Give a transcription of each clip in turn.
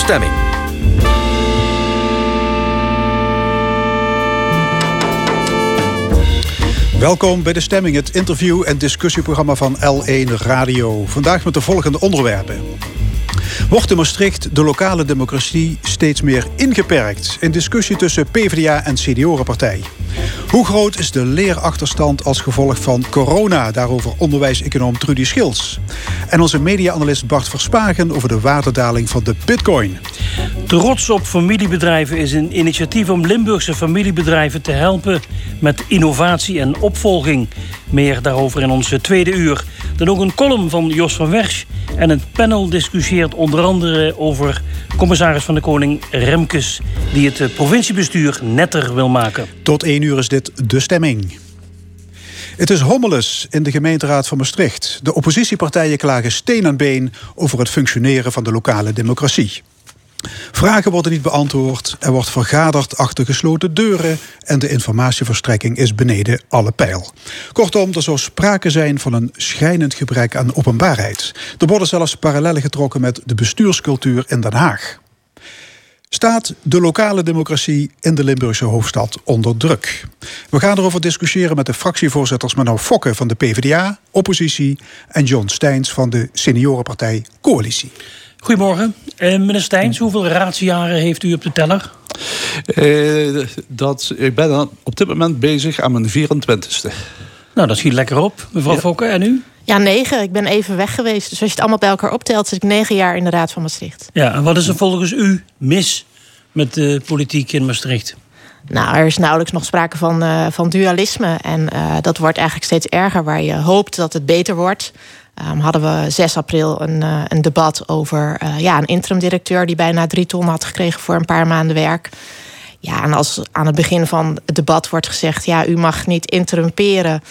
Stemming. Welkom bij De Stemming, het interview- en discussieprogramma van L1 Radio. Vandaag met de volgende onderwerpen. Wordt in Maastricht de lokale democratie steeds meer ingeperkt? In discussie tussen PvdA en CDO-partij. Hoe groot is de leerachterstand als gevolg van corona? Daarover onderwijseconoom Trudy Schils. En onze media-analyst Bart Verspagen over de waardedaling van de bitcoin. Trots op familiebedrijven is een initiatief om Limburgse familiebedrijven te helpen met innovatie en opvolging. Meer daarover in onze tweede uur. Dan ook een column van Jos van Wersch. En het panel discussieert onder andere over commissaris van de Koning Remkes... die het provinciebestuur netter wil maken. Tot één uur is dit de stemming. Het is hommeles in de gemeenteraad van Maastricht. De oppositiepartijen klagen steen en been over het functioneren van de lokale democratie. Vragen worden niet beantwoord, er wordt vergaderd achter gesloten deuren en de informatieverstrekking is beneden alle pijl. Kortom, er zou sprake zijn van een schrijnend gebrek aan openbaarheid. Er worden zelfs parallellen getrokken met de bestuurscultuur in Den Haag. Staat de lokale democratie in de Limburgse hoofdstad onder druk? We gaan erover discussiëren met de fractievoorzitters Menno Fokke van de PvdA, oppositie, en John Steins van de seniorenpartij Coalitie. Goedemorgen. Uh, meneer Steins, hoeveel raadsjaren heeft u op de teller? Uh, dat, ik ben op dit moment bezig aan mijn 24ste. Nou, dat schiet lekker op. Mevrouw ja. Fokke, en u? Ja, negen. Ik ben even weg geweest. Dus als je het allemaal bij elkaar optelt, zit ik negen jaar in de Raad van Maastricht. Ja, en wat is er volgens u mis met de politiek in Maastricht? Nou, er is nauwelijks nog sprake van, uh, van dualisme. En uh, dat wordt eigenlijk steeds erger, waar je hoopt dat het beter wordt. Um, hadden we 6 april een, uh, een debat over uh, ja, een interim-directeur... die bijna drie ton had gekregen voor een paar maanden werk. Ja, en als aan het begin van het debat wordt gezegd... ja, u mag niet interrumperen...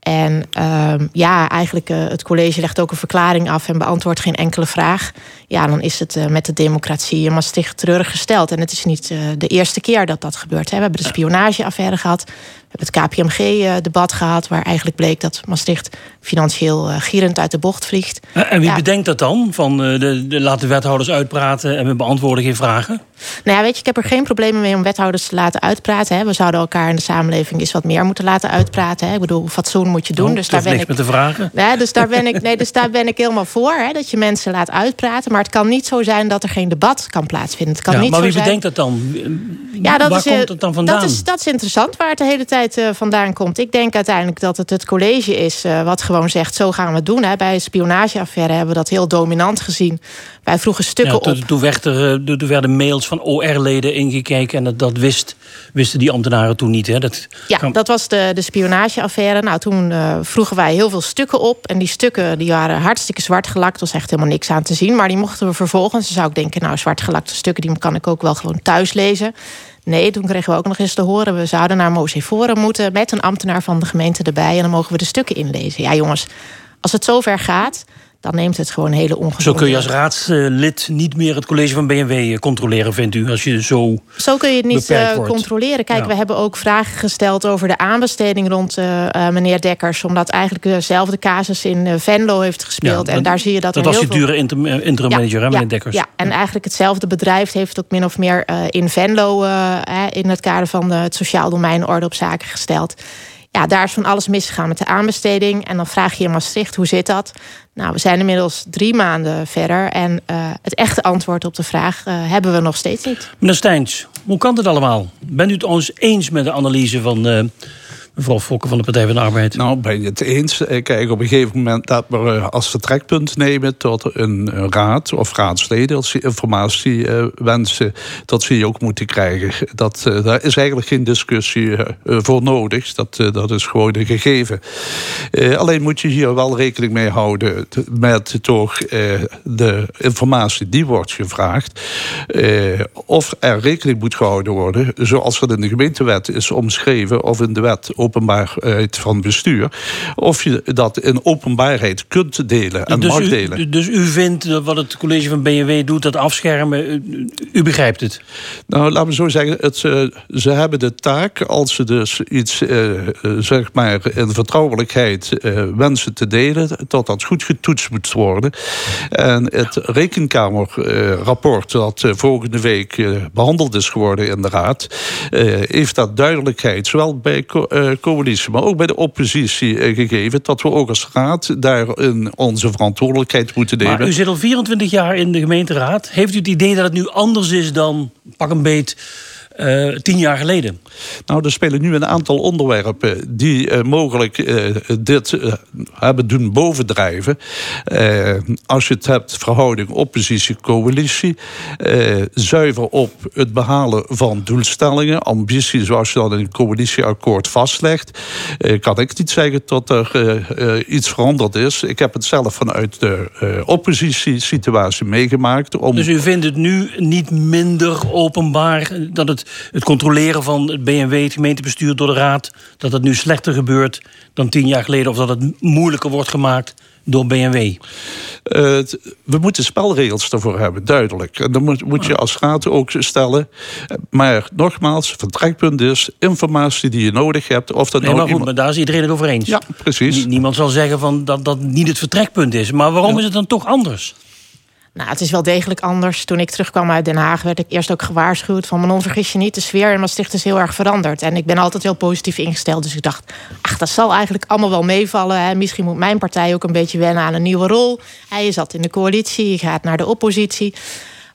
En um, ja, eigenlijk uh, het college legt ook een verklaring af en beantwoordt geen enkele vraag. Ja, dan is het uh, met de democratie in Maastricht treurig gesteld. En het is niet uh, de eerste keer dat dat gebeurt. Hè. We hebben de spionageaffaire gehad. We hebben het KPMG-debat gehad, waar eigenlijk bleek dat Maastricht financieel gierend uit de bocht vliegt. En wie ja. bedenkt dat dan? Van de, de, laat de wethouders uitpraten en we beantwoorden geen vragen? Nou ja, weet je, ik heb er geen problemen mee om wethouders te laten uitpraten. Hè. We zouden elkaar in de samenleving eens wat meer moeten laten uitpraten. Hè. Ik bedoel, fatsoen moet je doen. Oh, dus daar ben ik met de vragen. Ja, dus daar ben ik, nee, dus daar ben ik helemaal voor. Hè, dat je mensen laat uitpraten. Maar het kan niet zo zijn dat er geen debat kan plaatsvinden. Het kan ja, niet maar zo wie zijn... bedenkt dat dan? Ja, dat Waar is, komt het dan vandaan? Dat is, dat is interessant waar het de hele tijd uh, vandaan komt. Ik denk uiteindelijk dat het het college is uh, wat gewoon zegt... zo gaan we het doen. Hè. Bij de spionageaffaire hebben we dat heel dominant gezien. Wij vroegen stukken ja, toen, op. Toen, werd er, toen werden mails van OR-leden ingekeken... en dat, dat wist, wisten die ambtenaren toen niet. Hè. Dat ja, kan... dat was de, de spionageaffaire. Nou, toen uh, vroegen wij heel veel stukken op. En die stukken die waren hartstikke zwart gelakt. Er was echt helemaal niks aan te zien. Maar die mochten we vervolgens. Dan zou ik denken, nou, zwart gelakte stukken... die kan ik ook wel gewoon thuis lezen. Nee, toen kregen we ook nog eens te horen... we zouden naar Moseforum moeten met een ambtenaar van de gemeente erbij... en dan mogen we de stukken inlezen. Ja, jongens, als het zover gaat dan neemt het gewoon hele ongezonde... Zo kun je als raadslid niet meer het college van BMW controleren, vindt u? Als je zo Zo kun je het niet uh, controleren. Kijk, ja. we hebben ook vragen gesteld over de aanbesteding rond uh, meneer Dekkers. Omdat eigenlijk dezelfde casus in Venlo heeft gespeeld. Ja, en daar zie je dat Dat was die dure interim, interim ja, manager, hè, meneer Dekkers? Ja, en eigenlijk hetzelfde bedrijf heeft ook min of meer in Venlo... in het kader van het sociaal domein orde op zaken gesteld ja, daar is van alles misgegaan met de aanbesteding. En dan vraag je in Maastricht, hoe zit dat? Nou, we zijn inmiddels drie maanden verder. En uh, het echte antwoord op de vraag uh, hebben we nog steeds niet. Meneer Steins, hoe kan dit allemaal? Bent u het ons eens met de analyse van... Mevrouw Fokke van de Partij van de Arbeid? Nou, ben je het eens. Kijk, op een gegeven moment dat we als vertrekpunt nemen... tot een raad of raadsleden als ze informatie uh, wensen... dat ze die ook moeten krijgen. Dat, daar is eigenlijk geen discussie voor nodig. Dat, dat is gewoon een gegeven. alleen moet je hier wel rekening mee houden... met toch de informatie die wordt gevraagd... of er rekening moet gehouden worden... zoals het in de gemeentewet is omschreven... of in de wet openbaarheid van bestuur, of je dat in openbaarheid kunt delen en dus mag u, delen. Dus u vindt dat wat het college van BNW doet, dat afschermen, u, u begrijpt het? Nou, laten we zo zeggen, het, ze hebben de taak als ze dus iets, zeg maar, in vertrouwelijkheid wensen te delen, dat dat goed getoetst moet worden. En het rekenkamerrapport dat volgende week behandeld is geworden in de Raad, heeft dat duidelijkheid, zowel bij coalitie, maar ook bij de oppositie gegeven, dat we ook als Raad daarin onze verantwoordelijkheid moeten nemen. Maar u zit al 24 jaar in de gemeenteraad. Heeft u het idee dat het nu anders is dan pak een beet uh, tien jaar geleden? Nou, er spelen nu een aantal onderwerpen die uh, mogelijk uh, dit hebben doen bovendrijven. als je het hebt, verhouding oppositie-coalitie. zuiver op het behalen van doelstellingen, ambitie zoals je dat in een coalitieakkoord vastlegt. kan ik niet zeggen dat er iets veranderd is. Ik heb het zelf vanuit de oppositiesituatie meegemaakt. Om... Dus u vindt het nu niet minder openbaar dat het het controleren van het BMW, het gemeentebestuur door de raad, dat het nu slechter gebeurt dan tien jaar geleden, of dat het moeilijker wordt gemaakt door BMW? Uh, we moeten spelregels daarvoor hebben, duidelijk. En dan moet, moet je als raad ook stellen. Maar nogmaals, vertrekpunt is informatie die je nodig hebt. Of dat nee, nou maar goed, maar daar is iedereen het over eens. Ja, precies. niemand zal zeggen van dat dat niet het vertrekpunt is. Maar waarom ja. is het dan toch anders? Nou, het is wel degelijk anders. Toen ik terugkwam uit Den Haag werd ik eerst ook gewaarschuwd van... Manon, vergis je niet, de sfeer in Maastricht is heel erg veranderd. En ik ben altijd heel positief ingesteld. Dus ik dacht, ach, dat zal eigenlijk allemaal wel meevallen. Hè. Misschien moet mijn partij ook een beetje wennen aan een nieuwe rol. Hij zat in de coalitie, je gaat naar de oppositie.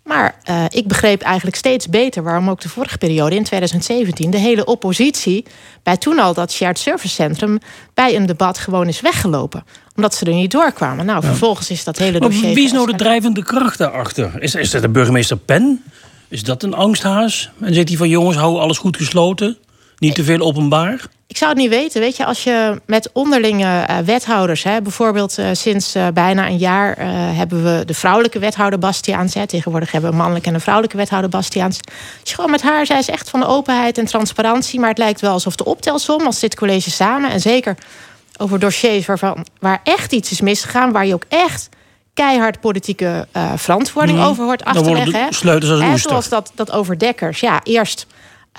Maar uh, ik begreep eigenlijk steeds beter waarom ook de vorige periode in 2017 de hele oppositie bij toen al dat shared service centrum bij een debat gewoon is weggelopen. Omdat ze er niet doorkwamen. Nou, vervolgens is dat hele dossier. Maar wie is nou de drijvende kracht daarachter? Is, is dat de burgemeester Pen? Is dat een angsthaas? En zegt hij van jongens, hou alles goed gesloten? Niet te veel openbaar? Ik zou het niet weten. Weet je, als je met onderlinge uh, wethouders, hè, bijvoorbeeld uh, sinds uh, bijna een jaar hebben we de vrouwelijke wethouder Bastiaans. Hè, tegenwoordig hebben we een mannelijke en een vrouwelijke wethouder Bastiaans. Als je gewoon met haar, zij is echt van de openheid en transparantie. Maar het lijkt wel alsof de optelsom, als dit college samen en zeker over dossiers waarvan, waar echt iets is misgegaan, waar je ook echt keihard politieke verantwoording mm. over hoort achterleggen. Sleutels als hè, zoals dat, dat overdekkers. Ja, eerst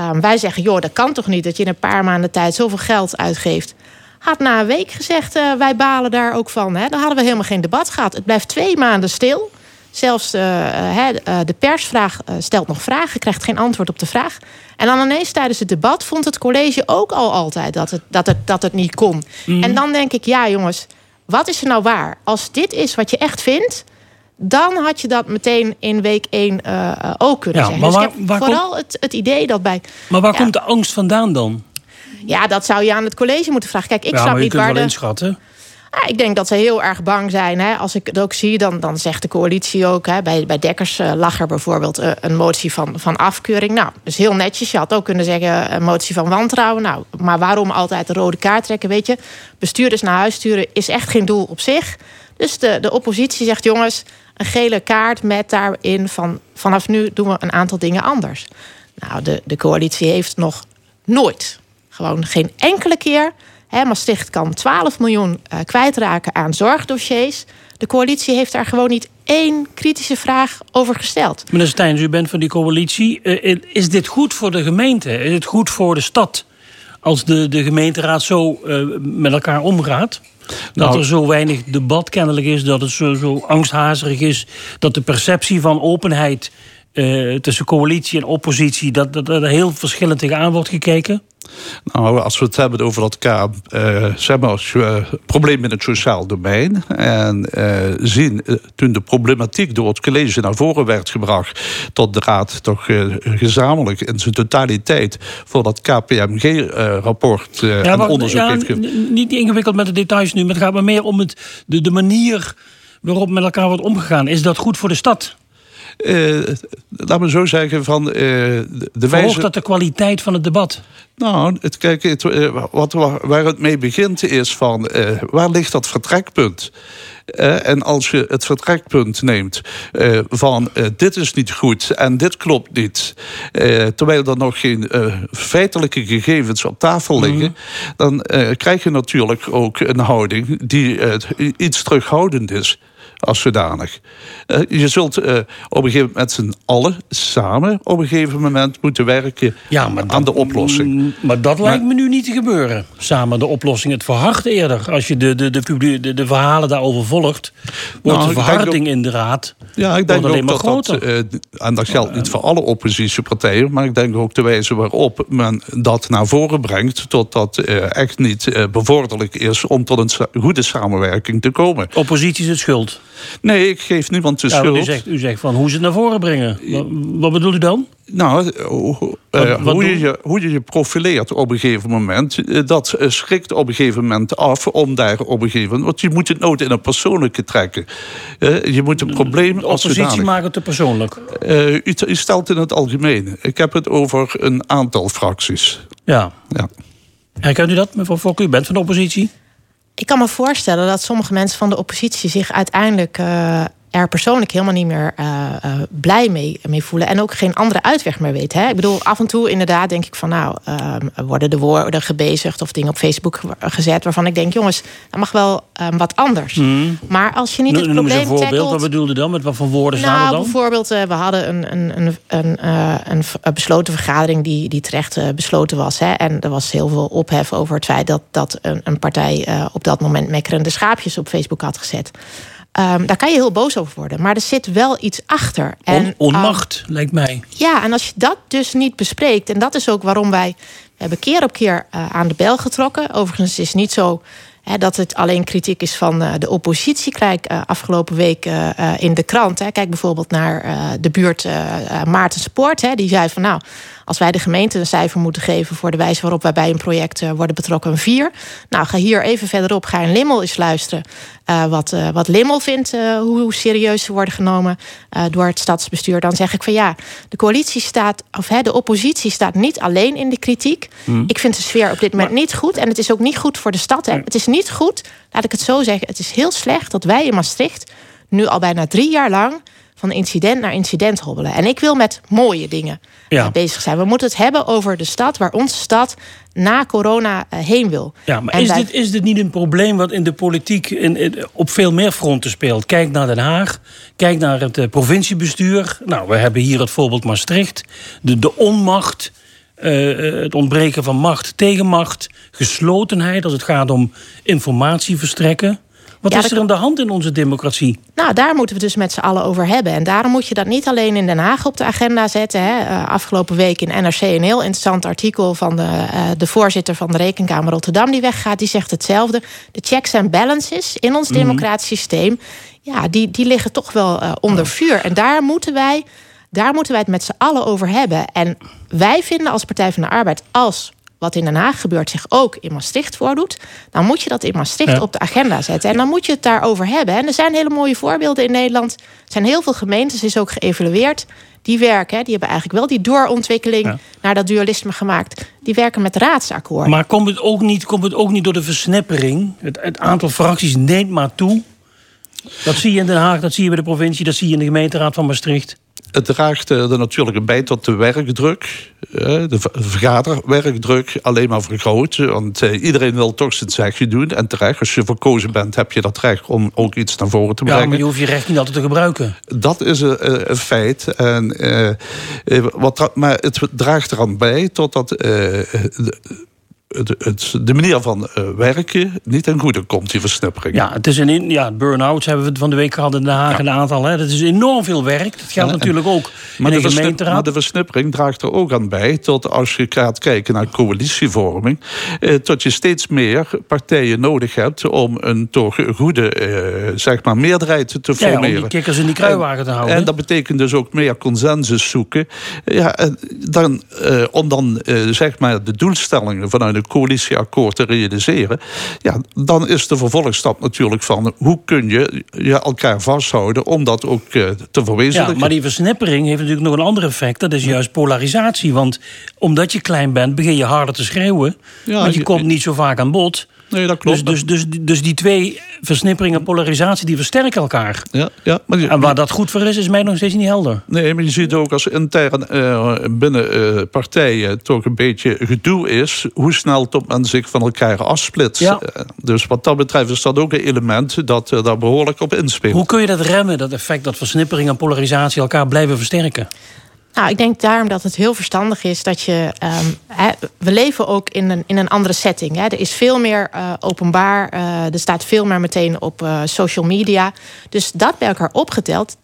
Um, wij zeggen, joh, dat kan toch niet dat je in een paar maanden tijd zoveel geld uitgeeft. Had na een week gezegd, uh, wij balen daar ook van. Hè. Dan hadden we helemaal geen debat gehad. Het blijft twee maanden stil. Zelfs uh, uh, de persvraag stelt nog vragen, krijgt geen antwoord op de vraag. En dan ineens tijdens het debat vond het college ook al altijd dat het, dat het, dat het niet kon. Mm. En dan denk ik, ja jongens, wat is er nou waar? Als dit is wat je echt vindt, dan had je dat meteen in week 1 uh, eh, ook kunnen ja, zeggen. Maar dus vooral het, het idee dat bij. Maar waar komt de angst vandaan dan? Ja, dat zou je aan het college moeten vragen. Kijk, ik ja, snap niet waar. de... inschatten. Ja, ik denk dat ze heel erg bang zijn. Hè. Als ik het ook zie, dan, dan zegt de coalitie ook... Hè, bij, bij Dekkers uh, lag er bijvoorbeeld uh, een motie van, van afkeuring. Nou, dus heel netjes. Je had ook kunnen zeggen een motie van wantrouwen. Nou, maar waarom altijd de rode kaart trekken? Weet je, bestuurders naar huis sturen is echt geen doel op zich. Dus de, de oppositie zegt, jongens een gele kaart met daarin van vanaf nu doen we een aantal dingen anders. Nou, de, de coalitie heeft nog nooit, gewoon geen enkele keer. Hè, Maastricht kan 12 miljoen uh, kwijtraken aan zorgdossiers. De coalitie heeft daar gewoon niet één kritische vraag over gesteld. Meneer Steins, u bent van die coalitie. Uh, is dit goed voor de gemeente? Is het goed voor de stad? Als de, de gemeenteraad zo met elkaar omgaat? Dat nou, er zo weinig debat kennelijk is, dat het zo, zo angsthazerig is, dat de perceptie van openheid uh, tussen coalitie en oppositie, dat, dat, dat er heel verschillend tegenaan wordt gekeken? Nou, als we het hebben over dat uh, zeg maar, uh, probleem in het sociaal domein. En uh, zien toen de problematiek door het college naar voren werd gebracht. tot de Raad toch gezamenlijk in zijn totaliteit. voor dat KPMG-rapport ja, en onderzoek ja, heeft Niet ingewikkeld met de details nu, maar het gaat maar meer om het, de, de manier waarop met elkaar wordt omgegaan. Is dat goed voor de stad? Laat me zo zeggen, van de, de wijze... dat de kwaliteit van het debat? Nou, het, kijk, het, wat, waar het mee begint is van... waar ligt dat vertrekpunt? en als je het vertrekpunt neemt uh, van uh, dit is niet goed en dit klopt niet, terwijl er nog geen feitelijke gegevens op tafel liggen, mm dan krijg je natuurlijk ook een houding die iets terughoudend is als zodanig. Uh, je zult uh, op een gegeven moment met z'n allen samen op een gegeven moment moeten werken ja, maar aan de oplossing. Mm, maar dat lijkt me nu niet te gebeuren. Samen de oplossing. Het verhardt eerder. Als je de, de, de, de, de verhalen daarover volgt, wordt nou, de verharding in de raad ja, ik denk alleen maar dat, dat uh, en dat geldt niet voor alle oppositiepartijen, maar ik denk ook de wijze waarop men dat naar voren brengt, tot dat echt niet bevorderlijk is om tot een goede samenwerking te komen. Oppositie is het schuld. Nee, ik geef niemand de schuld. U zegt, u zegt van hoe ze het naar voren brengen. Wat, wat bedoelt u dan? Nou, uh, hoe, je, je, hoe je je profileert op een gegeven moment, eh, dat schrikt op een gegeven moment af om daar op een gegeven moment. Want je moet het nooit in een persoonlijke trekken. Uh, je moet een probleem. De oppositie maakt het te persoonlijk. U, u, stelt in het algemeen. Ik heb het over een aantal fracties. Ja. ja. Herkent u dat, mevrouw Fokker? U bent van de oppositie? Ik kan me voorstellen dat sommige mensen van de oppositie zich uiteindelijk uh, er persoonlijk helemaal niet meer uh, uh, blij mee, mee voelen. En ook geen andere uitweg meer weten. Hè? Ik bedoel, af en toe inderdaad denk ik van nou, uh, worden de woorden gebezigd of dingen op Facebook gezet waarvan ik denk, jongens, dat mag wel um, wat anders. Mm. Maar als je niet het probleem een voorbeeld, tackelt, wat bedoelde dan? Met wat voor woorden nou, staan er dan? Bijvoorbeeld, we hadden een, een, een, een, besloten vergadering die, die terecht besloten was. Hè? En er was heel veel ophef over het feit dat, dat een, een partij op dat moment mekkerende schaapjes op Facebook had gezet. Um, daar kan je heel boos over worden. Maar er zit wel iets achter. En, On, onmacht, um, lijkt mij. Ja, en als je dat dus niet bespreekt... en dat is ook waarom wij... We hebben keer op keer uh, aan de bel getrokken. Overigens is het niet zo dat het alleen kritiek is van uh, de oppositie. Kijk, uh, afgelopen week in de krant... Hè, kijk bijvoorbeeld naar de buurt Maarten Spoort. Hè, die zei van nou als wij de gemeente een cijfer moeten geven voor de wijze waarop wij bij een project worden betrokken, een 4. Nou, ga hier even verderop, ga in Limmel eens luisteren. Wat, wat Limmel vindt, hoe, hoe, serieus ze worden genomen door het stadsbestuur. Dan zeg ik van ja, de coalitie staat, of hè, de oppositie staat niet alleen in de kritiek. Hmm. Ik vind de sfeer op dit moment niet goed. En het is ook niet goed voor de stad. Hè. Het is niet goed, laat ik het zo zeggen. Het is heel slecht dat wij in Maastricht nu al bijna drie jaar lang van incident naar incident hobbelen. En ik wil met mooie dingen ja. bezig zijn. We moeten het hebben over de stad waar onze stad na corona eh, heen wil. Ja, maar is, dit, is dit niet een probleem wat in de politiek in, op veel meer fronten speelt? Kijk naar Den Haag, kijk naar het uh, provinciebestuur. Nou, we hebben hier het voorbeeld Maastricht. De, de onmacht, uh, het ontbreken van macht, tegenmacht, geslotenheid als het gaat om informatie verstrekken. Wat is er aan de hand in onze democratie? Nou, daar moeten we dus met z'n allen over hebben. En daarom moet je dat niet alleen in Den Haag op de agenda zetten. Hè. Uh, afgelopen week in NRC een heel interessant artikel van de, uh, de voorzitter van de Rekenkamer Rotterdam die weggaat. Die zegt hetzelfde. De checks and balances in ons mm democratisch systeem, ja, die, die liggen toch wel uh, onder vuur. En daar moeten wij. Daar moeten wij het met z'n allen over hebben. En wij vinden als Partij van de Arbeid, als wat in Den Haag gebeurt, zich ook in Maastricht voordoet, dan moet je dat in Maastricht op de agenda zetten. En dan moet je het daarover hebben. En er zijn hele mooie voorbeelden in Nederland. Er zijn heel veel gemeentes, is ook geëvalueerd. Die werken, die hebben eigenlijk wel die doorontwikkeling naar dat dualisme gemaakt. Die werken met raadsakkoorden. Maar komt het ook niet, komt het ook niet door de versnippering? Het, het aantal fracties neemt maar toe. Dat zie je in Den Haag, dat zie je bij de provincie, dat zie je in de gemeenteraad van Maastricht het draagt er natuurlijk bij tot de werkdruk. De vergaderwerkdruk alleen maar vergroot. Want eh, iedereen wil toch zijn zegje doen. En terecht, als je verkozen bent, heb je dat recht om ook iets naar voren te brengen. Ja, maar je hoeft je recht niet altijd te gebruiken. Dat is een, een feit. En, uh, wat, maar het draagt eraan bij totdat... Uh, het, de manier van uh, werken niet ten goede komt, die versnippering. Ja, het is een ja, burn-outs hebben we van de week gehad in Den Haag een aantal. Hè. Dat is enorm veel werk. Dat geldt natuurlijk ook maar in de, de gemeenteraad. Maar de versnippering draagt er ook aan bij, tot als je gaat kijken naar coalitievorming, eh, tot je steeds meer partijen nodig hebt om een toch goede eh, zeg maar meerderheid te formeren. Ja, om die kikkers in die kruiwagen te houden. En dat betekent dus ook meer consensus zoeken. Ja, dan, eh, om dan eh, zeg maar de doelstellingen vanuit de coalitieakkoord te realiseren. Ja, dan is de vervolgstap natuurlijk van hoe kun je, je elkaar vasthouden om dat ook te verwezenlijken. Ja, maar die versnippering heeft natuurlijk nog een ander effect. Dat is juist polarisatie. Want omdat je klein bent, begin je harder te schreeuwen. Ja, want je komt niet zo vaak aan bod. Nee, dat klopt. Dus, dus, dus, dus die twee versnipperingen en polarisatie, die versterken elkaar. Ja, ja, maar en waar dat goed voor is, is mij nog steeds niet helder. Nee, maar je ziet ook als intern uh, binnen uh, partijen toch een beetje gedoe is... hoe snel tot men zich van elkaar afsplitst. Ja. Uh, dus wat dat betreft is dat ook een element dat daar behoorlijk op inspeelt. Hoe kun je dat remmen, dat effect dat versnippering en polarisatie elkaar blijven versterken? Nou, ik denk daarom dat het heel verstandig is dat je. Um, we leven ook in een, in een andere setting. Er is veel meer uh, openbaar. Uh, er staat veel meer meteen op uh, social media. Dus dat bij elkaar opgeteld.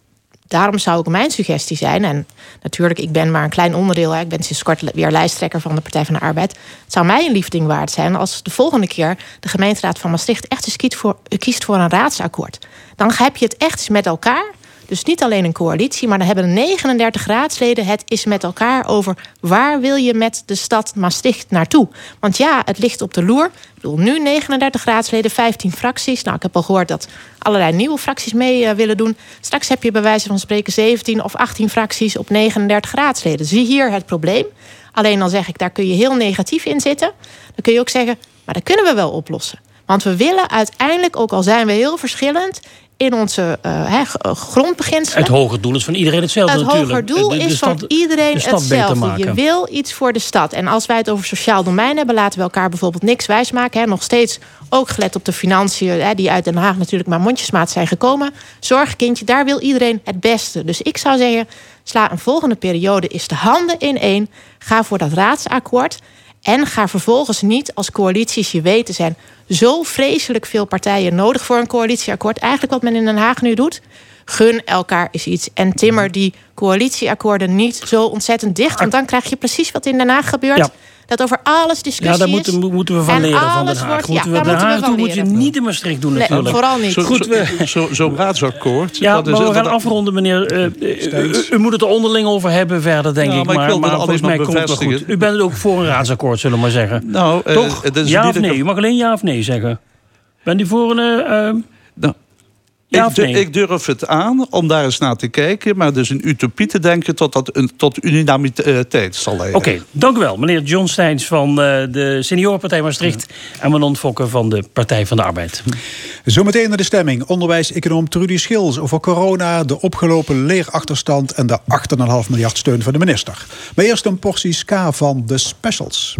Daarom zou ook mijn suggestie zijn. En natuurlijk, ik ben maar een klein onderdeel. Ik ben sinds kort weer lijsttrekker van de Partij van de Arbeid. Het zou mij een liefding waard zijn als de volgende keer de gemeenteraad van Maastricht echt eens kiest voor, kiest voor een raadsakkoord. Dan heb je het echt met elkaar. Dus niet alleen een coalitie, maar dan hebben 39 raadsleden het is met elkaar over waar wil je met de stad Maastricht naartoe. Want ja, het ligt op de loer. Ik bedoel, nu 39 raadsleden, 15 fracties. Nou, ik heb al gehoord dat allerlei nieuwe fracties mee uh, willen doen. Straks heb je bij wijze van spreken 17 of 18 fracties op 39 raadsleden. Zie hier het probleem. Alleen dan zeg ik, daar kun je heel negatief in zitten. Dan kun je ook zeggen, maar dat kunnen we wel oplossen. Want we willen uiteindelijk, ook al zijn we heel verschillend, in onze uh, grondbeginselen. Het hoger doel is van iedereen hetzelfde het natuurlijk. Het hoger doel is van iedereen hetzelfde. Je wil iets voor de stad. En als wij het over sociaal domein hebben... laten we elkaar bijvoorbeeld niks wijsmaken. Hè. Nog steeds ook gelet op de financiën... Hè, die uit Den Haag natuurlijk maar mondjesmaat zijn gekomen. Zorgkindje, daar wil iedereen het beste. Dus ik zou zeggen, sla een volgende periode... is de handen in één. Ga voor dat raadsakkoord... En ga vervolgens niet als coalities je weten zijn zo vreselijk veel partijen nodig voor een coalitieakkoord. Eigenlijk wat men in Den Haag nu doet. Gun elkaar eens iets. En timmer die coalitieakkoorden niet zo ontzettend dicht. Want dan krijg je precies wat in Den Haag gebeurt dat over alles discussie Ja, daar moeten, moeten we van leren van Den Haag. Wordt, moeten ja, we Den Haag moet je niet in Maastricht doen natuurlijk. Nee, vooral niet. Zo'n zo, zo, zo, raadsakkoord. Ja, dat maar we gaan afronden, meneer. Uh, u moet het er onderling over hebben verder, denk ik. Maar, maar, maar volgens mij komt het goed. U bent ook voor een raadsakkoord, zullen we maar zeggen. Nou, Toch? ja of nee? U mag alleen ja of nee zeggen. Bent u voor een... Nou, ik, ik, durf het aan om daar eens naar te kijken. Maar dus een utopie te denken tot dat een, tot unanimiteit zal leiden. Oké, dank u wel. Meneer John Steins van uh, de Seniorenpartij Maastricht. En Manon Fokker van de Partij van de Arbeid. Zometeen naar de stemming. Onderwijs-econoom Trudy Schils over corona, de opgelopen leerachterstand... en de 8,5 miljard steun van de minister. Maar eerst een portie ska van de specials.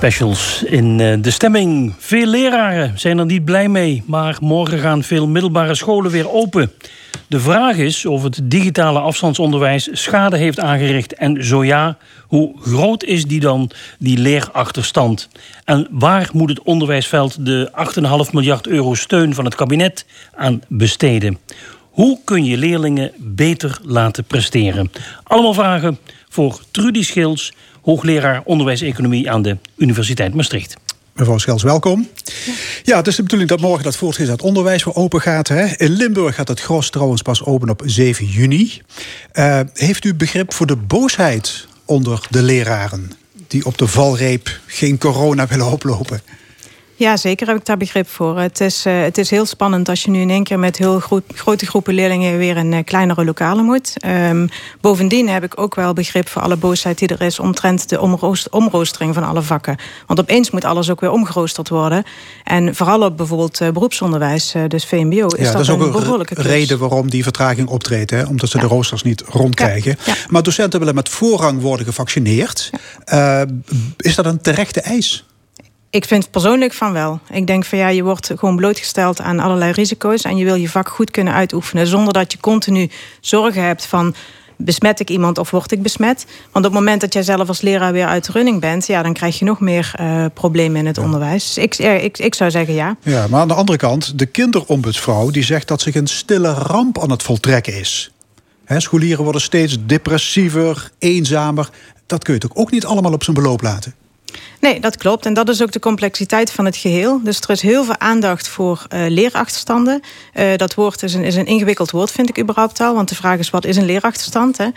Specials in eh, de stemming. Veel leraren zijn er niet blij mee, maar morgen gaan veel middelbare scholen weer open. De vraag is of het digitale afstandsonderwijs schade heeft aangericht en zo ja, hoe groot is die dan, die leerachterstand? En waar moet het onderwijsveld de 8,5 miljard euro steun van het kabinet aan besteden? Hoe kun je leerlingen beter laten presteren? Allemaal vragen voor Trudy Schils, hoogleraar onderwijseconomie aan de Universiteit Maastricht. Mevrouw Schels, welkom. Ja, het is de bedoeling dat morgen dat voortgezet onderwijs weer open gaat. Hè? In Limburg gaat het gros trouwens pas open op 7 juni. Uh, heeft u begrip voor de boosheid onder de leraren... die op de valreep geen corona willen oplopen? Ja, zeker heb ik daar begrip voor. Het is, uh, het is heel spannend als je nu in één keer met heel gro grote groepen leerlingen weer in uh, kleinere lokalen moet. Um, bovendien heb ik ook wel begrip voor alle boosheid die er is omtrent de omroost omroostering van alle vakken. Want opeens moet alles ook weer omgeroosterd worden. En vooral op bijvoorbeeld uh, beroepsonderwijs, dus VMBO, is ja, dat, is een ook behoorlijke een reden waarom die vertraging optreedt. Hè? Omdat ze ja. de roosters niet rondkrijgen. Ja. Maar docenten willen met voorrang worden gevaccineerd. is dat een terechte eis? Ik vind persoonlijk van wel. Ik denk van ja, je wordt gewoon blootgesteld aan allerlei risico's en je wil je vak goed kunnen uitoefenen zonder dat je continu zorgen hebt van besmet ik iemand of word ik besmet? Want op het moment dat jij zelf als leraar weer uit de running bent, ja, dan krijg je nog meer uh, problemen in het ja. onderwijs. Dus ik, ik, ik zou zeggen ja. Ja, maar aan de andere kant, de kinderombudsvrouw die zegt dat zich een stille ramp aan het voltrekken is. He, scholieren worden steeds depressiever, eenzamer. Dat kun je toch ook niet allemaal op zijn beloop laten? Nee, dat klopt. En dat is ook de complexiteit van het geheel. Dus er is heel veel aandacht voor uh, leerachterstanden. Uh, dat woord is een, is een ingewikkeld woord, vind ik überhaupt al. Want de vraag is, wat is een leerachterstand? Hè?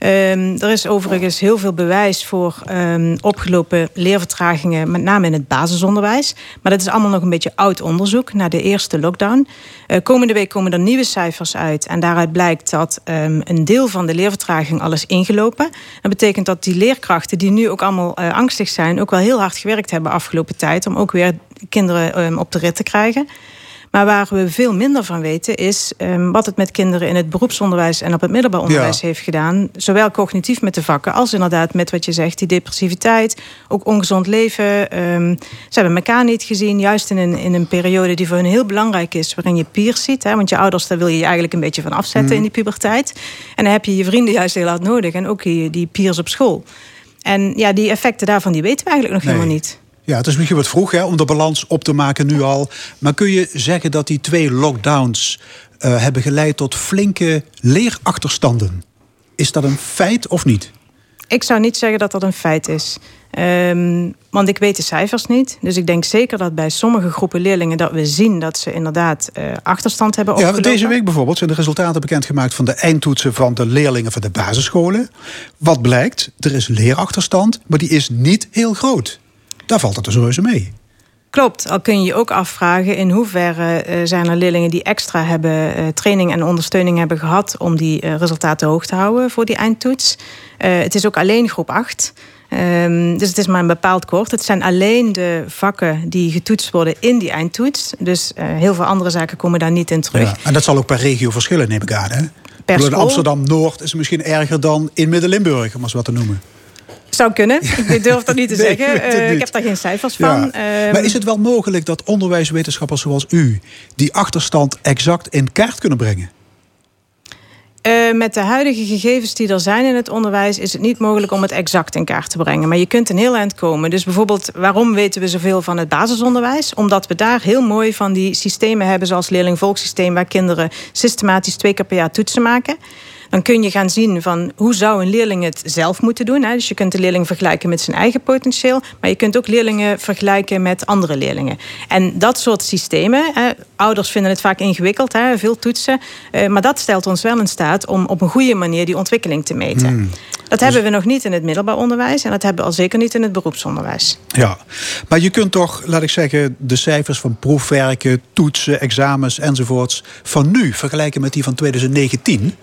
Um, er is overigens heel veel bewijs voor um, opgelopen leervertragingen, met name in het basisonderwijs. Maar dat is allemaal nog een beetje oud onderzoek na de eerste lockdown. Uh, komende week komen er nieuwe cijfers uit. En daaruit blijkt dat um, een deel van de leervertraging al is ingelopen. Dat betekent dat die leerkrachten, die nu ook allemaal uh, angstig zijn, ook wel heel hard gewerkt hebben afgelopen tijd om ook weer kinderen op de rit te krijgen. Maar waar we veel minder van weten is um, wat het met kinderen in het beroepsonderwijs en op het middelbaar onderwijs ja. heeft gedaan. Zowel cognitief met de vakken als inderdaad met wat je zegt, die depressiviteit, ook ongezond leven. Um, ze hebben elkaar niet gezien, juist in een, in een periode die voor hen heel belangrijk is, waarin je peers ziet. Hè, want je ouders, daar wil je je eigenlijk een beetje van afzetten mm. in die puberteit. En dan heb je je vrienden juist heel hard nodig en ook die, die peers op school. En ja, die effecten daarvan die weten we eigenlijk nog nee. helemaal niet. Ja, het is misschien wat vroeg hè, om de balans op te maken nu al. Maar kun je zeggen dat die twee lockdowns uh, hebben geleid tot flinke leerachterstanden? Is dat een feit of niet? Ik zou niet zeggen dat dat een feit is. Um, want ik weet de cijfers niet. Dus ik denk zeker dat bij sommige groepen leerlingen... dat we zien dat ze inderdaad uh, achterstand hebben opgelopen. Ja, deze week bijvoorbeeld zijn de resultaten bekendgemaakt... van de eindtoetsen van de leerlingen van de basisscholen. Wat blijkt? Er is leerachterstand, maar die is niet heel groot. Daar valt het dus reuze mee. Klopt, al kun je je ook afvragen in hoeverre uh, zijn er leerlingen die extra hebben uh, training en ondersteuning hebben gehad om die uh, resultaten hoog te houden voor die eindtoets. het is ook alleen groep 8. Um, dus het is maar een bepaald kort. Het zijn alleen de vakken die getoetst worden in die eindtoets. Dus heel veel andere zaken komen daar niet in terug. Ja, en dat zal ook per regio verschillen, neem ik aan. Hè? Per school... Amsterdam-Noord is misschien erger dan in Midden-Limburg, om eens wat te noemen. Zou kunnen. Ik durf dat niet te nee, zeggen. Uh, ik heb daar geen cijfers van. Maar is het wel mogelijk dat onderwijswetenschappers zoals u die achterstand exact in kaart kunnen brengen? Uh, met de huidige gegevens die er zijn in het onderwijs is het niet mogelijk om het exact in kaart te brengen. Maar je kunt een heel eind komen. Dus bijvoorbeeld, waarom weten we zoveel van het basisonderwijs? Omdat we daar heel mooi van die systemen hebben, zoals leerling-volksysteem, waar kinderen systematisch twee keer per jaar toetsen maken dan kun je gaan zien van hoe zou een leerling het zelf moeten doen. Hè? Dus je kunt de leerling vergelijken met zijn eigen potentieel, maar je kunt ook leerlingen vergelijken met andere leerlingen. En dat soort systemen, hè, ouders vinden het vaak ingewikkeld, hè, veel toetsen, eh, maar dat stelt ons wel in staat om op een goede manier die ontwikkeling te meten. Hmm. Dat hebben we nog niet in het middelbaar onderwijs en dat hebben we al zeker niet in het beroepsonderwijs. Ja, maar je kunt toch, laat ik zeggen, de cijfers van proefwerken, toetsen, examens enzovoorts van nu vergelijken met die van 2019.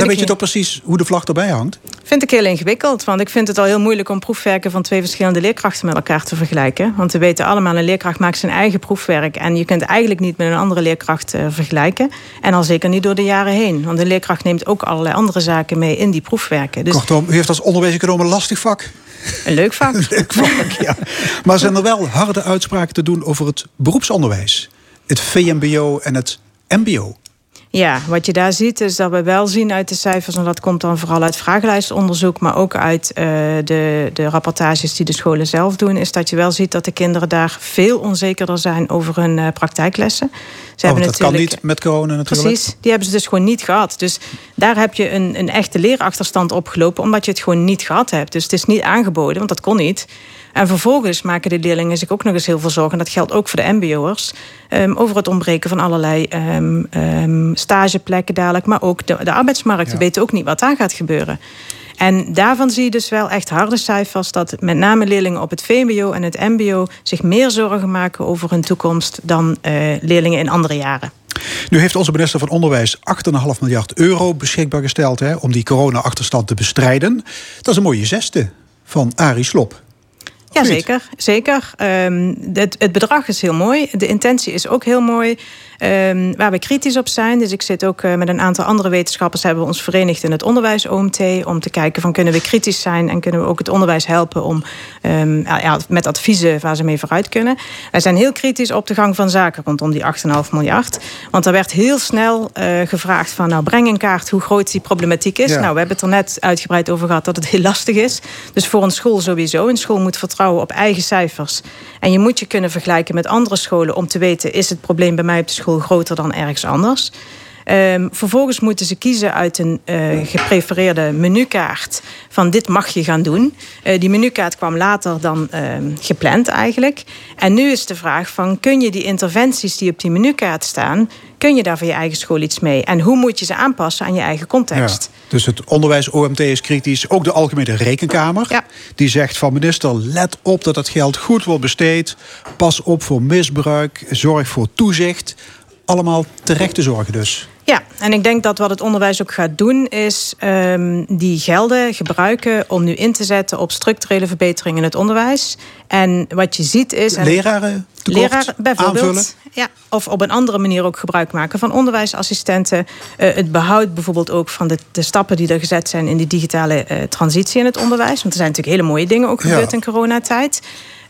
Dan weet je toch precies hoe de vlag erbij hangt? Vind ik heel ingewikkeld, want ik vind het al heel moeilijk om proefwerken van twee verschillende leerkrachten met elkaar te vergelijken. Want we weten allemaal, een leerkracht maakt zijn eigen proefwerk en je kunt eigenlijk niet met een andere leerkracht uh, vergelijken. En al zeker niet door de jaren heen, want een leerkracht neemt ook allerlei andere zaken mee in die proefwerken. Dus... Kortom, u heeft als onderwijseconoom een lastig vak. Een leuk vak. een leuk vak, ja. Maar zijn er wel harde uitspraken te doen over het beroepsonderwijs? Het VMBO en het MBO? Ja, wat je daar ziet is dat we wel zien uit de cijfers... en dat komt dan vooral uit vragenlijstonderzoek... maar ook uit uh, de, de rapportages die de scholen zelf doen... is dat je wel ziet dat de kinderen daar veel onzekerder zijn... over hun uh, praktijklessen. Ze oh, dat kan niet met corona natuurlijk. Precies, die hebben ze dus gewoon niet gehad. Dus daar heb je een, een echte leerachterstand opgelopen... omdat je het gewoon niet gehad hebt. Dus het is niet aangeboden, want dat kon niet... En vervolgens maken de leerlingen zich ook nog eens heel veel zorgen. Dat geldt ook voor de mbo'ers. Um, over het ontbreken van allerlei um, um, stageplekken dadelijk. Maar ook de, de arbeidsmarkt. We weten ook niet wat daar gaat gebeuren. En daarvan zie je dus wel echt harde cijfers... dat met name leerlingen op het VMBO en het mbo... zich meer zorgen maken over hun toekomst... dan uh, leerlingen in andere jaren. Nu heeft onze minister van Onderwijs 8,5 miljard euro beschikbaar gesteld... Hè, om die corona-achterstand te bestrijden. Dat is een mooie zesde van Arie Slop. Ja, zeker. zeker. Um, het, het, bedrag is heel mooi. De intentie is ook heel mooi. Um, waar we kritisch op zijn. Dus ik zit ook uh, met een aantal andere wetenschappers... hebben we ons verenigd in het onderwijs OMT... om te kijken van kunnen we kritisch zijn... en kunnen we ook het onderwijs helpen om um, ja, met adviezen waar ze mee vooruit kunnen. Wij zijn heel kritisch op de gang van zaken rondom die 8,5 miljard. Want er werd heel snel uh, gevraagd van... nou breng in kaart hoe groot die problematiek is. Ja. Nou, we hebben het er net uitgebreid over gehad dat het heel lastig is. Dus voor een school sowieso. Een school moet vertrouwen op eigen cijfers. En je moet je kunnen vergelijken met andere scholen... om te weten, is het probleem bij mij op de school groter dan ergens anders. Um, vervolgens moeten ze kiezen uit een uh, geprefereerde menukaart van dit mag je gaan doen. Uh, die menukaart kwam later dan uh, gepland eigenlijk. En nu is de vraag van kun je die interventies die op die menukaart staan... kun je daar voor je eigen school iets mee? En hoe moet je ze aanpassen aan je eigen context? Ja, dus het onderwijs OMT is kritisch. Ook de Algemene Rekenkamer. Ja. Die zegt van minister, let op dat het geld goed wordt besteed. Pas op voor misbruik. Zorg voor toezicht allemaal terechte zorgen dus. Ja, en ik denk dat wat het onderwijs ook gaat doen... is um, die gelden gebruiken om nu in te zetten... op structurele verbeteringen in het onderwijs. En wat je ziet is... Leraren Leraren bijvoorbeeld. Aanvullen. Ja, of op een andere manier ook gebruik maken van onderwijsassistenten. Uh, het behoud bijvoorbeeld ook van de, de, stappen die er gezet zijn... in die digitale uh, transitie in het onderwijs. Want er zijn natuurlijk hele mooie dingen ook gebeurd ja. in coronatijd.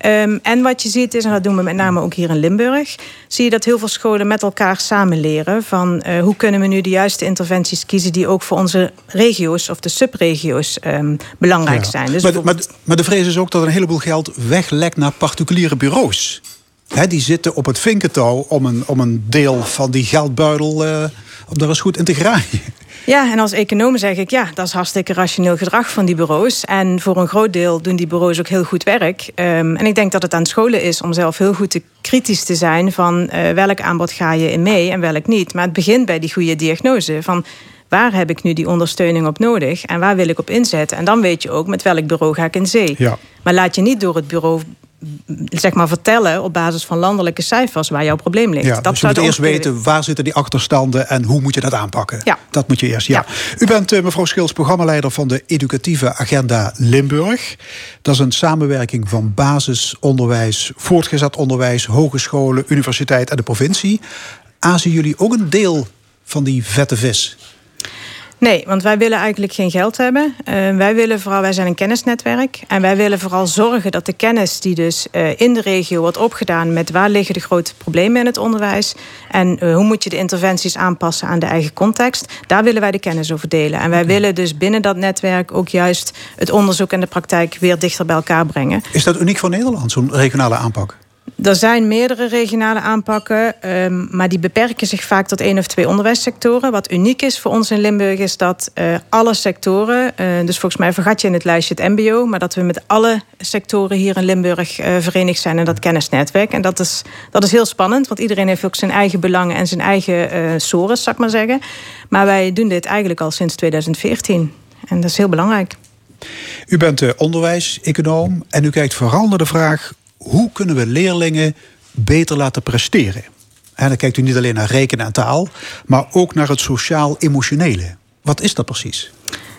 Um, en wat je ziet is, en dat doen we met name ook hier in Limburg... zie je dat heel veel scholen met elkaar samen leren... van uh, hoe kunnen we nu de juiste interventies kiezen... die ook voor onze regio's of de subregio's um, belangrijk ja. zijn. Dus maar, de, maar, de, maar de vrees is ook dat een heleboel geld weglekt naar particuliere bureaus. He, die zitten op het vinkentouw om een, om een deel van die geldbuidel... Uh, om daar eens goed in te graaien. Ja, en als econoom zeg ik, ja, dat is hartstikke rationeel gedrag van die bureaus. En voor een groot deel doen die bureaus ook heel goed werk. Um, en ik denk dat het aan scholen is om zelf heel goed te kritisch te zijn van uh, welk aanbod ga je in mee en welk niet. Maar het begint bij die goede diagnose van waar heb ik nu die ondersteuning op nodig en waar wil ik op inzetten. En dan weet je ook met welk bureau ga ik in zee. Ja. Maar laat je niet door het bureau zeg maar vertellen op basis van landelijke cijfers waar jouw probleem ligt. Ja, dat dus je moet eerst weten waar zitten die achterstanden en hoe moet je dat aanpakken. Ja. Dat moet je eerst. Ja. ja. U bent uh, mevrouw Schils programmaleider van de educatieve agenda Limburg. Dat is een samenwerking van basisonderwijs, voortgezet onderwijs, hogescholen, universiteit en de provincie. Aanzien jullie ook een deel van die vette vis? Nee, want wij willen eigenlijk geen geld hebben. Uh, wij willen vooral, wij zijn een kennisnetwerk. En wij willen vooral zorgen dat de kennis die dus uh, in de regio wordt opgedaan met waar liggen de grote problemen in het onderwijs. En uh, hoe moet je de interventies aanpassen aan de eigen context. Daar willen wij de kennis over delen. En wij okay. willen dus binnen dat netwerk ook juist het onderzoek en de praktijk weer dichter bij elkaar brengen. Is dat uniek voor Nederland, zo'n regionale aanpak? Er zijn meerdere regionale aanpakken, um, maar die beperken zich vaak tot één of twee onderwijssectoren. Wat uniek is voor ons in Limburg is dat uh, alle sectoren, uh, dus volgens mij vergat je in het lijstje het MBO, maar dat we met alle sectoren hier in Limburg uh, verenigd zijn in dat kennisnetwerk. En dat is, dat is heel spannend, want iedereen heeft ook zijn eigen belangen en zijn eigen sores, zou ik maar zeggen. Maar wij doen dit eigenlijk al sinds 2014. En dat is heel belangrijk. U bent onderwijs-econoom en u kijkt vooral naar de vraag hoe kunnen we leerlingen beter laten presteren? En dan kijkt u niet alleen naar rekenen en taal, maar ook naar het sociaal-emotionele. Wat is dat precies?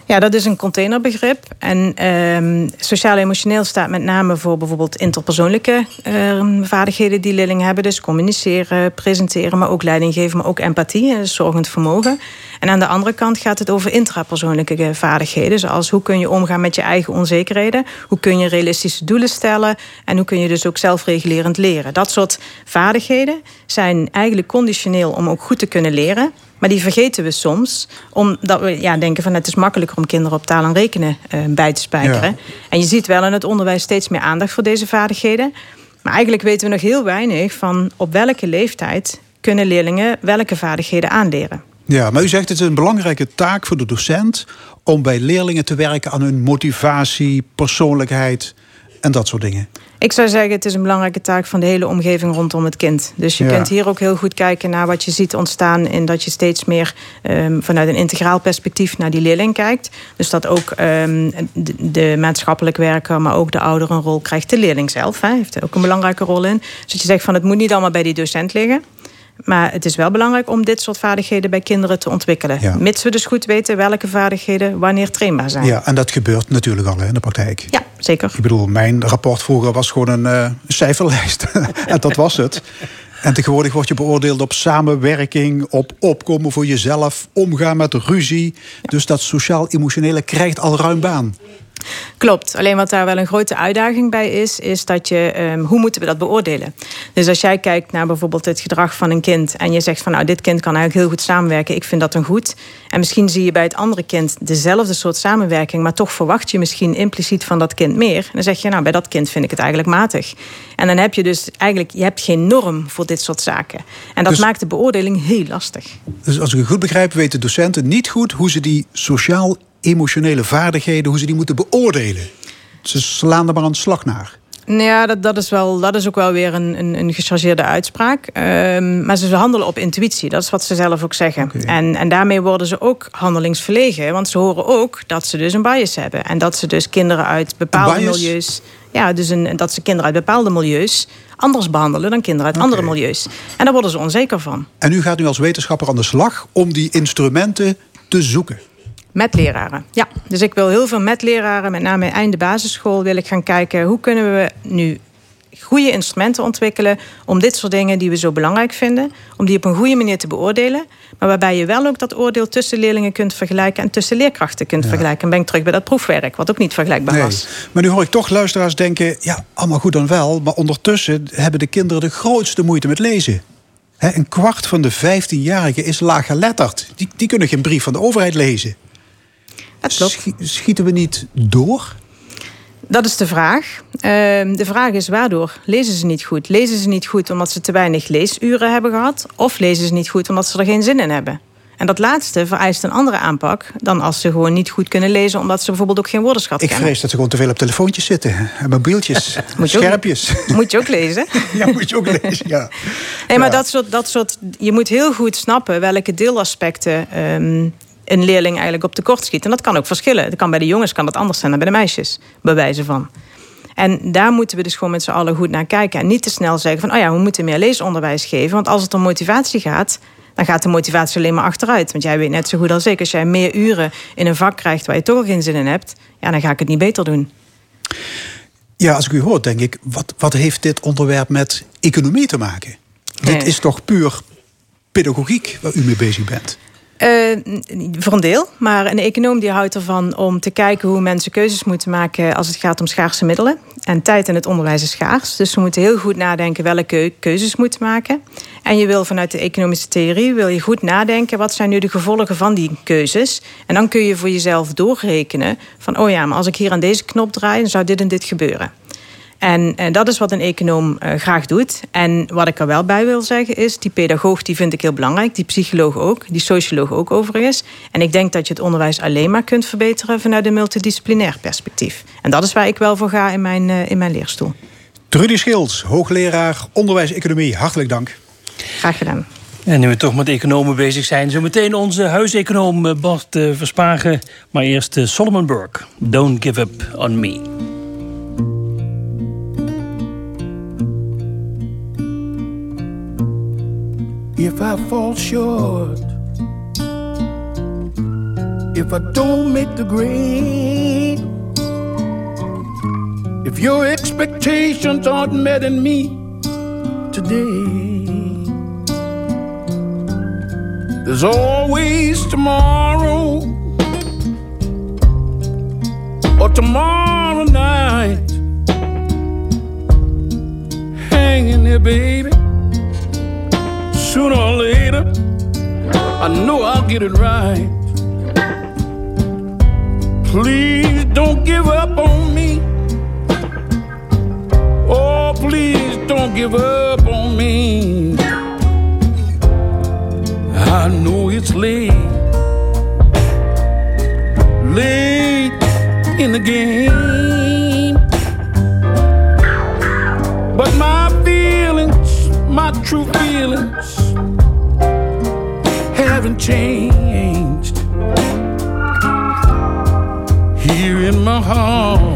Ja, dat is een containerbegrip. En uh, sociaal-emotioneel staat met name voor bijvoorbeeld interpersoonlijke uh, vaardigheden die leerlingen hebben. Dus communiceren, presenteren, maar ook leiding geven, maar ook empathie, dus zorgend vermogen. En aan de andere kant gaat het over intrapersoonlijke vaardigheden. Zoals hoe kun je omgaan met je eigen onzekerheden? Hoe kun je realistische doelen stellen? En hoe kun je dus ook zelfregulerend leren? Dat soort vaardigheden zijn eigenlijk conditioneel om ook goed te kunnen leren. Maar die vergeten we soms, omdat we ja, denken van het is makkelijker om kinderen op taal en rekenen uh, bij te spijkeren. En je ziet wel in het onderwijs steeds meer aandacht voor deze vaardigheden. Maar eigenlijk weten we nog heel weinig van op welke leeftijd kunnen leerlingen welke vaardigheden aanleren. Ja, maar u zegt het is een belangrijke taak voor de docent om bij leerlingen te werken aan hun motivatie, persoonlijkheid en dat soort dingen. Ik zou zeggen, het is een belangrijke taak van de hele omgeving rondom het kind. Dus je kunt hier ook heel goed kijken naar wat je ziet ontstaan... in dat je steeds meer um, vanuit een integraal perspectief naar die leerling kijkt. Dus dat ook um, de, de, maatschappelijk werker, maar ook de ouder een rol krijgt. De leerling zelf hè, heeft er ook een belangrijke rol in. Dus dat je zegt van het moet niet allemaal bij die docent liggen. Maar het is wel belangrijk om dit soort vaardigheden bij kinderen te ontwikkelen. Ja. Mits we dus goed weten welke vaardigheden wanneer trainbaar zijn. Ja, en dat gebeurt natuurlijk al in de praktijk. Ja, zeker. Ik bedoel, mijn rapport vroeger was gewoon een uh, cijferlijst. en dat was het. En tegenwoordig word je beoordeeld op samenwerking, op opkomen voor jezelf, omgaan met ruzie. Dus dat sociaal-emotionele krijgt al ruim baan. Klopt. Alleen wat daar wel een grote uitdaging bij is, is dat je, um, hoe moeten we dat beoordelen? Dus als jij kijkt naar bijvoorbeeld het gedrag van een kind en je zegt van nou, dit kind kan eigenlijk heel goed samenwerken, ik vind dat een goed. En misschien zie je bij het andere kind dezelfde soort samenwerking, maar toch verwacht je misschien impliciet van dat kind meer. En dan zeg je nou, bij dat kind vind ik het eigenlijk matig. En dan heb je dus eigenlijk, je hebt geen norm voor dit soort zaken. En dat dus, maakt de beoordeling heel lastig. Dus als ik het goed begrijp, weten docenten niet goed hoe ze die sociaal emotionele vaardigheden, hoe ze die moeten beoordelen. Ze slaan er maar aan de slag naar. Nou ja, dat, dat, is wel, dat is ook wel weer een, een, een gechargeerde uitspraak. Um, maar ze handelen op intuïtie, dat is wat ze zelf ook zeggen. Okay. En, en daarmee worden ze ook handelingsverlegen. Want ze horen ook dat ze dus een bias hebben. En dat ze dus kinderen uit bepaalde milieus... Ja, dus een, dat ze kinderen uit bepaalde milieus anders behandelen dan kinderen uit okay. andere milieus. En daar worden ze onzeker van. En u gaat nu als wetenschapper aan de slag om die instrumenten te zoeken. Met leraren, ja. Dus ik wil heel veel met leraren, met name einde basisschool, wil ik gaan kijken hoe kunnen we nu goede instrumenten ontwikkelen om dit soort dingen die we zo belangrijk vinden, om die op een goede manier te beoordelen, maar waarbij je wel ook dat oordeel tussen leerlingen kunt vergelijken en tussen leerkrachten kunt ja. vergelijken. En ben ik terug bij dat proefwerk, wat ook niet vergelijkbaar nee. was. Maar nu hoor ik toch luisteraars denken, ja, allemaal goed dan wel, maar ondertussen hebben de kinderen de grootste moeite met lezen. He, een kwart van de 15-jarigen is laaggeletterd. Die, die kunnen geen brief van de overheid lezen. Schieten we niet door? Dat is de vraag. Uh, de vraag is waardoor lezen ze niet goed? Lezen ze niet goed omdat ze te weinig leesuren hebben gehad? Of lezen ze niet goed omdat ze er geen zin in hebben? En dat laatste vereist een andere aanpak dan als ze gewoon niet goed kunnen lezen, omdat ze bijvoorbeeld ook geen woordenschat Ik kennen. vrees dat ze gewoon te veel op telefoontjes zitten. En mobieltjes, moet scherpjes. Ook, moet je ook lezen. ja, moet je ook lezen, ja. Nee, maar ja. dat, soort, dat soort. Je moet heel goed snappen welke deelaspecten um, een leerling eigenlijk op tekort schiet. En dat kan ook verschillen. Dat kan bij de jongens kan dat anders zijn dan bij de meisjes, bij wijze van. En daar moeten we dus gewoon met z'n allen goed naar kijken. En niet te snel zeggen van, oh ja, we moeten meer leesonderwijs geven. Want als het om motivatie gaat, dan gaat de motivatie alleen maar achteruit. Want jij weet net zo goed als ik, als jij meer uren in een vak krijgt waar je toch al geen zin in hebt, ja, dan ga ik het niet beter doen. Ja, als ik u hoor, denk ik, wat, wat heeft dit onderwerp met economie te maken? Nee. Dit is toch puur pedagogiek waar u mee bezig bent? Uh, voor een deel, maar een econoom die houdt ervan om te kijken hoe mensen keuzes moeten maken als het gaat om schaarse middelen. En tijd in het onderwijs is schaars. Dus we moeten heel goed nadenken welke keuzes moeten maken. En je wil vanuit de economische theorie wil je goed nadenken wat zijn nu de gevolgen van die keuzes. En dan kun je voor jezelf doorrekenen van oh ja, maar als ik hier aan deze knop draai, dan zou dit en dit gebeuren. En, en, dat is wat een econoom uh, graag doet. En wat ik er wel bij wil zeggen is, die pedagoog die vind ik heel belangrijk. Die psycholoog ook, die socioloog ook overigens. En ik denk dat je het onderwijs alleen maar kunt verbeteren vanuit een multidisciplinair perspectief. En dat is waar ik wel voor ga in mijn, uh, in mijn leerstoel. Trudy Schils, hoogleraar onderwijs-economie. Hartelijk dank. Graag gedaan. En nu we toch met economen bezig zijn, zo meteen onze huiseconoom Bart Verspagen. Maar eerst Solomon Burke, Don't Give Up On Me. If I fall short. if I don't make the grade. If your expectations aren't met in me today, there's always tomorrow or tomorrow night hanging there, baby. Sooner or later, I know I'll get it right. Please don't give up on me. Oh, please don't give up on me. I know it's late, late in the game. But my feelings, my true feelings, haven't changed. Here in my heart,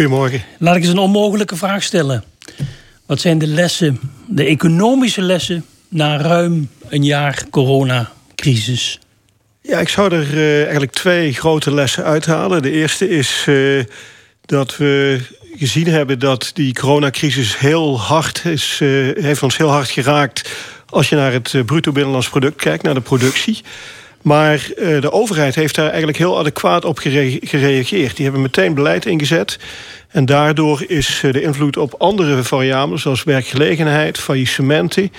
Goedemorgen. Laat ik eens een onmogelijke vraag stellen. Wat zijn de lessen, de economische lessen... na ruim een jaar coronacrisis? Ja, ik zou er eh, eigenlijk twee grote lessen uithalen. De eerste is eh, dat we gezien hebben dat die coronacrisis heel hard is, eh, heeft ons heel hard geraakt als je naar het bruto binnenlands product kijkt, naar de productie. Maar de overheid heeft daar eigenlijk heel adequaat op gere- gereageerd. Die hebben meteen beleid ingezet. En daardoor is eh, de invloed op andere variabelen, zoals werkgelegenheid, faillissementen,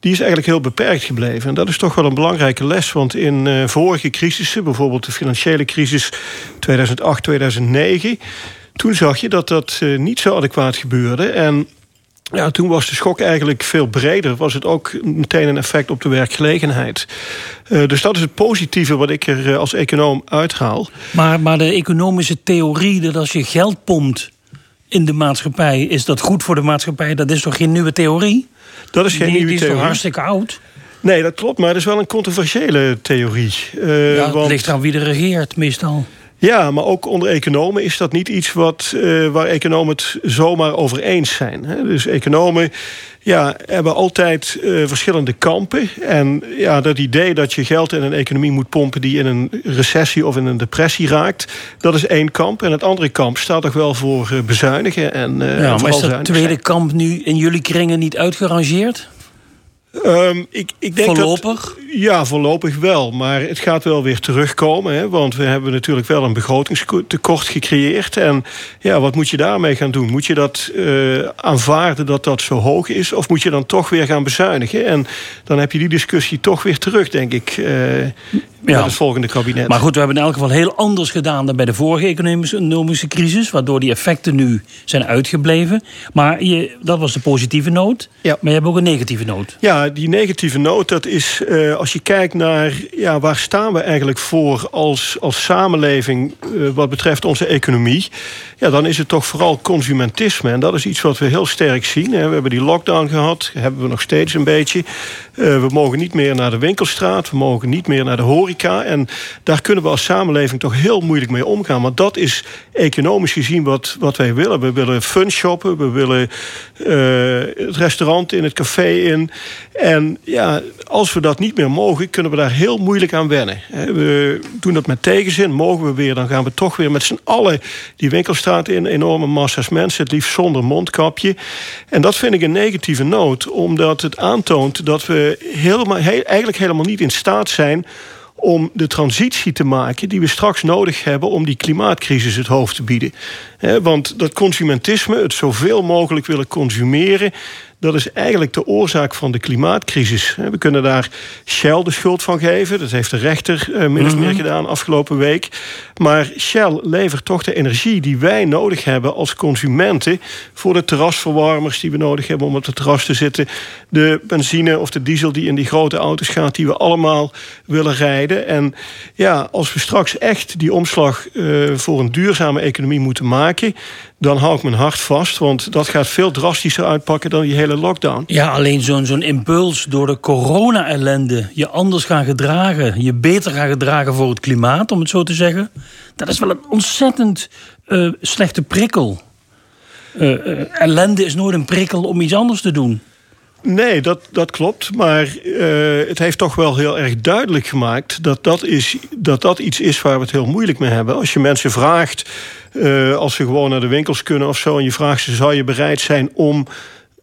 die is eigenlijk heel beperkt gebleven. En dat is toch wel een belangrijke les. Want in eh, vorige crisissen, bijvoorbeeld de financiële crisis 2008, 2009, toen zag je dat dat eh, niet zo adequaat gebeurde. En ja, toen was de schok eigenlijk veel breder. Was het ook meteen een effect op de werkgelegenheid. Eh, dus dat is het positieve wat ik er eh, als econoom uithaal. Maar, maar de economische theorie dat als je geld pompt in de maatschappij... is dat goed voor de maatschappij, dat is toch geen nieuwe theorie? Dat is geen die, nieuwe die is theorie. toch hartstikke oud? Nee, dat klopt, maar dat is wel een controversiële theorie. Eh, Ja, het want- ligt aan wie er regeert, meestal. Ja, maar ook onder economen is dat niet iets wat, uh, waar economen het zomaar over eens zijn. Hè. Dus economen ja, hebben altijd uh, verschillende kampen. En ja, dat idee dat je geld in een economie moet pompen die in een recessie of in een depressie raakt, dat is één kamp. En het andere kamp staat toch wel voor uh, bezuinigen. En, ja, maar is dat tweede kamp nu in jullie kringen niet uitgerangeerd? Um, ik, ik denk voorlopig? Dat, ja, voorlopig wel. Maar het gaat wel weer terugkomen. Hè, want we hebben natuurlijk wel een begrotingstekort gecreëerd. En ja, wat moet je daarmee gaan doen? Moet je dat uh, aanvaarden dat dat zo hoog is? Of moet je dan toch weer gaan bezuinigen? En dan heb je die discussie toch weer terug, denk ik. Uh, ja. het volgende kabinet. Maar goed, we hebben in elk geval heel anders gedaan dan bij de vorige economische crisis. Waardoor die effecten nu zijn uitgebleven. Maar je, dat was de positieve noot. Ja. Maar je hebt ook een negatieve noot. Ja, die negatieve noot, dat is uh, als je kijkt naar ja, waar staan we eigenlijk voor als, als samenleving uh, wat betreft onze economie. Ja, dan is het toch vooral consumentisme. En dat is iets wat we heel sterk zien. Hè. We hebben die lockdown gehad, hebben we nog steeds een beetje. Uh, we mogen niet meer naar de winkelstraat, we mogen niet meer naar de horeca. En daar kunnen we als samenleving toch heel moeilijk mee omgaan. Want dat is economisch gezien wat, wat wij willen. We willen fun shoppen, we willen het restaurant in, het café in. En ja, als we dat niet meer mogen, kunnen we daar heel moeilijk aan wennen. We doen dat met tegenzin. Mogen we weer, dan gaan we toch weer met z'n allen die winkelstraat in. Enorme massa's mensen, het liefst zonder mondkapje. En dat vind ik een negatieve noot, omdat het aantoont dat we helemaal, eigenlijk helemaal niet in staat zijn om de transitie te maken die we straks nodig hebben om die klimaatcrisis het hoofd te bieden. Want dat consumentisme, het zoveel mogelijk willen consumeren, dat is eigenlijk de oorzaak van de klimaatcrisis. We kunnen daar Shell de schuld van geven. Dat heeft de rechter eh, min of meer gedaan afgelopen week. Maar Shell levert toch de energie die wij nodig hebben als consumenten... voor de terrasverwarmers die we nodig hebben om op het terras te zitten. De benzine of de diesel die in die grote auto's gaat... die we allemaal willen rijden. En ja, als we straks echt die omslag uh, voor een duurzame economie moeten maken dan hou ik mijn hart vast. Want dat gaat veel drastischer uitpakken dan die hele lockdown. Ja, alleen zo'n zo'n impuls door de corona-ellende. Je anders gaan gedragen. Je beter gaan gedragen voor het klimaat, om het zo te zeggen. Dat is wel een ontzettend uh, slechte prikkel. Uh, ellende is nooit een prikkel om iets anders te doen. Nee, dat, dat klopt. Maar uh, het heeft toch wel heel erg duidelijk gemaakt dat dat, is, dat dat iets is waar we het heel moeilijk mee hebben. Als je mensen vraagt, uh, als ze gewoon naar de winkels kunnen of zo, en je vraagt ze: zou je bereid zijn om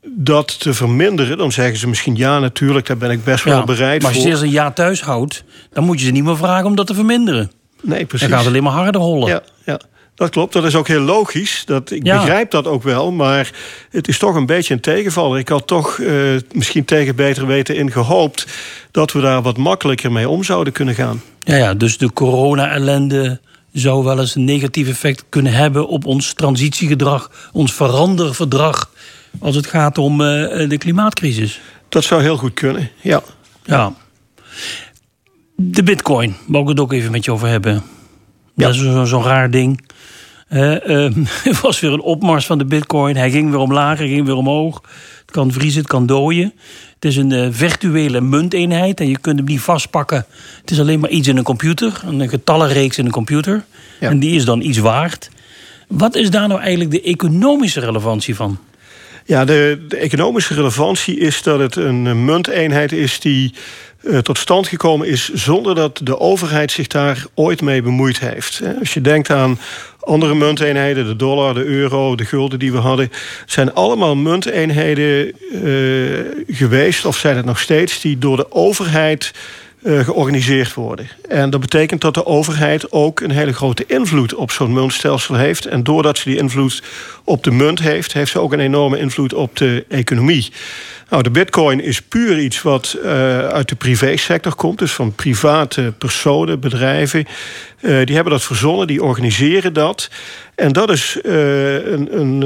dat te verminderen, dan zeggen ze misschien ja, natuurlijk, daar ben ik best wel bereid voor. Maar als je eerst een jaar thuis houdt, dan moet je ze niet meer vragen om dat te verminderen. Nee, precies. Dan gaat het alleen maar harder hollen. Ja, ja. Dat klopt, dat is ook heel logisch. Dat, ik ja. begrijp dat ook wel, maar het is toch een beetje een tegenvaller. Ik had toch uh, misschien tegen beter weten in gehoopt... dat we daar wat makkelijker mee om zouden kunnen gaan. Ja, ja dus de corona-ellende zou wel eens een negatief effect kunnen hebben... op ons transitiegedrag, ons veranderverdrag... als het gaat om uh, de klimaatcrisis. Dat zou heel goed kunnen, ja. Ja. De bitcoin, wou ik het ook even met je over hebben. Ja. Dat is zo'n zo raar ding. Uh, uh, het was weer een opmars van de bitcoin. Hij ging weer omlaag, hij ging weer omhoog. Het kan vriezen, het kan dooien. Het is een uh, virtuele munteenheid en je kunt hem niet vastpakken. Het is alleen maar iets in een computer, een getallenreeks in een computer. Ja. En die is dan iets waard. Wat is daar nou eigenlijk de economische relevantie van? Ja, de, de economische relevantie is dat het een munteenheid is die tot stand gekomen is zonder dat de overheid zich daar ooit mee bemoeid heeft. Als je denkt aan andere munteenheden, de dollar, de euro, de gulden die we hadden, zijn allemaal munteenheden uh, geweest, of zijn het nog steeds, die door de overheid uh, georganiseerd worden. En dat betekent dat de overheid ook een hele grote invloed op zo'n muntstelsel heeft. En doordat ze die invloed op de munt heeft, heeft ze ook een enorme invloed op de economie. Nou, de bitcoin is puur iets wat uh, uit de privésector komt. Dus van private personen, bedrijven. Uh, die hebben dat verzonnen, die organiseren dat. En dat is, een, een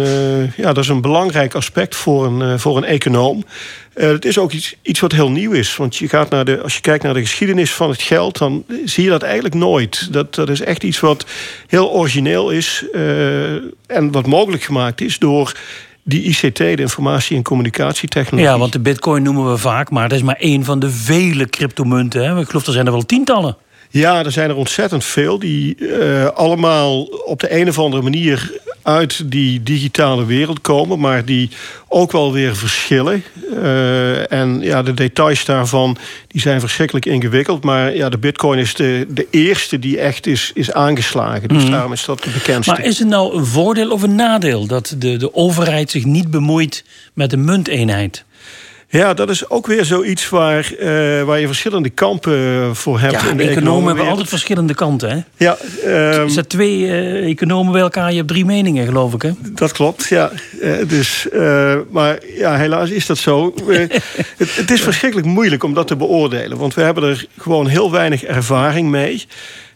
ja, dat is een belangrijk aspect voor een, voor een econoom. Het is ook iets, iets wat heel nieuw is. Want je gaat naar de, als je kijkt naar de geschiedenis van het geld... dan zie je dat eigenlijk nooit. Dat, dat is echt iets wat heel origineel is... en wat mogelijk gemaakt is door die ICT, de informatie- en communicatietechnologie. Ja, want de bitcoin noemen we vaak, maar dat is maar één van de vele cryptomunten. Hè? Ik geloof er zijn er wel tientallen. Ja, er zijn er ontzettend veel die uh, allemaal op de een of andere manier uit die digitale wereld komen, maar die ook wel weer verschillen. Uh, en ja, de details daarvan die zijn verschrikkelijk ingewikkeld. Maar ja, de bitcoin is de, de eerste die echt is, is aangeslagen. Dus mm. daarom is dat de bekendste. Maar is het nou een voordeel of een nadeel dat de, de overheid zich niet bemoeit met de munteenheid? Ja, dat is ook weer zoiets waar, uh, waar je verschillende kampen voor hebt. Ja, in de economen hebben altijd verschillende kanten. Hè? Ja, um, er twee uh, economen bij elkaar, je hebt drie meningen, geloof ik. Hè? Dat klopt, ja. Uh, dus, maar ja, helaas is dat zo. het, het is verschrikkelijk moeilijk om dat te beoordelen. Want we hebben er gewoon heel weinig ervaring mee.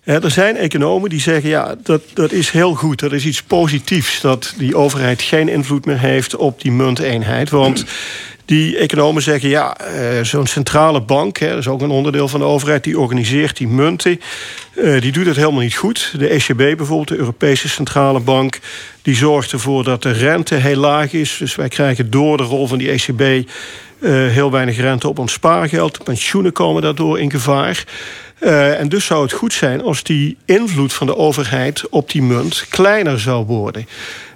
Er zijn economen die zeggen, ja, dat, dat is heel goed. Dat is iets positiefs dat die overheid geen invloed meer heeft op die munteenheid. Want die economen zeggen, ja, uh, zo'n centrale bank... Hè, dat is ook een onderdeel van de overheid, die organiseert die munten... Uh, die doet het helemaal niet goed. De ECB bijvoorbeeld, de Europese Centrale Bank... die zorgt ervoor dat de rente heel laag is. Dus wij krijgen door de rol van die ECB... Eh, heel weinig rente op ons spaargeld. Pensioenen komen daardoor in gevaar. En dus zou het goed zijn als die invloed van de overheid op die munt kleiner zou worden.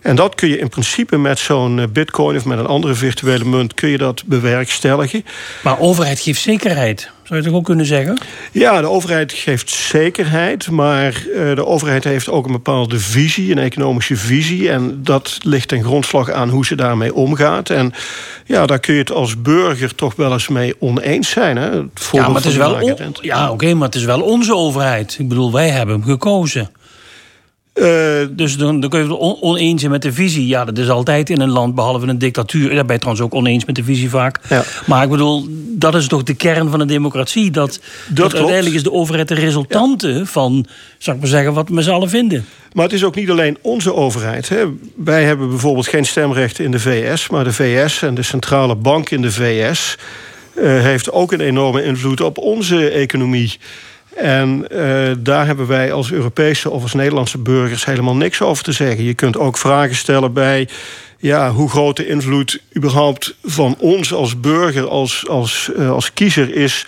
En dat kun je in principe met zo'n bitcoin of met een andere virtuele munt kun je dat bewerkstelligen. Maar overheid geeft zekerheid. Zou je het ook kunnen zeggen? Ja, de overheid geeft zekerheid, maar uh, de overheid heeft ook een bepaalde visie, een economische visie. En dat ligt ten grondslag aan hoe ze daarmee omgaat. En ja, daar kun je het als burger toch wel eens mee oneens zijn. Hè? Het ja, maar het is wel ja, oké, okay, maar het is wel onze overheid. Ik bedoel, wij hebben hem gekozen. Uh, dus dan, dan kun je het oneens zijn met de visie. Ja, dat is altijd in een land, behalve een dictatuur. Daar ben je trouwens ook oneens met de visie vaak. Ja. Maar ik bedoel, dat is toch de kern van een democratie. Dat, dat, uiteindelijk is de overheid de resultante van, zou ik maar zeggen, wat we met z'n allen vinden. Maar het is ook niet alleen onze overheid. Hè. Wij hebben bijvoorbeeld geen stemrecht in de VS. Maar de VS en de centrale bank in de VS... Uh, heeft ook een enorme invloed op onze economie. En uh, daar hebben wij als Europese of als Nederlandse burgers helemaal niks over te zeggen. Je kunt ook vragen stellen bij ja, hoe groot de invloed überhaupt van ons als burger, als, als, uh, als kiezer is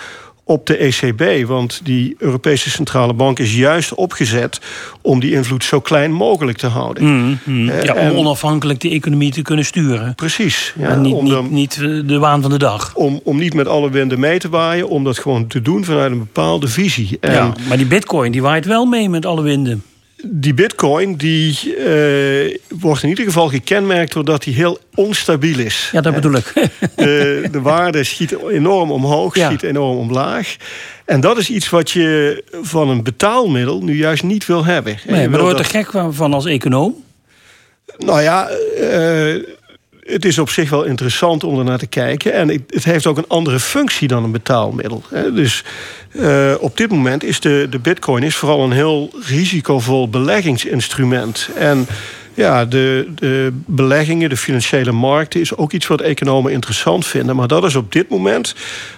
op de ECB. Want die Europese Centrale Bank is juist opgezet om die invloed zo klein mogelijk te houden. Mm, mm. Ja, om onafhankelijk de economie te kunnen sturen. Precies. Ja, en niet, om niet, niet eh, de waan van de dag. Om, om niet met alle winden mee te waaien, om dat gewoon te doen vanuit een bepaalde visie. En, ja, maar die bitcoin die waait wel mee met alle winden die bitcoin die, uh, wordt in ieder geval gekenmerkt doordat hij heel onstabiel is. Ja, dat bedoel ik. De, de waarde schiet enorm omhoog, ja. schiet enorm omlaag. En dat is iets wat je van een betaalmiddel nu juist niet wil hebben. Nee, maar word je er gek van als econoom? Nou ja, uh, het is op zich wel interessant om er naar te kijken. En het heeft ook een andere functie dan een betaalmiddel. Dus uh, op dit moment is de, de bitcoin is vooral een heel risicovol beleggingsinstrument. En ja, de, de beleggingen, de financiële markten... is ook iets wat economen interessant vinden. Maar dat is op dit moment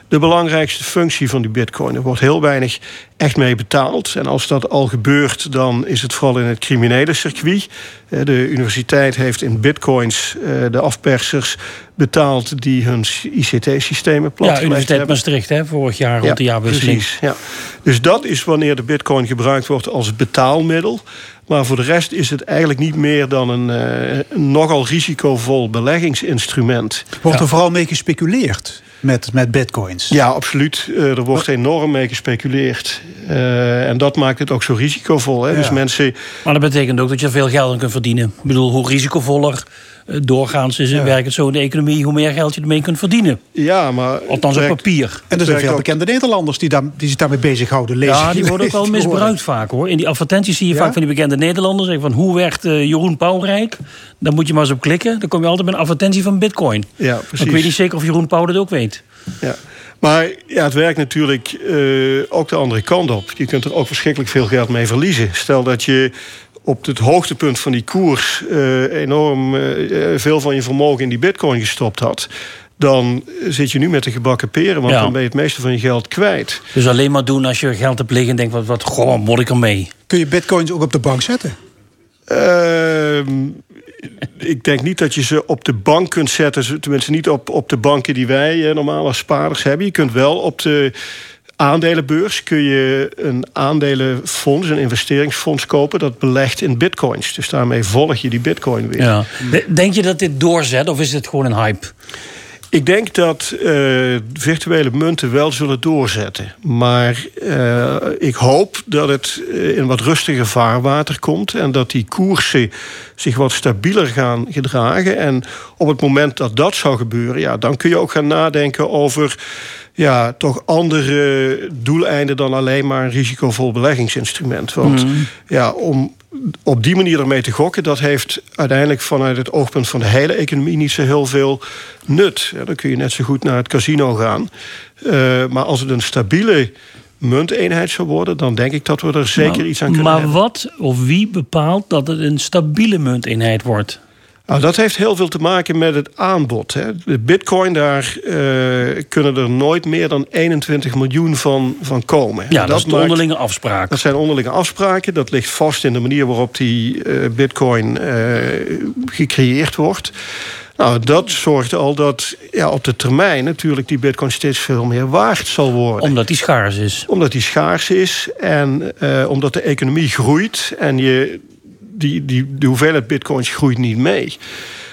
de belangrijkste functie van die bitcoin. Er wordt heel weinig echt mee betaald. En als dat al gebeurt, dan is het vooral in het criminele circuit. Eh, de universiteit heeft in bitcoins eh, de afpersers betaald... die hun ICT-systemen platgelegd Ja, Universiteit Maastricht, hè, vorig jaar rond ja, de jaarwisseling. Precies, ja. Dus dat is wanneer de bitcoin gebruikt wordt als betaalmiddel... Maar voor de rest is het eigenlijk niet meer dan een, uh, een nogal risicovol beleggingsinstrument. Wordt er vooral mee gespeculeerd? met, met bitcoins. Ja, absoluut. Uh, er wordt enorm mee gespeculeerd. Uh, en dat maakt het ook zo risicovol. Hè? Ja. Dus mensen... Maar dat betekent ook dat je er veel geld aan kunt verdienen. Ik bedoel, hoe risicovoller eh, doorgaans is, ja. werkt het zo in de economie... hoe meer geld je ermee kunt verdienen. Ja, maar... Althans op papier. En er zijn veel bekende Nederlanders die, daar, die zich daarmee bezighouden. Lezen, ja, die worden ook wel misbruikt vaak hoor. In die advertenties zie je vaak van die bekende Nederlanders... Zeggen van hoe werd uh, Jeroen Pauw rijk? Dan moet je maar eens op klikken. Dan kom je altijd met een advertentie van bitcoin. Ja, precies. ik weet niet zeker of Jeroen Pauw dat ook weet. Ja. Maar ja, het werkt natuurlijk uh, ook de andere kant op. Je kunt er ook verschrikkelijk veel geld mee verliezen. Stel dat je op het hoogtepunt van die koers uh, enorm uh, veel van je vermogen in die bitcoin gestopt had dan zit je nu met de gebakken peren, want ja. dan ben je het meeste van je geld kwijt. Dus alleen maar doen als je geld hebt liggen en denkt, wat, wat goh, moet ik ermee? Kun je bitcoins ook op de bank zetten? Uh, ik denk niet dat je ze op de bank kunt zetten. Tenminste, niet op, op de banken die wij normaal als spaarders hebben. Je kunt wel op de aandelenbeurs kun je een aandelenfonds, een investeringsfonds kopen dat belegt in bitcoins. Dus daarmee volg je die bitcoin weer. Ja. Denk je dat dit doorzet of is het gewoon een hype? Ik denk dat uh, virtuele munten wel zullen doorzetten. Maar uh, ik hoop dat het eh, in wat rustiger vaarwater komt... en dat die koersen zich wat stabieler gaan gedragen. En op het moment dat dat zou gebeuren... Ja, dan kun je ook gaan nadenken over ja, toch andere doeleinden dan alleen maar een risicovol beleggingsinstrument. Want mm. ja, om op die manier ermee te gokken, dat heeft uiteindelijk vanuit het oogpunt van de hele economie niet zo heel veel nut. Ja, dan kun je net zo goed naar het casino gaan. Uh, maar als het een stabiele munteenheid zou worden, dan denk ik dat we er zeker iets aan kunnen maar hebben. Maar wat of wie bepaalt dat het een stabiele munteenheid wordt? Nou, dat heeft heel veel te maken met het aanbod. Hè. De bitcoin, daar uh, kunnen er nooit meer dan 21 miljoen van, van komen. Ja, dat, dat is de onderlinge afspraken. Dat zijn onderlinge afspraken. Dat ligt vast in de manier waarop die uh, bitcoin uh, gecreëerd wordt. Nou, dat zorgt al dat ja, op de termijn natuurlijk die bitcoin steeds veel meer waard zal worden. Omdat die schaars is. Omdat die schaars is en omdat de economie groeit en je die, die, de hoeveelheid bitcoins groeit niet mee.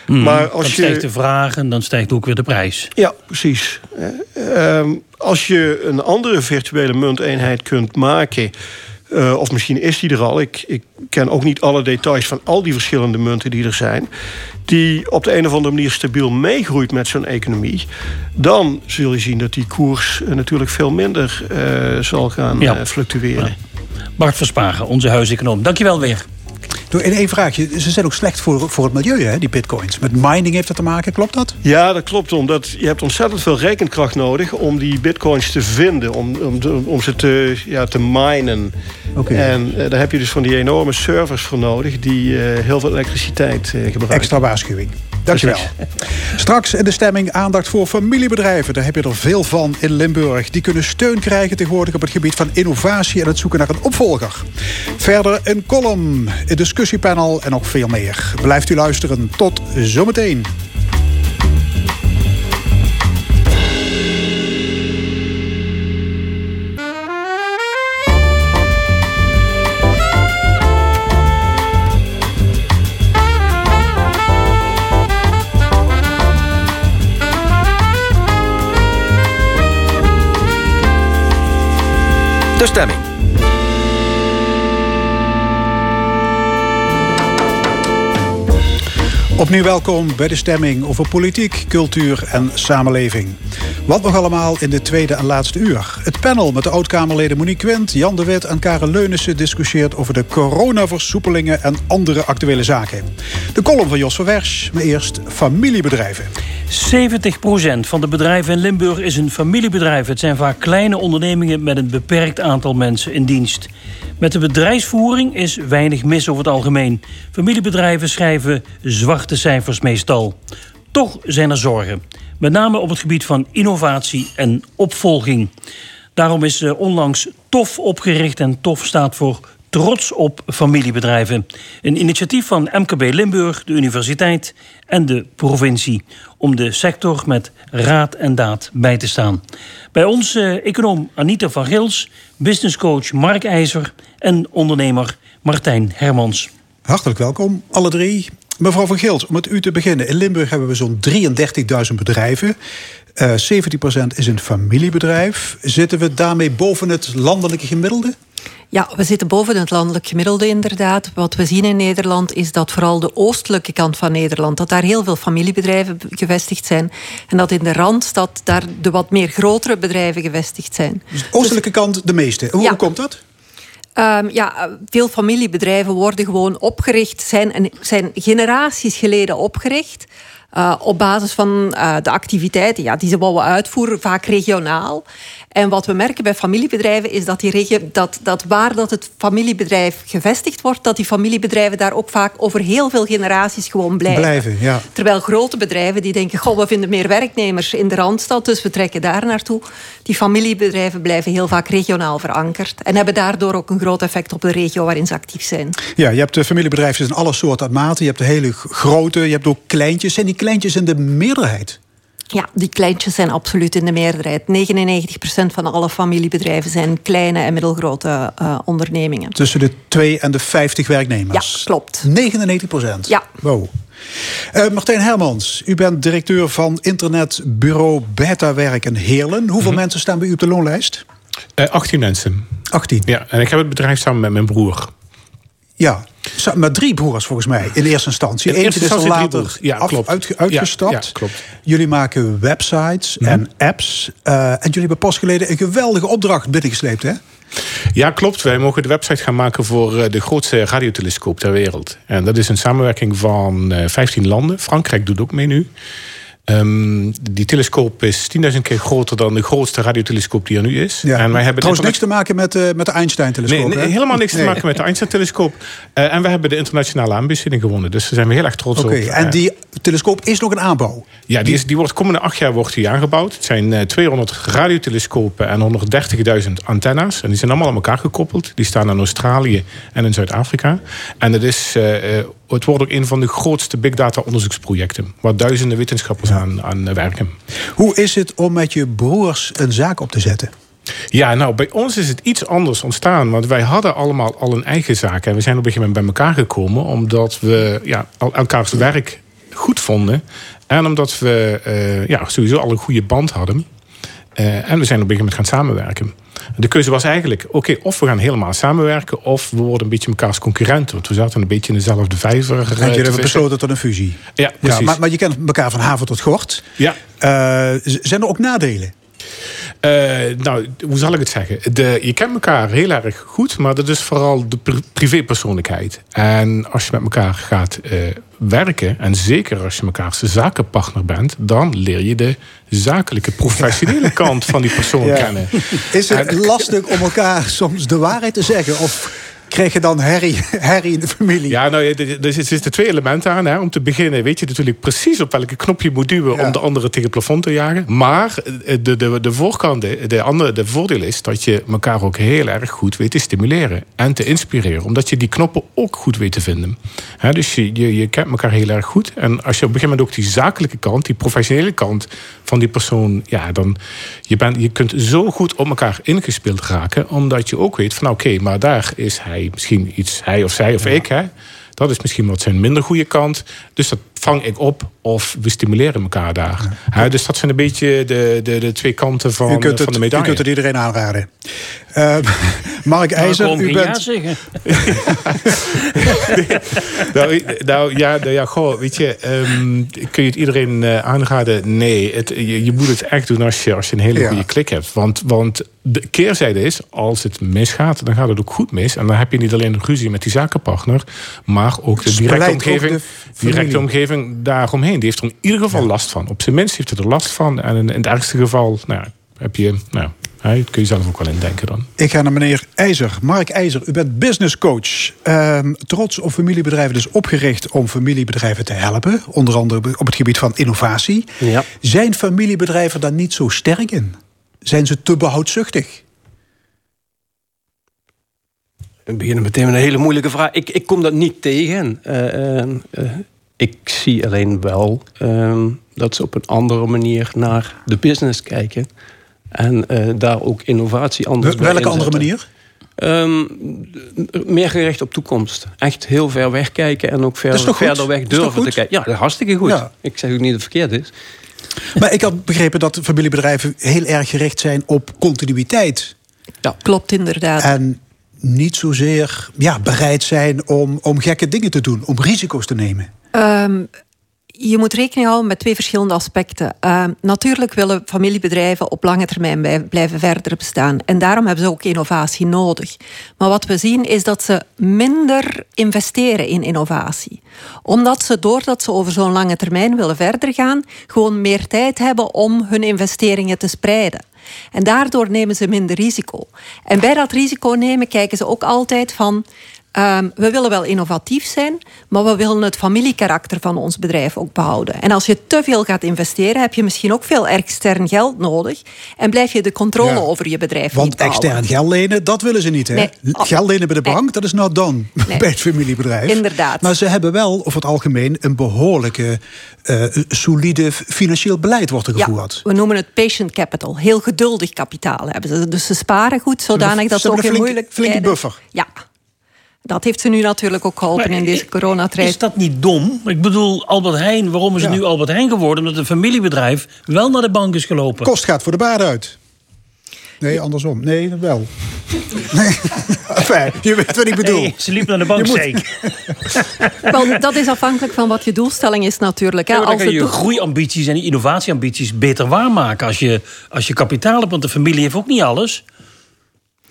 Mm, maar als dan stijgt de vraag en dan stijgt ook weer de prijs. Ja, precies. Uh, als je een andere virtuele munteenheid kunt maken... Uh, of misschien is die er al. Ik, ik ken ook niet alle details van al die verschillende munten die er zijn. Die op de een of andere manier stabiel meegroeit met zo'n economie. Dan zul je zien dat die koers uh, natuurlijk veel minder uh, zal gaan ja. fluctueren. Ja. Bart Verspagen, onze huiseconoom. Dankjewel weer. In één vraagje, ze zijn ook slecht voor, voor het milieu, hè, die bitcoins. Met mining heeft dat te maken, klopt dat? Ja, dat klopt. Omdat je hebt ontzettend veel rekenkracht nodig om die bitcoins te vinden. Om, om, om ze te, ja, te minen. Okay. En uh, daar heb je dus van die enorme servers voor nodig... die uh, heel veel elektriciteit uh, gebruiken. Extra waarschuwing. Dankjewel. Straks in de stemming aandacht voor familiebedrijven. Daar heb je er veel van in Limburg. Die kunnen steun krijgen tegenwoordig op het gebied van innovatie... en het zoeken naar een opvolger. Verder een column, een discussiepanel en nog veel meer. Blijft u luisteren. Tot zometeen. De stemming. Opnieuw welkom bij de stemming over politiek, cultuur en samenleving. Wat nog allemaal in de tweede en laatste uur. Het panel met de oud-Kamerleden Monique Quint, Jan de Wit en Karen Leunissen discussieert over de coronaversoepelingen en andere actuele zaken. De column van Jos van Wersch, maar eerst familiebedrijven. 70% van de bedrijven in Limburg is een familiebedrijf. Het zijn vaak kleine ondernemingen met een beperkt aantal mensen in dienst. Met de bedrijfsvoering is weinig mis over het algemeen. Familiebedrijven schrijven zwarte cijfers meestal. Toch zijn er zorgen. Met name op het gebied van innovatie en opvolging. Daarom is eh, onlangs TOF opgericht en TOF staat voor Trots op familiebedrijven. Een initiatief van MKB Limburg, de universiteit en de provincie. Om de sector met raad en daad bij te staan. Bij ons eh, econoom Anita van Gils, businesscoach Mark IJzer en ondernemer Martijn Hermans. Hartelijk welkom, alle drie. Mevrouw van Gilt, om met u te beginnen. In Limburg hebben we zo'n 33.000 bedrijven. Uh, 17% is een familiebedrijf. Zitten we daarmee boven het landelijke gemiddelde? Ja, we zitten boven het landelijk gemiddelde inderdaad. Wat we zien in Nederland is dat vooral de oostelijke kant van Nederland... dat daar heel veel familiebedrijven gevestigd zijn. En dat in de Randstad daar de wat meer grotere bedrijven gevestigd zijn. Dus de oostelijke kant de meeste. Hoe, ja. hoe komt dat? Um, ja, veel familiebedrijven worden gewoon opgericht, zijn, zijn generaties geleden opgericht. Uh, op basis van uh, de activiteiten ja, die ze wouden uitvoeren, vaak regionaal. En wat we merken bij familiebedrijven is dat, die regio, dat, dat waar dat het familiebedrijf gevestigd wordt, dat die familiebedrijven daar ook vaak over heel veel generaties gewoon blijven. blijven ja. Terwijl grote bedrijven die denken, goh, we vinden meer werknemers in de Randstad, dus we trekken daar naartoe. Die familiebedrijven blijven heel vaak regionaal verankerd en hebben daardoor ook een groot effect op de regio waarin ze actief zijn. Ja, je hebt de familiebedrijven in alle soorten en maten. Je hebt de hele grote, je hebt ook kleintjes. Zijn die kleintjes in de meerderheid? Ja, die kleintjes zijn absoluut in de meerderheid. 99% van alle familiebedrijven zijn kleine en middelgrote uh, ondernemingen. Tussen de 2 en de 50 werknemers? Ja, klopt. 99%? Ja. Wow. Uh, Martijn Hermans, u bent directeur van internetbureau Beta Werk in Heerlen. Hoeveel Mhm. mensen staan bij u op de loonlijst? Uh, 18 mensen. 18? Ja, en ik heb het bedrijf samen met mijn broer. Ja, met drie broers volgens mij in eerste instantie. In Eentje is er later. Ja, af, klopt. uit, uitgestapt. Ja, ja, klopt. Jullie maken websites Mhm. en apps. Uh, en jullie hebben pas geleden een geweldige opdracht binnengesleept, hè? Ja, klopt. Wij mogen de website gaan maken voor uh, de grootste radiotelescoop ter wereld. En dat is een samenwerking van uh, 15 landen. Frankrijk doet ook mee nu. Um, die telescoop is 10.000 keer groter dan de grootste radiotelescoop die er nu is. Ja. En wij hebben Trouwens niks te maken met, uh, met de Einstein-telescoop. Nee, nee helemaal niks nee. te maken met de Einstein-telescoop. Uh, en we hebben de internationale aanbesteding gewonnen. Dus daar zijn we heel erg trots okay, op. En uh, die telescoop is nog een aanbouw? Ja, die, is, die wordt komende acht jaar wordt die aangebouwd. Het zijn uh, 200 radiotelescopen en 130.000 antennes. En die zijn allemaal aan elkaar gekoppeld. Die staan in Australië en in Zuid-Afrika. En het is het wordt ook een van de grootste big data onderzoeksprojecten. Waar duizenden wetenschappers aan, aan werken. Hoe is het om met je broers een zaak op te zetten? Ja, nou, bij ons is het iets anders ontstaan. Want wij hadden allemaal al een eigen zaak. En we zijn op een gegeven moment bij elkaar gekomen. Omdat we ja, elkaars werk goed vonden. En omdat we uh, ja, sowieso al een goede band hadden. Uh, en we zijn op een gegeven moment gaan samenwerken. De keuze was eigenlijk, oké, okay, of we gaan helemaal samenwerken... of we worden een beetje elkaars concurrenten. Want we zaten een beetje in dezelfde vijver. En jullie hebben besloten tot een fusie. Ja, precies. Ja, maar, maar, je kent elkaar van haven tot gort. Ja. Uh, zijn er ook nadelen? Uh, nou, hoe zal ik het zeggen? De, je kent elkaar heel erg goed, maar dat is vooral de privépersoonlijkheid. En als je met elkaar gaat uh, werken, en zeker als je mekaars zakenpartner bent, dan leer je de zakelijke, professionele kant van die persoon ja. kennen. Is het en, lastig om elkaar soms de waarheid te zeggen? Of kreeg je dan herrie, herrie in de familie? Ja, nou, er zitten twee elementen aan. Hè. Om te beginnen weet je natuurlijk precies op welke knop je moet duwen... Ja. om de andere tegen het plafond te jagen. Maar de, de, de voorkant, de, andere, de voordeel is dat je elkaar ook heel erg goed weet te stimuleren. En te inspireren. Omdat je die knoppen ook goed weet te vinden. Hè, dus je, je, je kent elkaar heel erg goed. En als je op een gegeven moment ook die zakelijke kant... die professionele kant van die persoon... ja, dan je, bent, je kunt zo goed op elkaar ingespeeld raken... omdat je ook weet van oké, okay, maar daar is hij misschien iets, hij of zij of ja. ik. Hè? Dat is misschien wat zijn minder goede kant. Dus dat vang ik op of we stimuleren elkaar daar. Ja. dus dat zijn een beetje de, de, de twee kanten van, u kunt het, van de medaille. U kunt het iedereen aanraden. Uh, Mark IJzer, nou, u bent... Ja zeggen. nou, nou, ja, nou, ja, goh, weet je, um, kun je het iedereen uh, aanraden? Nee, het, je, je, moet het echt doen als je, als je een hele goede klik hebt. Want, want de keerzijde is, als het misgaat, dan gaat het ook goed mis. En dan heb je niet alleen de ruzie met die zakenpartner, maar ook de directe omgeving, de directe omgeving daaromheen. Die heeft er in ieder geval ja. last van. Op zijn minst heeft het er last van. En in, in het ergste geval, nou, heb je, nou, dat kun je zelf ook wel indenken dan. Ik ga naar meneer IJzer. Mark IJzer, u bent business coach. Um, trots op familiebedrijven, dus opgericht om familiebedrijven te helpen. Onder andere op het gebied van innovatie. Ja. Zijn familiebedrijven daar niet zo sterk in? Zijn ze te behoudzuchtig? We beginnen meteen met een hele moeilijke vraag. Ik, ik kom dat niet tegen. Uh, uh, uh, ik zie alleen wel ehm, dat ze op een andere manier naar de business kijken. En uh, daar ook innovatie anders Welke bij andere manier? Um, meer gericht op toekomst. Echt heel ver weg kijken en ook ver, verder weg durven te kijken. Ja, dat is hartstikke goed. Ja. Ik zeg ook niet dat het verkeerd is. Maar ik had begrepen dat familiebedrijven heel erg gericht zijn op continuïteit. Ja, klopt inderdaad. En niet zozeer ja, bereid zijn om, om gekke dingen te doen, om risico's te nemen. Um, je moet rekening houden met twee verschillende aspecten. Uh, natuurlijk willen familiebedrijven op lange termijn blijven verder bestaan. En daarom hebben ze ook innovatie nodig. Maar wat we zien is dat ze minder investeren in innovatie. Omdat ze, doordat ze over zo'n lange termijn willen verder gaan, gewoon meer tijd hebben om hun investeringen te spreiden. En daardoor nemen ze minder risico. En bij dat risico nemen kijken ze ook altijd van Ehm, we willen wel innovatief zijn, maar we willen het familiekarakter van ons bedrijf ook behouden. En als je te veel gaat investeren, heb je misschien ook veel extern geld nodig. En blijf je de controle Ja. over je bedrijf Want niet behouden. extern geld lenen, dat willen ze niet. Hè? Nee. Geld lenen bij de bank, dat is nou dan Nee. bij het familiebedrijf. Inderdaad. Maar ze hebben wel over het algemeen een behoorlijke, eh, solide financieel beleid wordt er gevoerd. we noemen het patient capital. Heel geduldig kapitaal hebben ze. Dus ze sparen goed, zodanig dat ze ze ook in moeilijk flinke buffer. Ja. Dat heeft ze nu natuurlijk ook geholpen Maar in deze coronatijd. Is dat niet dom? Ik bedoel, Albert Heijn, waarom is het Ja. nu Albert Heijn geworden? Omdat een familiebedrijf wel naar de bank is gelopen. Kost gaat voor de baard uit. Nee, andersom. Nee, dat wel. Nee. Enfin, je weet wat ik bedoel. Hey, ze liep naar de bank, zeker. Wel, dat is afhankelijk van wat je doelstelling is natuurlijk. Hè. Ja, dan Als kan je groeiambities en innovatieambities beter waarmaken als je, als je kapitaal hebt. Want de familie heeft ook niet alles.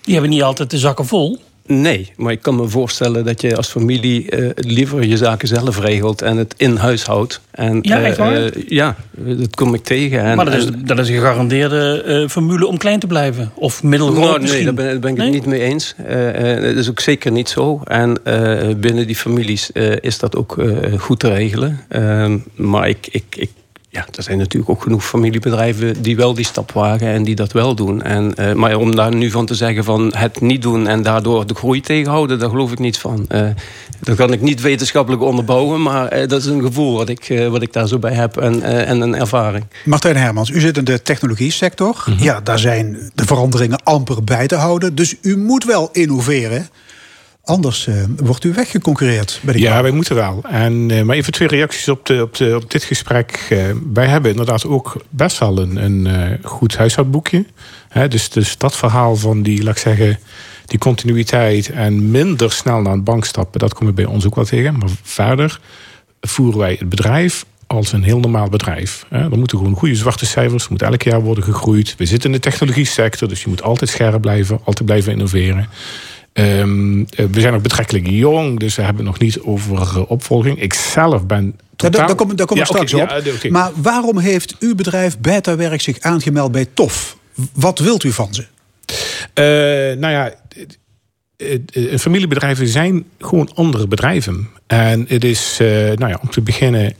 Die hebben niet altijd de zakken vol. Nee, maar ik kan me voorstellen dat je als familie eh, liever je zaken zelf regelt en het in huis houdt. En, Ja, eh, echt waar? eh, ja, dat kom ik tegen. En, maar dat is, en- dat is een gegarandeerde eh, formule om klein te blijven. Of middelgroot Nou, nee, misschien. daar ben, daar ben ik Nee? het niet mee eens. Eh, eh, dat is ook zeker niet zo. En eh, binnen die families eh, is dat ook eh, goed te regelen. Ehm, maar ik, ik, ik, ja, er zijn natuurlijk ook genoeg familiebedrijven die wel die stap wagen en die dat wel doen. En, eh, maar om daar nu van te zeggen van het niet doen en daardoor de groei tegenhouden, daar geloof ik niet van. Eh, dat kan ik niet wetenschappelijk onderbouwen, maar eh, dat is een gevoel wat ik, wat ik daar zo bij heb en, en een ervaring. Martijn Hermans, u zit in de technologie sector. Mhm. Ja, daar zijn de veranderingen amper bij te houden. Dus u moet wel innoveren. Anders eh, wordt u weggeconcurreerd bij de Ja, wij moeten wel. En, eh, maar even twee reacties op, de, op, de, op dit gesprek. Eh, wij hebben inderdaad ook best wel een, een goed huishoudboekje. Dus, dus dat verhaal van die, laat ik zeggen, die continuïteit en minder snel naar een bank stappen, dat komen we bij ons ook wel tegen. Maar verder voeren wij het bedrijf als een heel normaal bedrijf. Er moeten gewoon goede zwarte cijfers, er moet elk jaar worden gegroeid. We zitten in de technologie sector, dus je moet altijd scherp blijven, altijd blijven innoveren. Ehm, eh, we zijn nog betrekkelijk jong, dus we hebben het nog niet over eh, opvolging. Ik zelf ben Ja, totaal... daar, daar komen we Ja, straks op. ja. Maar waarom heeft uw bedrijf Betawerk zich aangemeld bij TOF? Wat wilt u van ze? Eh, nou ja, familiebedrijven zijn gewoon andere bedrijven. En het is, nou ja, om te beginnen,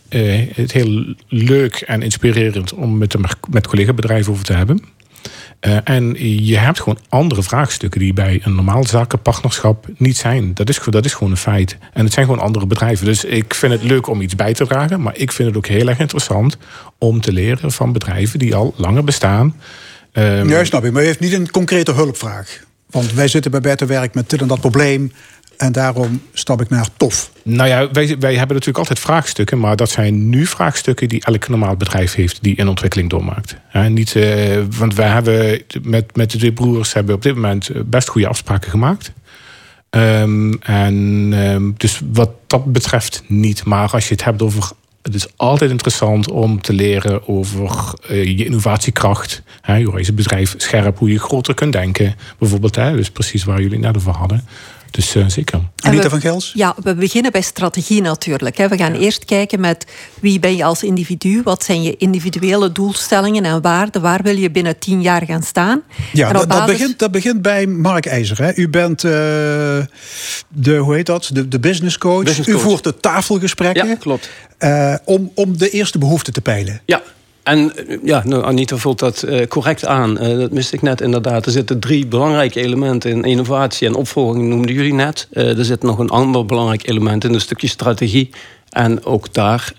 het heel leuk en inspirerend om met, de- met collega-bedrijven over te hebben. Eh, en je hebt gewoon andere vraagstukken die bij een normaal zakenpartnerschap niet zijn. Dat is, dat is gewoon een feit. En het zijn gewoon andere bedrijven. Dus ik vind het leuk om iets bij te dragen. Maar ik vind het ook heel erg interessant om te leren van bedrijven die al langer bestaan. Ehm, Ja, snap ik. Maar u heeft niet een concrete hulpvraag. Want wij zitten bij Betawerk met dit en dat probleem. En daarom stap ik naar TOF. Nou ja, wij, wij hebben natuurlijk altijd vraagstukken, maar dat zijn nu vraagstukken die elk normaal bedrijf heeft die een ontwikkeling doormaakt. Niet, eh, want wij hebben met, met de twee broers hebben op dit moment best goede afspraken gemaakt. Ehm, en ehm, dus wat dat betreft niet. Maar als je het hebt over. Het is altijd interessant om te leren over eh, je innovatiekracht. Hè, hoe is het bedrijf scherp, hoe je groter kunt denken. Bijvoorbeeld, hè, dus precies waar jullie net over hadden. Dus eh, zeker. Anita van Gels? Ja, we beginnen bij strategie natuurlijk. hè. We gaan eerst kijken met wie ben je als individu, wat zijn je individuele doelstellingen en waarden, waar wil je binnen tien jaar gaan staan. Ja, dat, basis- begint, dat begint bij Mark IJzer. Hè? U bent eh, de, hoe heet dat? De, de business coach. Business U voert de tafelgesprekken. Ja, klopt. eh, om, om de eerste behoeften te peilen. Ja. En ja, nou, Anita vult dat eh, correct aan. Eh, dat miste ik net inderdaad. Er zitten drie belangrijke elementen in innovatie en opvolging, noemden jullie net. Eh, er zit nog een ander belangrijk element in, een stukje strategie. En ook daar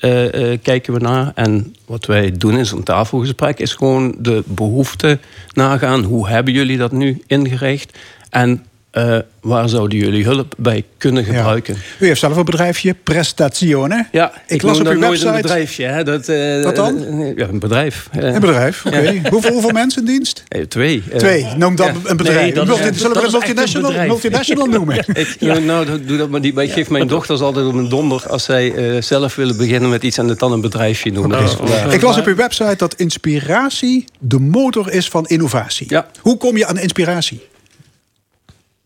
kijken we naar. En wat wij doen in zo'n tafelgesprek is gewoon de behoefte nagaan. Hoe hebben jullie dat nu ingericht? En eh, waar zouden jullie hulp bij kunnen gebruiken? U heeft zelf een bedrijfje, Prestazione. Ja, Ik las op dat uw website- een bedrijfje. Hè? Dat, eh, Wat dan? eh, Ja, een bedrijf. Een bedrijf, oké. Hoeveel, hoeveel mensen in dienst? Twee. Twee. Noem ja. een bedrijf. Nee, dat is- zullen we dat echt een multinational, multinational noemen? Ik, Nou, dat- doe dat maar niet. Maar ik geef mijn dochters altijd op een donder als zij zelf willen beginnen met iets en het dan een bedrijfje noemen. Dus. Ik las op uw website dat inspiratie de motor is van innovatie. Ja. Hoe kom je aan inspiratie?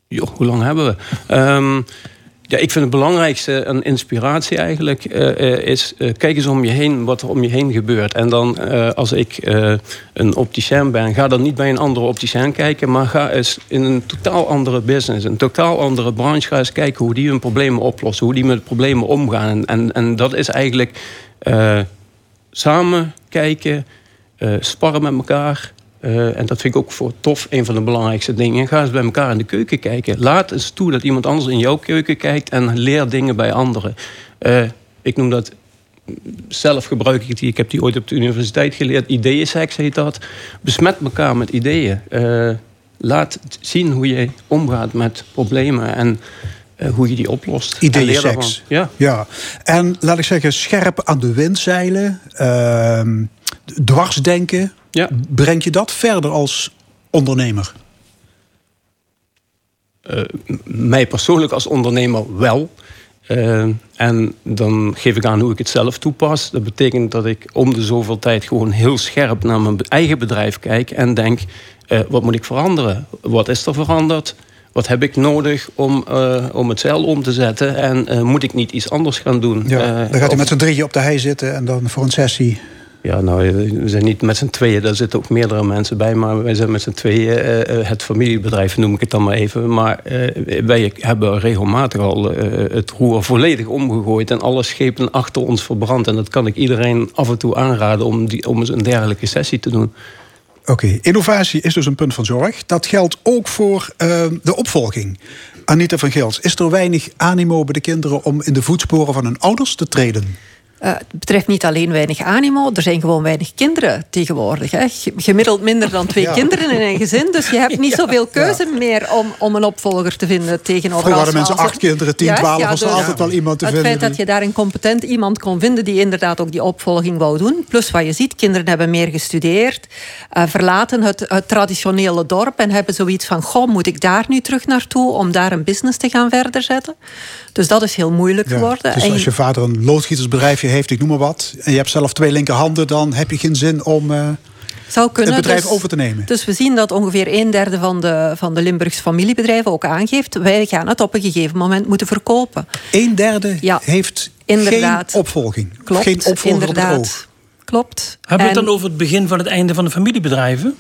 Joh, hoe lang hebben we? Ehm, ja, ik vind het belangrijkste een inspiratie eigenlijk uh, is uh, kijk eens om je heen wat er om je heen gebeurt. En dan als ik een opticien ben, ga dan niet bij een andere opticien kijken, maar ga eens in een totaal andere business, een totaal andere branche, ga eens kijken hoe die hun problemen oplossen, hoe die met problemen omgaan. En, en dat is eigenlijk samen kijken, sparren met elkaar. Uh, en dat vind ik ook voor tof een van de belangrijkste dingen. Ga eens bij elkaar in de keuken kijken. Laat eens toe dat iemand anders in jouw keuken kijkt en leer dingen bij anderen. Uh, ik noem dat zelf gebruik ik die. Ik heb die ooit op de universiteit geleerd. Ideeënseks heet dat. Besmet elkaar met ideeën. Uh, laat zien hoe je omgaat met problemen en hoe je die oplost. Ideeënseks. Ja. ja. En laat ik zeggen, scherp aan de wind zeilen. Ehm, dwarsdenken. Ja. Breng je dat verder als ondernemer? Uh, mij persoonlijk als ondernemer wel. Uh, en dan geef ik aan hoe ik het zelf toepas. Dat betekent dat ik om de zoveel tijd gewoon heel scherp naar mijn eigen bedrijf kijk en denk: uh, wat moet ik veranderen? Wat is er veranderd? Wat heb ik nodig om, om het zeil om te zetten? En moet ik niet iets anders gaan doen? Ja, dan gaat u met z'n drieën op de hei zitten en dan voor een sessie. Ja, nou, we zijn niet met z'n tweeën, daar zitten ook meerdere mensen bij. Maar wij zijn met z'n tweeën uh, het familiebedrijf, noem ik het dan maar even. Maar wij hebben regelmatig al het roer volledig omgegooid... en alle schepen achter ons verbrand. En dat kan ik iedereen af en toe aanraden om, die, om eens een dergelijke sessie te doen. Oké, innovatie is dus een punt van zorg. Dat geldt ook voor de opvolging. Anita van Gils, is er weinig animo bij de kinderen... om in de voetsporen van hun ouders te treden? Uh, het betreft niet alleen weinig animo, er zijn gewoon weinig kinderen tegenwoordig. Hè. Gemiddeld minder dan twee kinderen in een gezin. Dus je hebt niet zoveel keuze meer om, om een opvolger te vinden tegenover Vroeger hadden mensen acht kinderen, tien, twaalf, was er dus altijd wel iemand te het vinden. Het feit dat je daar een competent iemand kon vinden die inderdaad ook die opvolging wou doen. Plus wat je ziet, kinderen hebben meer gestudeerd, uh, verlaten het, het, traditionele dorp en hebben zoiets van, goh, moet ik daar nu terug naartoe om daar een business te gaan verder zetten? Dus dat is heel moeilijk geworden. Dus als je vader een heeft, ik noem maar wat... en je hebt zelf twee linkerhanden... dan heb je geen zin om uh, Zou kunnen, het bedrijf dus, over te nemen. Dus we zien dat ongeveer een derde van de, van de Limburgse familiebedrijven ook aangeeft... wij gaan het op een gegeven moment moeten verkopen. Een derde ja, heeft inderdaad. geen opvolging. Klopt, geen opvolger inderdaad. op het oog. Klopt. Hebben we het dan over het begin van het einde van de familiebedrijven?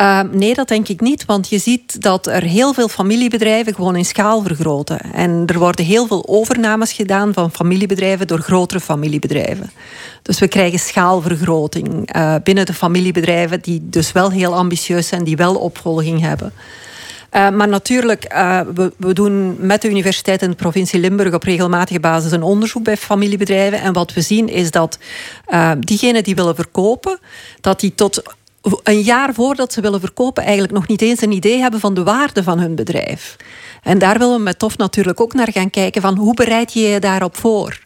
Uh, nee, dat denk ik niet. Want je ziet dat er heel veel familiebedrijven gewoon in schaal vergroten. En er worden heel veel overnames gedaan van familiebedrijven door grotere familiebedrijven. Dus we krijgen schaalvergroting uh, binnen de familiebedrijven, die dus wel heel ambitieus zijn, die wel opvolging hebben. Uh, maar natuurlijk, uh, we, we, doen met de universiteit en de provincie Limburg op regelmatige basis een onderzoek bij familiebedrijven. En wat we zien is dat uh, diegenen die willen verkopen, dat die tot een jaar voordat ze willen verkopen eigenlijk nog niet eens een idee hebben van de waarde van hun bedrijf. En daar willen we met TOF natuurlijk ook naar gaan kijken van hoe bereid je je daarop voor.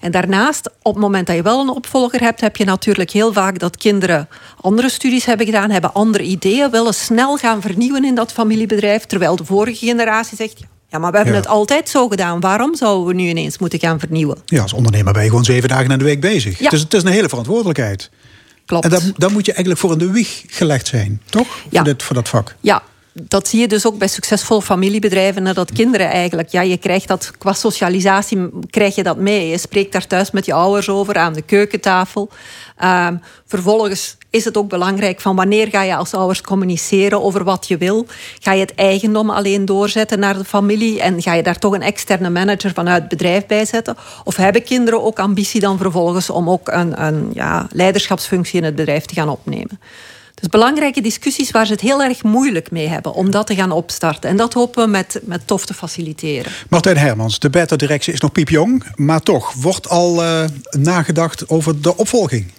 En daarnaast, op het moment dat je wel een opvolger hebt, heb je natuurlijk heel vaak dat kinderen andere studies hebben gedaan, hebben andere ideeën, willen snel gaan vernieuwen in dat familiebedrijf, terwijl de vorige generatie zegt, ja, maar we hebben het altijd zo gedaan. Waarom zouden we nu ineens moeten gaan vernieuwen? Ja, als ondernemer ben je gewoon zeven dagen in de week bezig. Ja. Dus het is een hele verantwoordelijkheid. Klopt. En dan, dan moet je eigenlijk voor in de wieg gelegd zijn, toch? Ja. Voor, dit, voor dat vak. Ja, dat zie je dus ook bij succesvolle familiebedrijven. Dat kinderen eigenlijk, ja, je krijgt dat qua socialisatie, krijg je dat mee. Je spreekt daar thuis met je ouders over aan de keukentafel. Um, vervolgens is het ook belangrijk van wanneer ga je als ouders communiceren over wat je wil. Ga je het eigendom alleen doorzetten naar de familie en ga je daar toch een externe manager vanuit het bedrijf bij zetten? Of hebben kinderen ook ambitie dan vervolgens om ook een, een ja, leiderschapsfunctie in het bedrijf te gaan opnemen? Dus belangrijke discussies waar ze het heel erg moeilijk mee hebben om dat te gaan opstarten. En dat hopen we met, met TOF te faciliteren. Martijn Hermans, de beta-directie is nog piepjong. Maar toch, wordt al uh, nagedacht over de opvolging?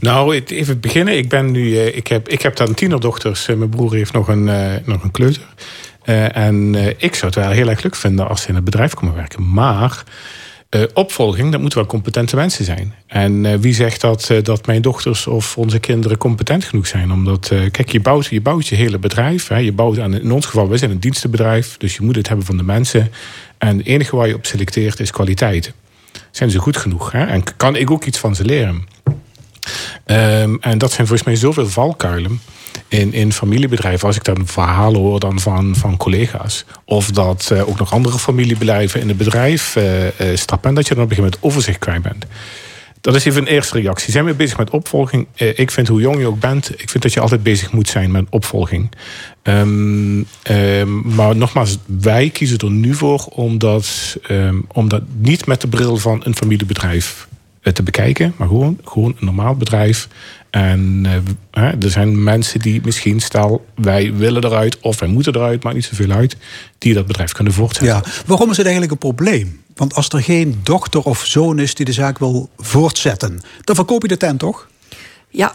Nou, even beginnen. Ik, ben nu, uh, ik, heb, ik heb dan tienerdochters. Uh, mijn broer heeft nog een, nog een kleuter. en ik zou het wel heel erg leuk vinden als ze in het bedrijf komen werken. Maar opvolging, dat moeten wel competente mensen zijn. En wie zegt dat, dat mijn dochters of onze kinderen competent genoeg zijn? Omdat, kijk, je bouwt, je bouwt je hele bedrijf. Hè, je bouwt aan, in ons geval, wij zijn een dienstenbedrijf. Dus je moet het hebben van de mensen. En het enige waar je op selecteert is kwaliteit. Zijn ze goed genoeg? Hè? En kan ik ook iets van ze leren? Ehm, en dat zijn volgens mij zoveel valkuilen in, in familiebedrijven. Als ik dan verhalen hoor dan van, van collega's. Of dat uh, ook nog andere familiebedrijven in het bedrijf uh, uh, stappen. En dat je dan op een gegeven moment overzicht kwijt bent. Dat is even een eerste reactie. Zijn we bezig met opvolging? ik vind hoe jong je ook bent, ik vind dat je altijd bezig moet zijn met opvolging. Um, um, maar nogmaals, wij kiezen er nu voor om dat niet met de bril van een familiebedrijf te bekijken, maar gewoon, gewoon een normaal bedrijf. En uh, er zijn mensen die misschien, stel wij willen eruit of wij moeten eruit, maakt niet zoveel uit, die dat bedrijf kunnen voortzetten. Ja, waarom is het eigenlijk een probleem? Want als er geen dochter of zoon is die de zaak wil voortzetten, dan verkoop je de tent toch? Ja,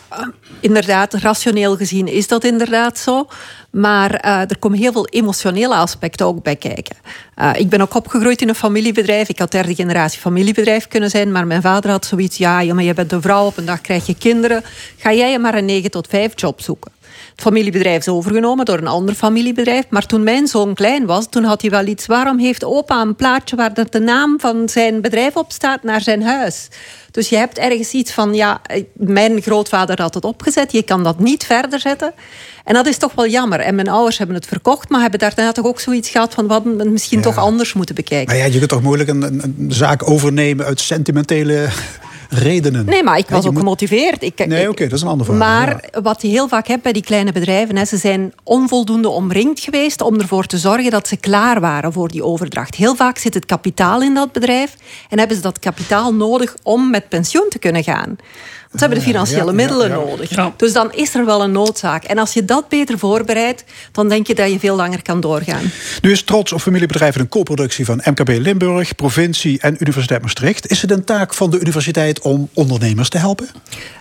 inderdaad, rationeel gezien is dat inderdaad zo. Maar uh, er komen heel veel emotionele aspecten ook bij kijken. Uh, ik ben ook opgegroeid in een familiebedrijf. Ik had derde generatie familiebedrijf kunnen zijn. Maar mijn vader had zoiets, ja, ja maar je bent een vrouw, op een dag krijg je kinderen. Ga jij je maar een 9 tot 5 job zoeken. Het familiebedrijf is overgenomen door een ander familiebedrijf. Maar toen mijn zoon klein was, toen had hij wel iets. Waarom heeft opa een plaatje waar de naam van zijn bedrijf op staat naar zijn huis? Dus je hebt ergens iets van, ja, mijn grootvader had het opgezet. Je kan dat niet verder zetten. En dat is toch wel jammer. En mijn ouders hebben het verkocht, maar hebben daarna toch ook zoiets gehad van wat we misschien ja. toch anders moeten bekijken. Maar ja, je kunt toch moeilijk een, een, een zaak overnemen uit sentimentele redenen. Nee, maar ik was ook gemotiveerd. Ik, nee, oké, okay, dat is een ander verhaal. Maar ja. wat je heel vaak hebt bij die kleine bedrijven, hè, ze zijn onvoldoende omringd geweest om ervoor te zorgen dat ze klaar waren voor die overdracht. Heel vaak zit het kapitaal in dat bedrijf en hebben ze dat kapitaal nodig om met pensioen te kunnen gaan. Want ze hebben de financiële ja, middelen ja, nodig. Dus dan is er wel een noodzaak. En als je dat beter voorbereidt, dan denk je dat je veel langer kan doorgaan. Nu is Trots op familiebedrijven een co-productie van MKB Limburg, provincie en Universiteit Maastricht. Is het een taak van de universiteit om ondernemers te helpen?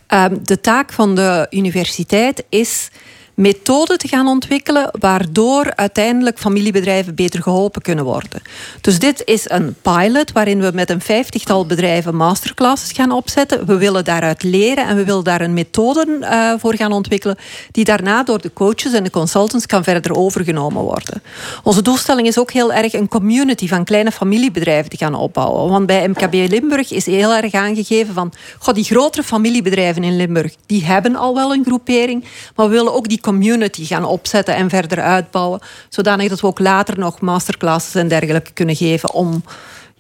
Um, de taak van de universiteit is methoden te gaan ontwikkelen waardoor uiteindelijk familiebedrijven beter geholpen kunnen worden. Dus dit is een pilot waarin we met een vijftigtal bedrijven masterclasses gaan opzetten. We willen daaruit leren en we willen daar een methode uh, voor gaan ontwikkelen die daarna door de coaches en de consultants kan verder overgenomen worden. Onze doelstelling is ook heel erg een community van kleine familiebedrijven te gaan opbouwen. Want bij MKB Limburg is heel erg aangegeven van god, die grotere familiebedrijven in Limburg, die hebben al wel een groepering, maar we willen ook die community gaan opzetten en verder uitbouwen. Zodanig dat we ook later nog masterclasses en dergelijke kunnen geven om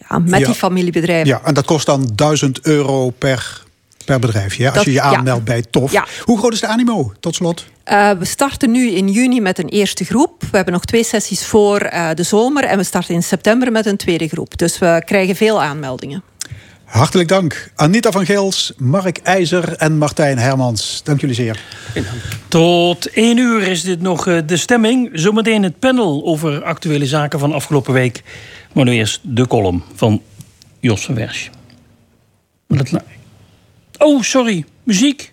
ja, met ja. die familiebedrijven. Ja, en dat kost dan 1000 euro per, per bedrijf, ja, als dat, je je aanmeldt ja. bij TOF. Ja. Hoe groot is de animo, tot slot? Uh, we starten nu in juni met een eerste groep. We hebben nog twee sessies voor uh, de zomer. En we starten in september met een tweede groep. Dus we krijgen veel aanmeldingen. Hartelijk dank. Anita van Gils, Mark IJzer en Martijn Hermans. Dank jullie zeer. Tot één uur is dit nog de stemming. Zometeen het panel over actuele zaken van afgelopen week. Maar nu eerst de column van Jos van Wersch. Oh, sorry. Muziek.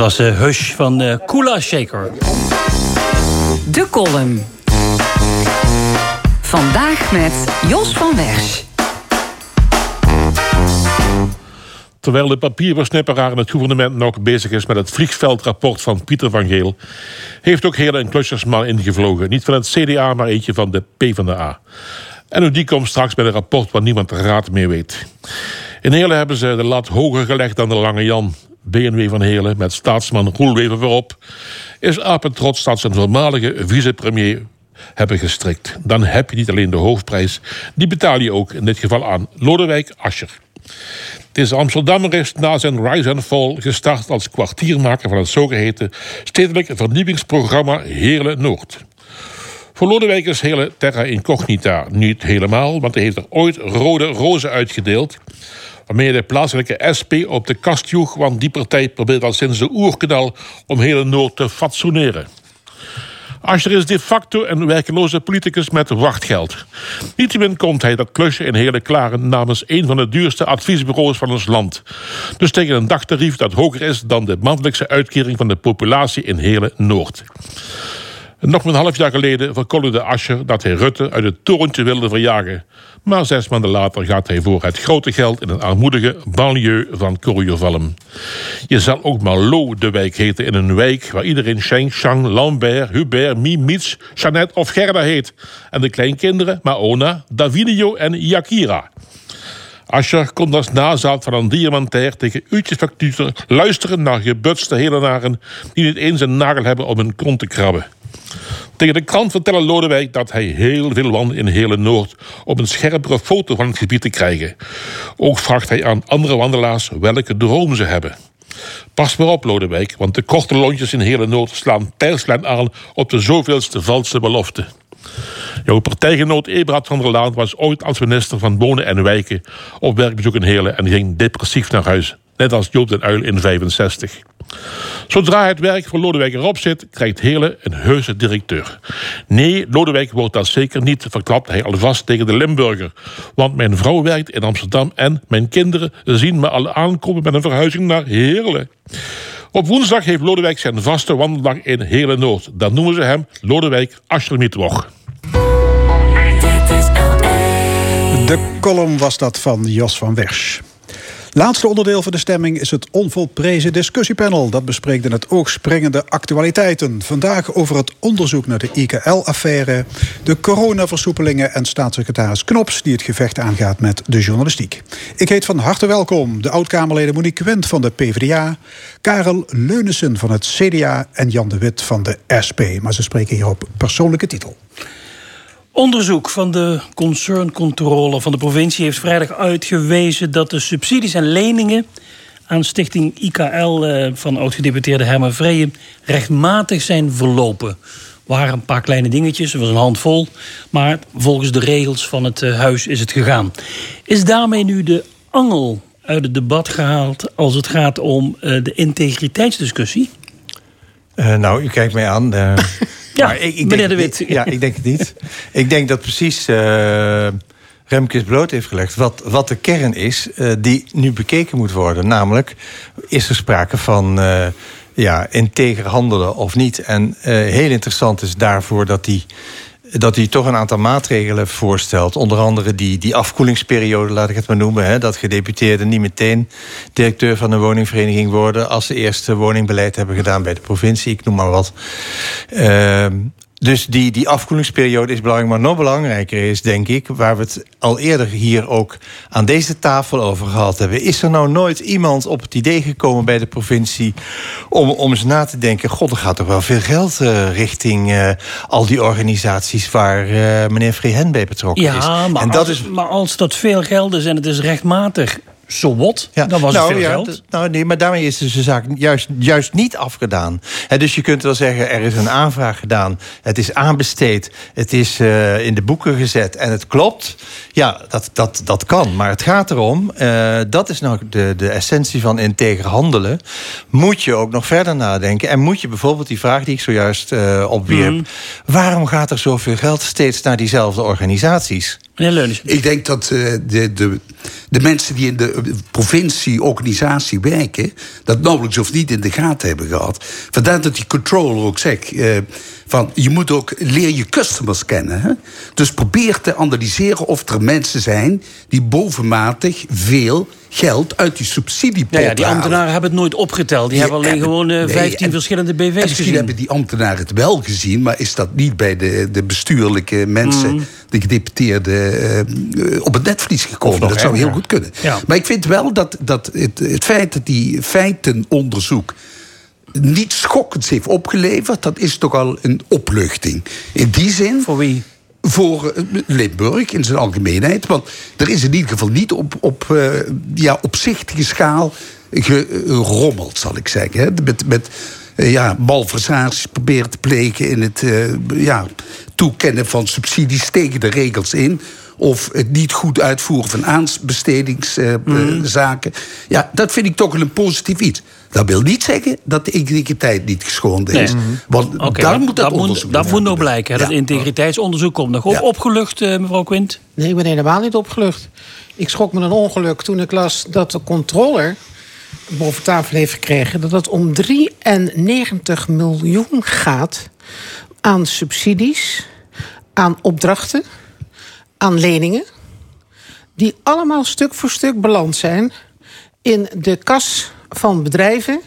Was de Hush van uh, Kula Shaker. De column. Vandaag met Jos van Wersch. Terwijl de papierversnipperaar in het gouvernement nog bezig is met het vliegveldrapport van Pieter van Geel, heeft ook Hele en Klusjersman ingevlogen. Niet van het CDA, maar eentje van de PvdA. En ook die komt straks bij een rapport waar niemand de raad mee weet. In Heerlen hebben ze de lat hoger gelegd dan de Lange Jan. BNW van Heerlen met staatsman Roelwever voorop... is apetrots dat zijn voormalige vicepremier hebben gestrikt. Dan heb je niet alleen de hoofdprijs, die betaal je ook in dit geval aan Lodewijk Asscher. Deze Amsterdammer is na zijn Rise and Fall gestart als kwartiermaker van het zogeheten stedelijk vernieuwingsprogramma Heerlen Noord. Voor Lodewijk is hele terra incognita. Niet helemaal, want hij heeft er ooit rode rozen uitgedeeld. Waarmee de plaatselijke SP op de kast joeg, want die partij probeert al sinds de oerknal om hele Noord te fatsoeneren. Ascher is de facto een werkeloze politicus met wachtgeld. Niettemin komt hij dat klusje in hele klaren namens een van de duurste adviesbureaus van ons land. Dus tegen een dagtarief dat hoger is dan de maandelijkse uitkering van de populatie in hele Noord. Nog een half jaar geleden verkondigde Ascher dat hij Rutte uit het torentje wilde verjagen. Maar zes maanden later gaat hij voor het grote geld in een armoedige banlieue van Corrieurvalm. Je zal ook maar Lo de wijk heten in een wijk waar iedereen Sheng, Shang, Lambert, Hubert, Mie, Miets, Jeannette of Gerda heet. En de kleinkinderen Maona, Davinio en Yakira. Ascher kon als nazaat van een diamantair tegen uurtjesfactuur luisteren naar gebutste helenaren die niet eens een nagel hebben om hun kont te krabben. Tegen de krant vertellen Lodewijk dat hij heel veel wandelt in hele Noord... om een scherpere foto van het gebied te krijgen. Ook vraagt hij aan andere wandelaars welke droom ze hebben. Pas maar op, Lodewijk, want de korte lontjes in hele Noord... slaan pijlslijn aan op de zoveelste valse belofte. Jouw partijgenoot Eberhard van der Laan was ooit als minister van Wonen en Wijken... op werkbezoek in Heerlen en ging depressief naar huis. Net als Joop den Uil in 65. Zodra het werk voor Lodewijk erop zit, krijgt Hele een heuse directeur. Nee, Lodewijk wordt dat zeker niet, verklapt hij alvast tegen de Limburger. Want mijn vrouw werkt in Amsterdam en mijn kinderen zien me al aankomen met een verhuizing naar Heerlen. Op woensdag heeft Lodewijk zijn vaste wandeldag in Hele Noord. Dan noemen ze hem Lodewijk Aschermietwoch. De column was dat van Jos van Wersch. Laatste onderdeel van de stemming is het onvolprezen discussiepanel. Dat bespreekt in het oog springende actualiteiten. Vandaag over het onderzoek naar de IKL-affaire... de coronaversoepelingen en staatssecretaris Knops... die het gevecht aangaat met de journalistiek. Ik heet van harte welkom de oud-Kamerleden Monique Wendt van de PvdA... Karel Leunissen van het CDA en Jan de Wit van de SP. Maar ze spreken hier op persoonlijke titel. Onderzoek van de concerncontrole van de provincie heeft vrijdag uitgewezen dat de subsidies en leningen aan stichting IKL eh, van oud-gedeputeerde Herman Vreeën rechtmatig zijn verlopen. waren een paar kleine dingetjes, er was een handvol, maar volgens de regels van het eh, huis is het gegaan. Is daarmee nu de angel uit het debat gehaald als het gaat om uh, de integriteitsdiscussie? Uh, nou, u kijkt mij aan. Uh, ja, maar ik, ik meneer De Wit. Ja, ik denk het niet. ik denk dat precies uh, Remkes bloot heeft gelegd... wat, wat de kern is die nu bekeken moet worden. Namelijk, is er sprake van ja, integer handelen of niet? En heel interessant is daarvoor dat die dat hij toch een aantal maatregelen voorstelt. Onder andere die, die afkoelingsperiode, laat ik het maar noemen. Hè, dat gedeputeerden niet meteen directeur van een woningvereniging worden... als ze eerst woningbeleid hebben gedaan bij de provincie. Ik noem maar wat. Uh, dus die, die afkoelingsperiode is belangrijk. Maar nog belangrijker is, denk ik, waar we het al eerder hier ook aan deze tafel over gehad hebben. Is er nou nooit iemand op het idee gekomen bij de provincie om, om eens na te denken: God, er gaat toch wel veel geld uh, richting uh, al die organisaties waar uh, meneer Vrehen bij betrokken ja, is. Maar, en als, dat is... maar als dat veel geld is en het is rechtmatig zo wat, ja. dan was nou, het veel ja, geld. Nou, nee, maar daarmee is dus de zaak juist, juist niet afgedaan. He, dus je kunt wel zeggen, er is een aanvraag gedaan. Het is aanbesteed. Het is uh, in de boeken gezet. En het klopt. Ja, dat, dat, dat kan. Maar het gaat erom, uh, dat is nou de, de essentie van integer handelen. Moet je ook nog verder nadenken. En moet je bijvoorbeeld die vraag die ik zojuist uh, opwierp... Mm. waarom gaat er zoveel geld steeds naar diezelfde organisaties? Ik denk dat eh, de, de, de mensen die in de provincie-organisatie werken... dat nauwelijks of niet in de gaten hebben gehad. Vandaar dat die controller ook zegt... eh, van je moet ook leer je customers kennen. Hè? Dus probeer te analyseren of er mensen zijn... die bovenmatig veel geld uit die subsidiepot Ja, ja, die halen. ambtenaren hebben het nooit opgeteld. Die, Die hebben alleen hebben- gewoon eh, nee, 15 en- verschillende En BV's misschien gezien. hebben die ambtenaren het wel gezien, maar is dat niet bij de, de bestuurlijke mensen, Mhm. de gedeputeerden, eh, eh, op het netvlies gekomen. Dat zou heel goed kunnen. Ja. Maar ik vind wel dat, dat het, het feit dat die feitenonderzoek niet schokkends heeft opgeleverd, dat is toch al een opluchting. In die zin. Voor wie? Voor eh, Limburg in zijn algemeenheid. Want er is in ieder geval niet op, op eh, ja, opzichtige schaal gerommeld, zal ik zeggen. Hè. Met, met eh, ja, malversaties proberen te plegen in het ja, toekennen van subsidies tegen de regels in. Of het niet goed uitvoeren van aanbestedingszaken. Ja, dat vind ik toch wel een positief iets. Dat wil niet zeggen dat de integriteit niet geschonden is. Nee. Want Oké, daar moet dat, dat onderzoek moet, dat moet nog blijken. Dat Ja. integriteitsonderzoek komt nog op. Ja. Opgelucht, eh, mevrouw Quint? Nee, ik ben helemaal niet opgelucht. Ik schrok me een ongeluk toen ik las dat de controller boven tafel heeft gekregen... dat het om 93 miljoen gaat aan subsidies, aan opdrachten, aan leningen... die allemaal stuk voor stuk beland zijn in de kas van bedrijven...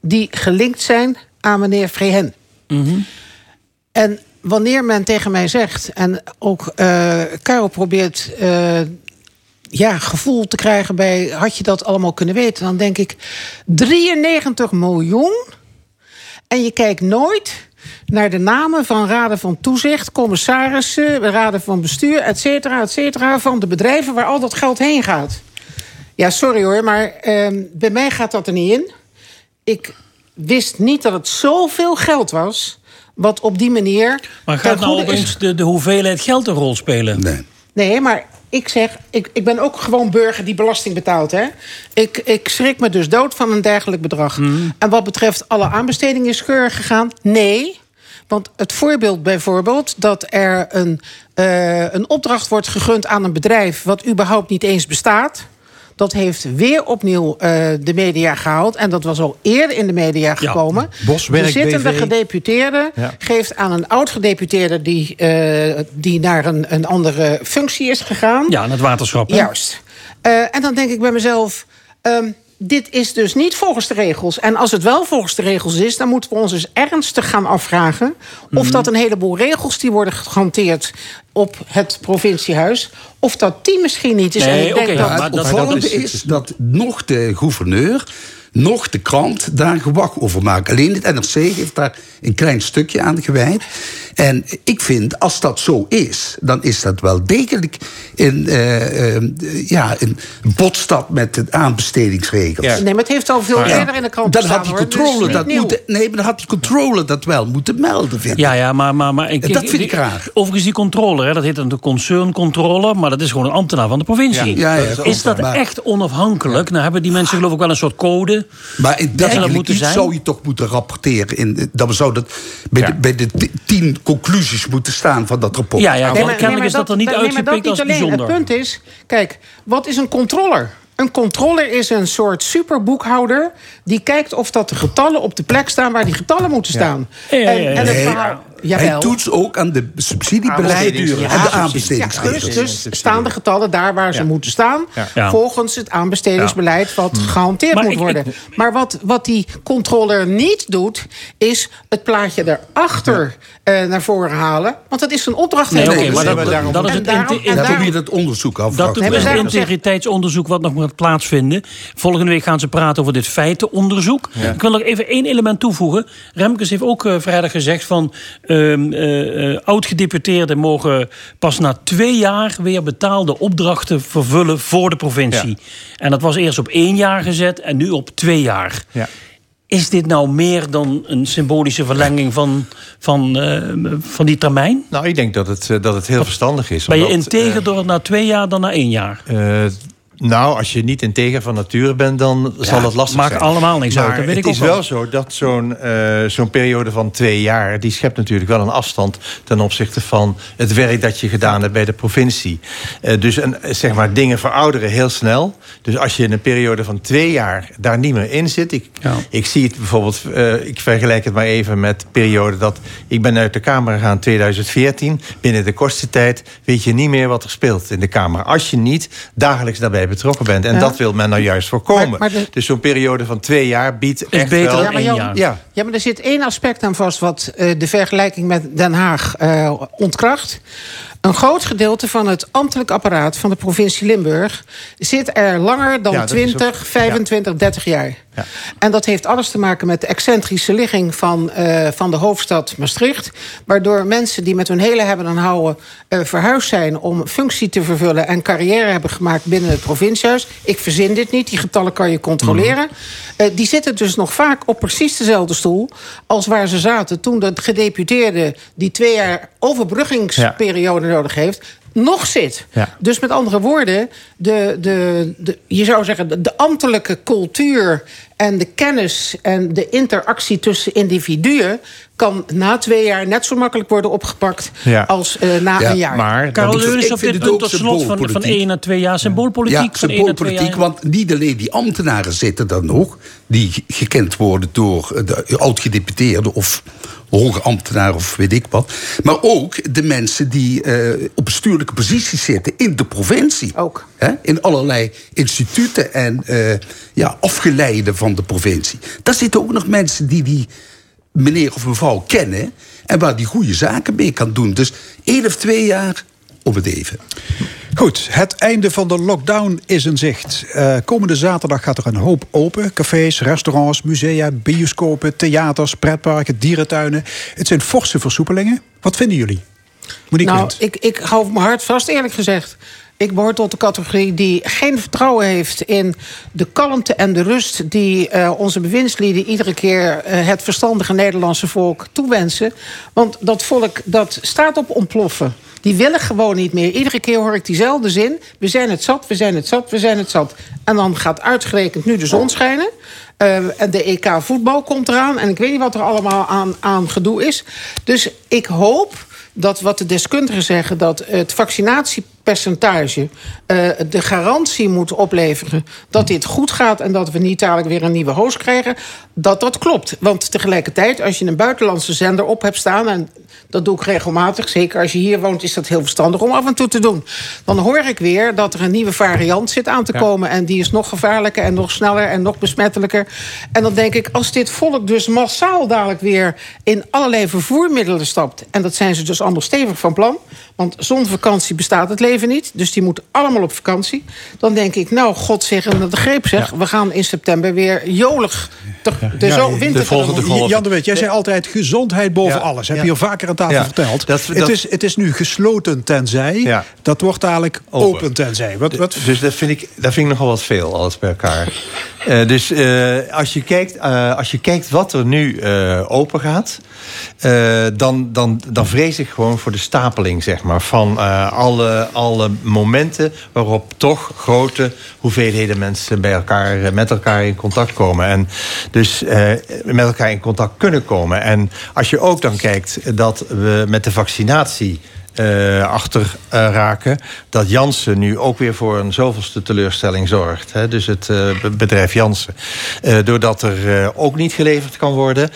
die gelinkt zijn aan meneer Vrehen. En wanneer men tegen mij zegt, en ook eh Karel probeert eh, ja, gevoel te krijgen bij had je dat allemaal kunnen weten, dan denk ik 93 miljoen. En je kijkt nooit naar de namen van raden van toezicht, commissarissen, raden van bestuur, et cetera, et cetera, van de bedrijven waar al dat geld heen gaat. Ja, sorry hoor, maar ehm, bij mij gaat dat er niet in. Ik wist niet dat het zoveel geld was, wat op die manier. Maar gaat nou opeens de, de hoeveelheid geld een rol spelen? Nee. Nee, maar ik zeg, ik, ik ben ook gewoon burger die belasting betaalt. Hè? Ik, ik schrik me dus dood van een dergelijk bedrag. En wat betreft alle aanbestedingen is keurig gegaan? Nee. Want het voorbeeld bijvoorbeeld dat er een, eh, een opdracht wordt gegund aan een bedrijf... wat überhaupt niet eens bestaat... Dat heeft weer opnieuw eh, de media gehaald. En dat was al eerder in de media gekomen. Boswerk de zittende BV. gedeputeerde Ja. geeft aan een oud-gedeputeerde... Die, eh, die naar een, een andere functie is gegaan. Ja, aan het waterschap. hè? Juist. Eh, en dan denk ik bij mezelf... ehm, dit is dus niet volgens de regels. En als het wel volgens de regels is... dan moeten we ons dus ernstig gaan afvragen... of Mhm. dat een heleboel regels die worden gehanteerd... op het provinciehuis... of dat die misschien niet is. en ik denk dat, Maar het opvallende is, dat nog de gouverneur, nog de krant daar gewag over maken. Alleen het NRC heeft daar een klein stukje aan gewijd. En ik vind, als dat zo is, dan is dat wel degelijk in, eh, eh, ja, een botstap met de aanbestedingsregels. Nee, maar het heeft al veel eerder in de krant Dan gestaan, had die. Dus controle dat nieuw. moeten, nee, maar dan had die controle dat wel moeten melden, vind ik. Ja, ja, maar... maar, maar ik, Dat vind ik raar. Overigens, die controle, hè, dat heet dan de concerncontrole... maar dat is gewoon een ambtenaar van de provincie. Ja, ja, ja, is dat maar- echt onafhankelijk? Nou hebben die mensen geloof ik wel een soort code... Maar in dat moeten zijn. zou je toch moeten rapporteren. In, dat we zouden bij, de, bij de ti- tien conclusies moeten staan van dat rapport. Ja, ja, Nee, maar- kennelijk nee, is dat er niet nee, dat uitgepikt niet als alleen. bijzonder. Het punt is, kijk, wat is een controller? Een controller is een soort superboekhouder... die kijkt of dat de getallen op de plek staan... waar die getallen moeten staan. Ja, En, ja. en het verhaal... Hij toetst ook aan de subsidiebeleid en de Ja, aanbestedingsregels. Dus, dus staan de getallen daar waar ze moeten staan... Ja. volgens het aanbestedingsbeleid wat gehanteerd Maar moet ik- worden. maar wat, wat die controller niet doet... is het plaatje erachter eh, naar voren halen. Want dat is een opdracht. Nee, maar dat, wet. dat is En het daarom- en daarom- dat onderzoek af. Dat het integriteitsonderzoek wat nog plaatsvinden. Volgende week gaan ze praten over dit feitenonderzoek. Ja. Ik wil nog even één element toevoegen. Remkes heeft ook eh, vrijdag gezegd van... ehm, eh, eh, oud-gedeputeerden mogen pas na twee jaar... weer betaalde opdrachten vervullen voor de provincie. En dat was eerst op één jaar gezet en nu op twee jaar. Ja. Is dit nou meer dan een symbolische verlenging van, van, van die termijn? Nou, ik denk dat het, dat het heel verstandig is. Ben je integer door het na twee jaar dan na één jaar? Nou, als je niet integer van nature bent, dan zal dat lastig maakt zijn. allemaal niks maar uit, dat weet het ik is wel zo dat zo'n eh, zo'n periode van twee jaar... die schept natuurlijk wel een afstand ten opzichte van het werk dat je gedaan hebt bij de provincie. Eh, dus een, zeg maar, dingen verouderen heel snel. Dus als je in een periode van twee jaar daar niet meer in zit... ik, ik zie het bijvoorbeeld, eh, ik vergelijk het maar even met de periode dat... ik ben uit de Kamer gegaan in 2014. Binnen de kortste tijd weet je niet meer wat er speelt in de Kamer. Als je niet dagelijks daarbij betrokken bent. En Ja. dat wil men nou juist voorkomen. Maar- maar de- Dus zo'n periode van twee jaar biedt echt beter wel... dan Ja, maar, één Jan, jaar. Ja. ja, maar er zit één aspect aan vast wat eh, de vergelijking met Den Haag eh, ontkracht. Een groot gedeelte van het ambtelijk apparaat van de provincie Limburg zit er langer dan Ja, dat is ook- 20, 25, 30 jaar. Ja. En dat heeft alles te maken met de excentrische ligging van, eh, van de hoofdstad Maastricht. Waardoor mensen die met hun hele hebben en houden eh, verhuisd zijn om functie te vervullen en carrière hebben gemaakt binnen het provinciehuis. Ik verzin dit niet, die getallen kan je controleren. Eh, die zitten dus nog vaak op precies dezelfde stoel als waar ze zaten toen de gedeputeerde die twee jaar overbruggingsperiode nodig heeft nog zit. Ja. Dus met andere woorden, de, de, de, je zou zeggen, de ambtelijke cultuur en de kennis en de interactie tussen individuen kan na twee jaar net zo makkelijk worden opgepakt Ja. als eh, na Ja, een jaar. Maar Karel Leunis vind dit het punt ook tot slot van, van. 1 naar 2 jaar. Symboolpolitiek Ja, van 1 naar 2 jaar. symboolpolitiek, want niet alleen die ambtenaren zitten dan nog... die ge- gekend worden door de oud-gedeputeerden of hoge ambtenaren of weet ik wat... maar ook de mensen die eh, op bestuurlijke posities zitten in de provincie. Ook. Hè? In allerlei instituten en eh, ja, afgeleiden van de provincie. Daar zitten ook nog mensen die die meneer of mevrouw kennen... en waar die goede zaken mee kan doen. Dus één of twee jaar op het even. Goed, het einde van de lockdown is in zicht. Eh, komende zaterdag gaat er een hoop open. Cafés, restaurants, musea, bioscopen, theaters, pretparken, dierentuinen. Het zijn forse versoepelingen. Wat vinden jullie? Monique nou, ik, ik hou mijn hart vast, eerlijk gezegd. Ik behoor tot de categorie die geen vertrouwen heeft in de kalmte en de rust die eh, onze bewindslieden iedere keer eh, het verstandige Nederlandse volk toewensen. Want dat volk dat staat op ontploffen. Die willen gewoon niet meer. Iedere keer hoor ik diezelfde zin. We zijn het zat, we zijn het zat, we zijn het zat. En dan gaat uitgerekend nu de zon schijnen. Eh, en de EK voetbal komt eraan. En ik weet niet wat er allemaal aan, aan gedoe is. Dus ik hoop dat wat de deskundigen zeggen... dat het vaccinatiepercentage eh, de garantie moet opleveren... dat dit goed gaat en dat we niet dadelijk weer een nieuwe host krijgen... dat dat klopt. Want tegelijkertijd, als je een buitenlandse zender op hebt staan... en dat doe ik regelmatig, zeker als je hier woont... is dat heel verstandig om af en toe te doen. Dan hoor ik weer dat er een nieuwe variant zit aan te Ja. komen... en die is nog gevaarlijker en nog sneller en nog besmettelijker. En dan denk ik, als dit volk dus massaal dadelijk weer... in allerlei vervoermiddelen stapt... en dat zijn ze dus allemaal stevig van plan... want zonder vakantie bestaat het leven niet... dus die moeten allemaal op vakantie... dan denk ik, nou, god zeggen de greep zeg... we gaan in september weer jolig de Ja, zo de winter volgende tegemoet. golf. Jan de Wit, jij zei altijd gezondheid boven Ja, alles. Heb ja. je hier vaker aan tafel Ja, verteld. dat- het, is, het is nu gesloten tenzij. Ja. Dat wordt dadelijk open, Open. tenzij. Wat, wat, Dus dat vind, ik, dat vind ik nogal wat veel, alles bij elkaar. Eh, dus eh, als, je kijkt, eh, als je kijkt wat er nu open gaat... dan, dan, dan vrees ik gewoon voor de stapeling, zeg maar... van alle, alle momenten waarop toch grote hoeveelheden mensen... Bij elkaar, met elkaar in contact komen. En dus met elkaar in contact kunnen komen. En als je ook dan kijkt dat we met de vaccinatie eh, achter eh, raken. Dat Jansen nu ook weer voor een zoveelste teleurstelling zorgt. Hè? Dus het eh, be- bedrijf Jansen. Doordat er ook niet geleverd kan worden.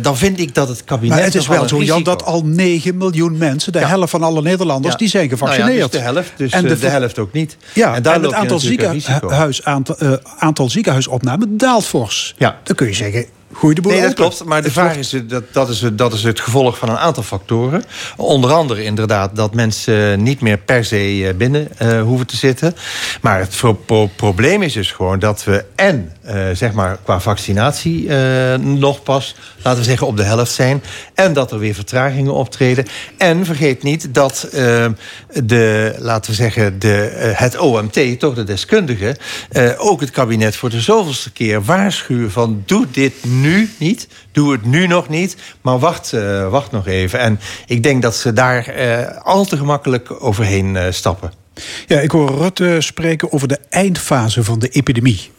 dan vind ik dat het kabinet. maar het is wel zo, Jan, dat al 9 miljoen mensen... de Ja. helft van alle Nederlanders, Ja. die zijn Nou ja, gevaccineerd. dus de helft, dus en de, de, helft ook niet. Ja, en, daar het aantal, ziekenhuis, aantal, aantal ziekenhuisopnamen daalt fors. Ja. Dan kun je zeggen, gooi de boel Nee, dat klopt. Maar de Het vraag wordt- is, eh, dat, dat, is, het- dat is het gevolg van een aantal factoren. Onder andere inderdaad dat mensen niet meer per se eh, binnen eh, hoeven te zitten. Maar het pro- pro- probleem is dus gewoon dat we en eh, zeg maar qua vaccinatie eh, nog pas, laten we zeggen, op de helft zijn. En dat er weer vertragingen optreden. En vergeet niet dat eh, de, laten we zeggen, de, het OMT, toch de deskundigen, ook het kabinet voor de zoveelste keer waarschuwen van doe dit nu niet, doe het nu nog niet, maar wacht, wacht nog even. En ik denk dat ze daar al te gemakkelijk overheen stappen. Ja, ik hoor Rutte spreken over de eindfase van de epidemie.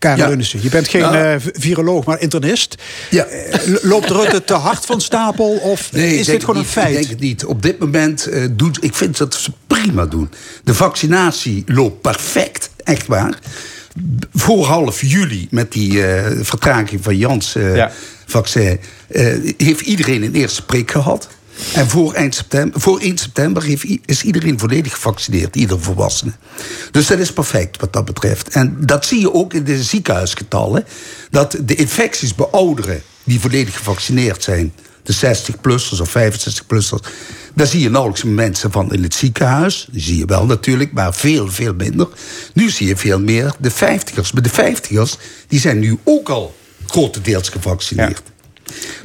Karel Ja. Unissen, je bent geen Nou. eh, viroloog, maar internist. Ja. Eh, Loopt Rutte te hard van stapel of Nee, is dit gewoon een niet. feit? Ik denk het niet. Op dit moment eh, doet, ik vind dat ze prima doen. De vaccinatie loopt perfect, echt waar. Voor half juli, met die eh, vertraging van Jans eh, Ja. vaccin, eh, heeft iedereen een eerste prik gehad. En voor, eind september, voor 1 september is iedereen volledig gevaccineerd, ieder volwassene. Dus dat is perfect wat dat betreft. En dat zie je ook in de ziekenhuisgetallen. Dat de infecties bij ouderen die volledig gevaccineerd zijn, de 60-plussers of 65-plussers, daar zie je nauwelijks mensen van in het ziekenhuis. Die zie je wel natuurlijk, maar veel, veel minder. Nu zie je veel meer de 50ers. Maar de 50ers die zijn nu ook al grotendeels gevaccineerd.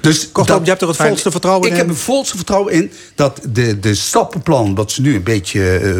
Dus Kortom, je hebt er het volste vertrouwen ik in? heb er volste vertrouwen in dat de, de stappenplan... dat ze nu een beetje eh,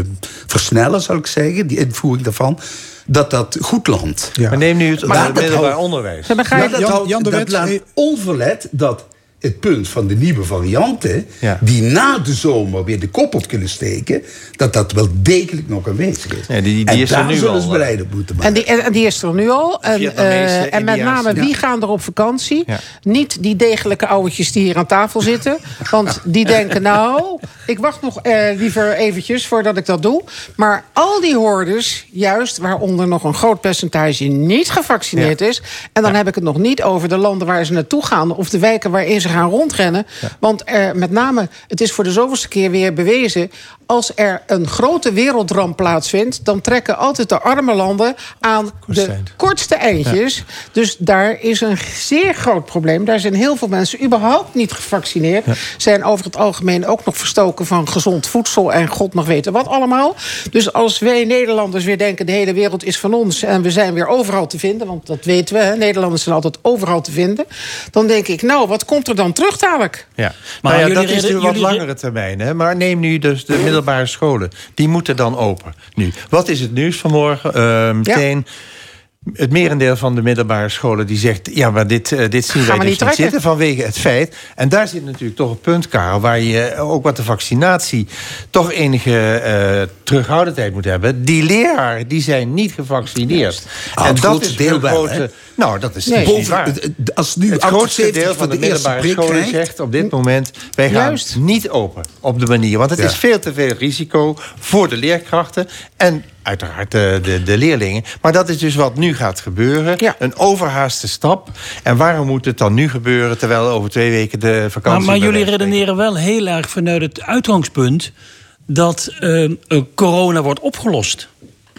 versnellen, zal ik zeggen... die invoering daarvan, dat dat goed landt. Maar neem nu het, Maar het dat middelbaar onderwijs. Ja, dat, Jan- houdt- Jan de dat Wet, eh, onverlet dat het punt van de nieuwe varianten... Ja. die na de zomer weer de kop op kunnen steken... dat dat wel degelijk nog aanwezig is. Ja, die- die en is er nu zullen al, ze beleid op moeten maken. En die, en die is er nu al. En, eh, en met name, wie Ja. gaan er op vakantie? Ja. Niet die degelijke ouwetjes die hier aan tafel zitten. Want die denken, nou, ik wacht nog eh, liever eventjes voordat ik dat doe. Maar al die hordes, juist waaronder nog een groot percentage niet gevaccineerd is. En dan heb ik het nog niet over de landen waar ze naartoe gaan... of de wijken waarin ze gaan rondrennen. Want er, met name, het is voor de zoveelste keer weer bewezen... als er een grote wereldramp plaatsvindt... dan trekken altijd de arme landen aan Kortste de eind. kortste eindjes. Dus daar is een zeer groot probleem. Daar zijn heel veel mensen überhaupt niet gevaccineerd. Zijn over het algemeen ook nog verstoken van gezond voedsel... en god mag weten wat allemaal. Dus als wij Nederlanders weer denken... de hele wereld is van ons en we zijn weer overal te vinden... want dat weten we, hè, Nederlanders zijn altijd overal te vinden... dan denk ik, nou, wat komt er dan terug dadelijk? Ja. Maar Maar ja, dat is de wat langere termijn. Hè? Maar neem nu dus de middelbare scholen. Die moeten dan open. Nu, wat is het nieuws vanmorgen? Meteen... Het merendeel van de middelbare scholen die zegt... ja, maar dit, eh, dit zien Gaan wij dus niet zitten vanwege het feit... en daar zit natuurlijk toch een punt, Karel... waar je ook wat de vaccinatie toch enige eh, terughoudendheid moet hebben. Die leraren die zijn niet gevaccineerd. Ah, het grootste deel een wel, hè? Nou, dat is Nee. niet Boven- als nu het grootste 78 deel van de, middelbare scholen krijgt- zegt op dit moment... wij gaan Juist. niet open op de manier. Want het Ja. is veel te veel risico voor de leerkrachten... en uiteraard de, de, de leerlingen. Maar dat is dus wat nu gaat gebeuren. Ja. Een overhaaste stap. En waarom moet het dan nu gebeuren... terwijl over twee weken de Maar, vakantie... maar bij jullie redeneren wel heel erg vanuit het uitgangspunt dat eh, eh, corona wordt opgelost.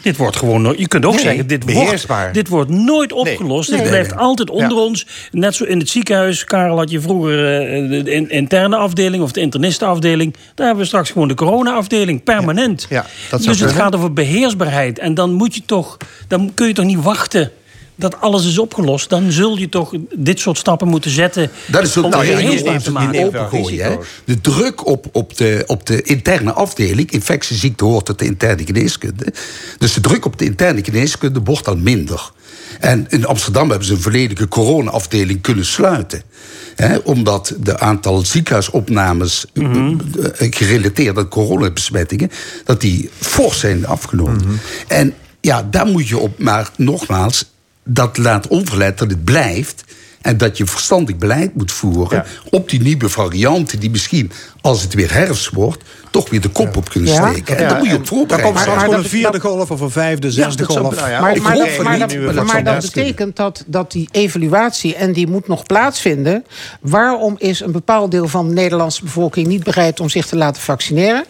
Dit wordt gewoon, no- je kunt ook Nee, zeggen, dit beheersbaar. wordt, dit wordt nooit opgelost. Nee. Dit Nee, blijft altijd onder ons. Net zo in het ziekenhuis, Karel had je vroeger eh, de in- interne afdeling of de internistenafdeling. Daar hebben we straks gewoon de corona-afdeling, permanent. Ja, dat dus het gaat over beheersbaarheid. En dan moet je toch, dan kun je toch niet wachten dat alles is opgelost. Dan zul je toch dit soort stappen moeten zetten. Dat is ook om beheersbaar waarom te maken. opengooien. hè. De druk op, op, de, op de interne afdeling, infectieziekte hoort tot de interne geneeskunde. Dus de druk op de interne geneeskunde wordt al minder. En in Amsterdam hebben ze een volledige corona-afdeling kunnen sluiten. Hè, omdat de aantal ziekenhuisopnames eh, eh, gerelateerd aan coronabesmettingen, dat die fors zijn afgenomen. En ja, daar moet je op, maar nogmaals, dat laat onverlet dat het blijft. En dat je verstandig beleid moet voeren op die nieuwe varianten... die misschien, als het weer herfst wordt... toch weer de kop op kunnen Ja. steken. En Ja, daar moet je op voorbereid Dan komt straks een vierde golf of een vijfde, zesde golf. nou ja, Maar, dat, betekent dat, dat die evaluatie, en die moet nog plaatsvinden... waarom is een bepaald deel van de Nederlandse bevolking... niet bereid om zich te laten vaccineren?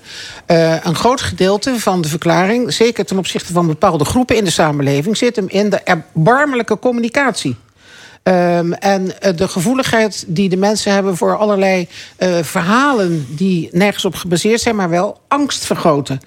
Eh, een groot gedeelte van de verklaring... zeker ten opzichte van bepaalde groepen in de samenleving... zit hem in de erbarmelijke communicatie. Ehm, en eh, de gevoeligheid die de mensen hebben voor allerlei eh, verhalen die nergens op gebaseerd zijn, maar wel angst vergroten.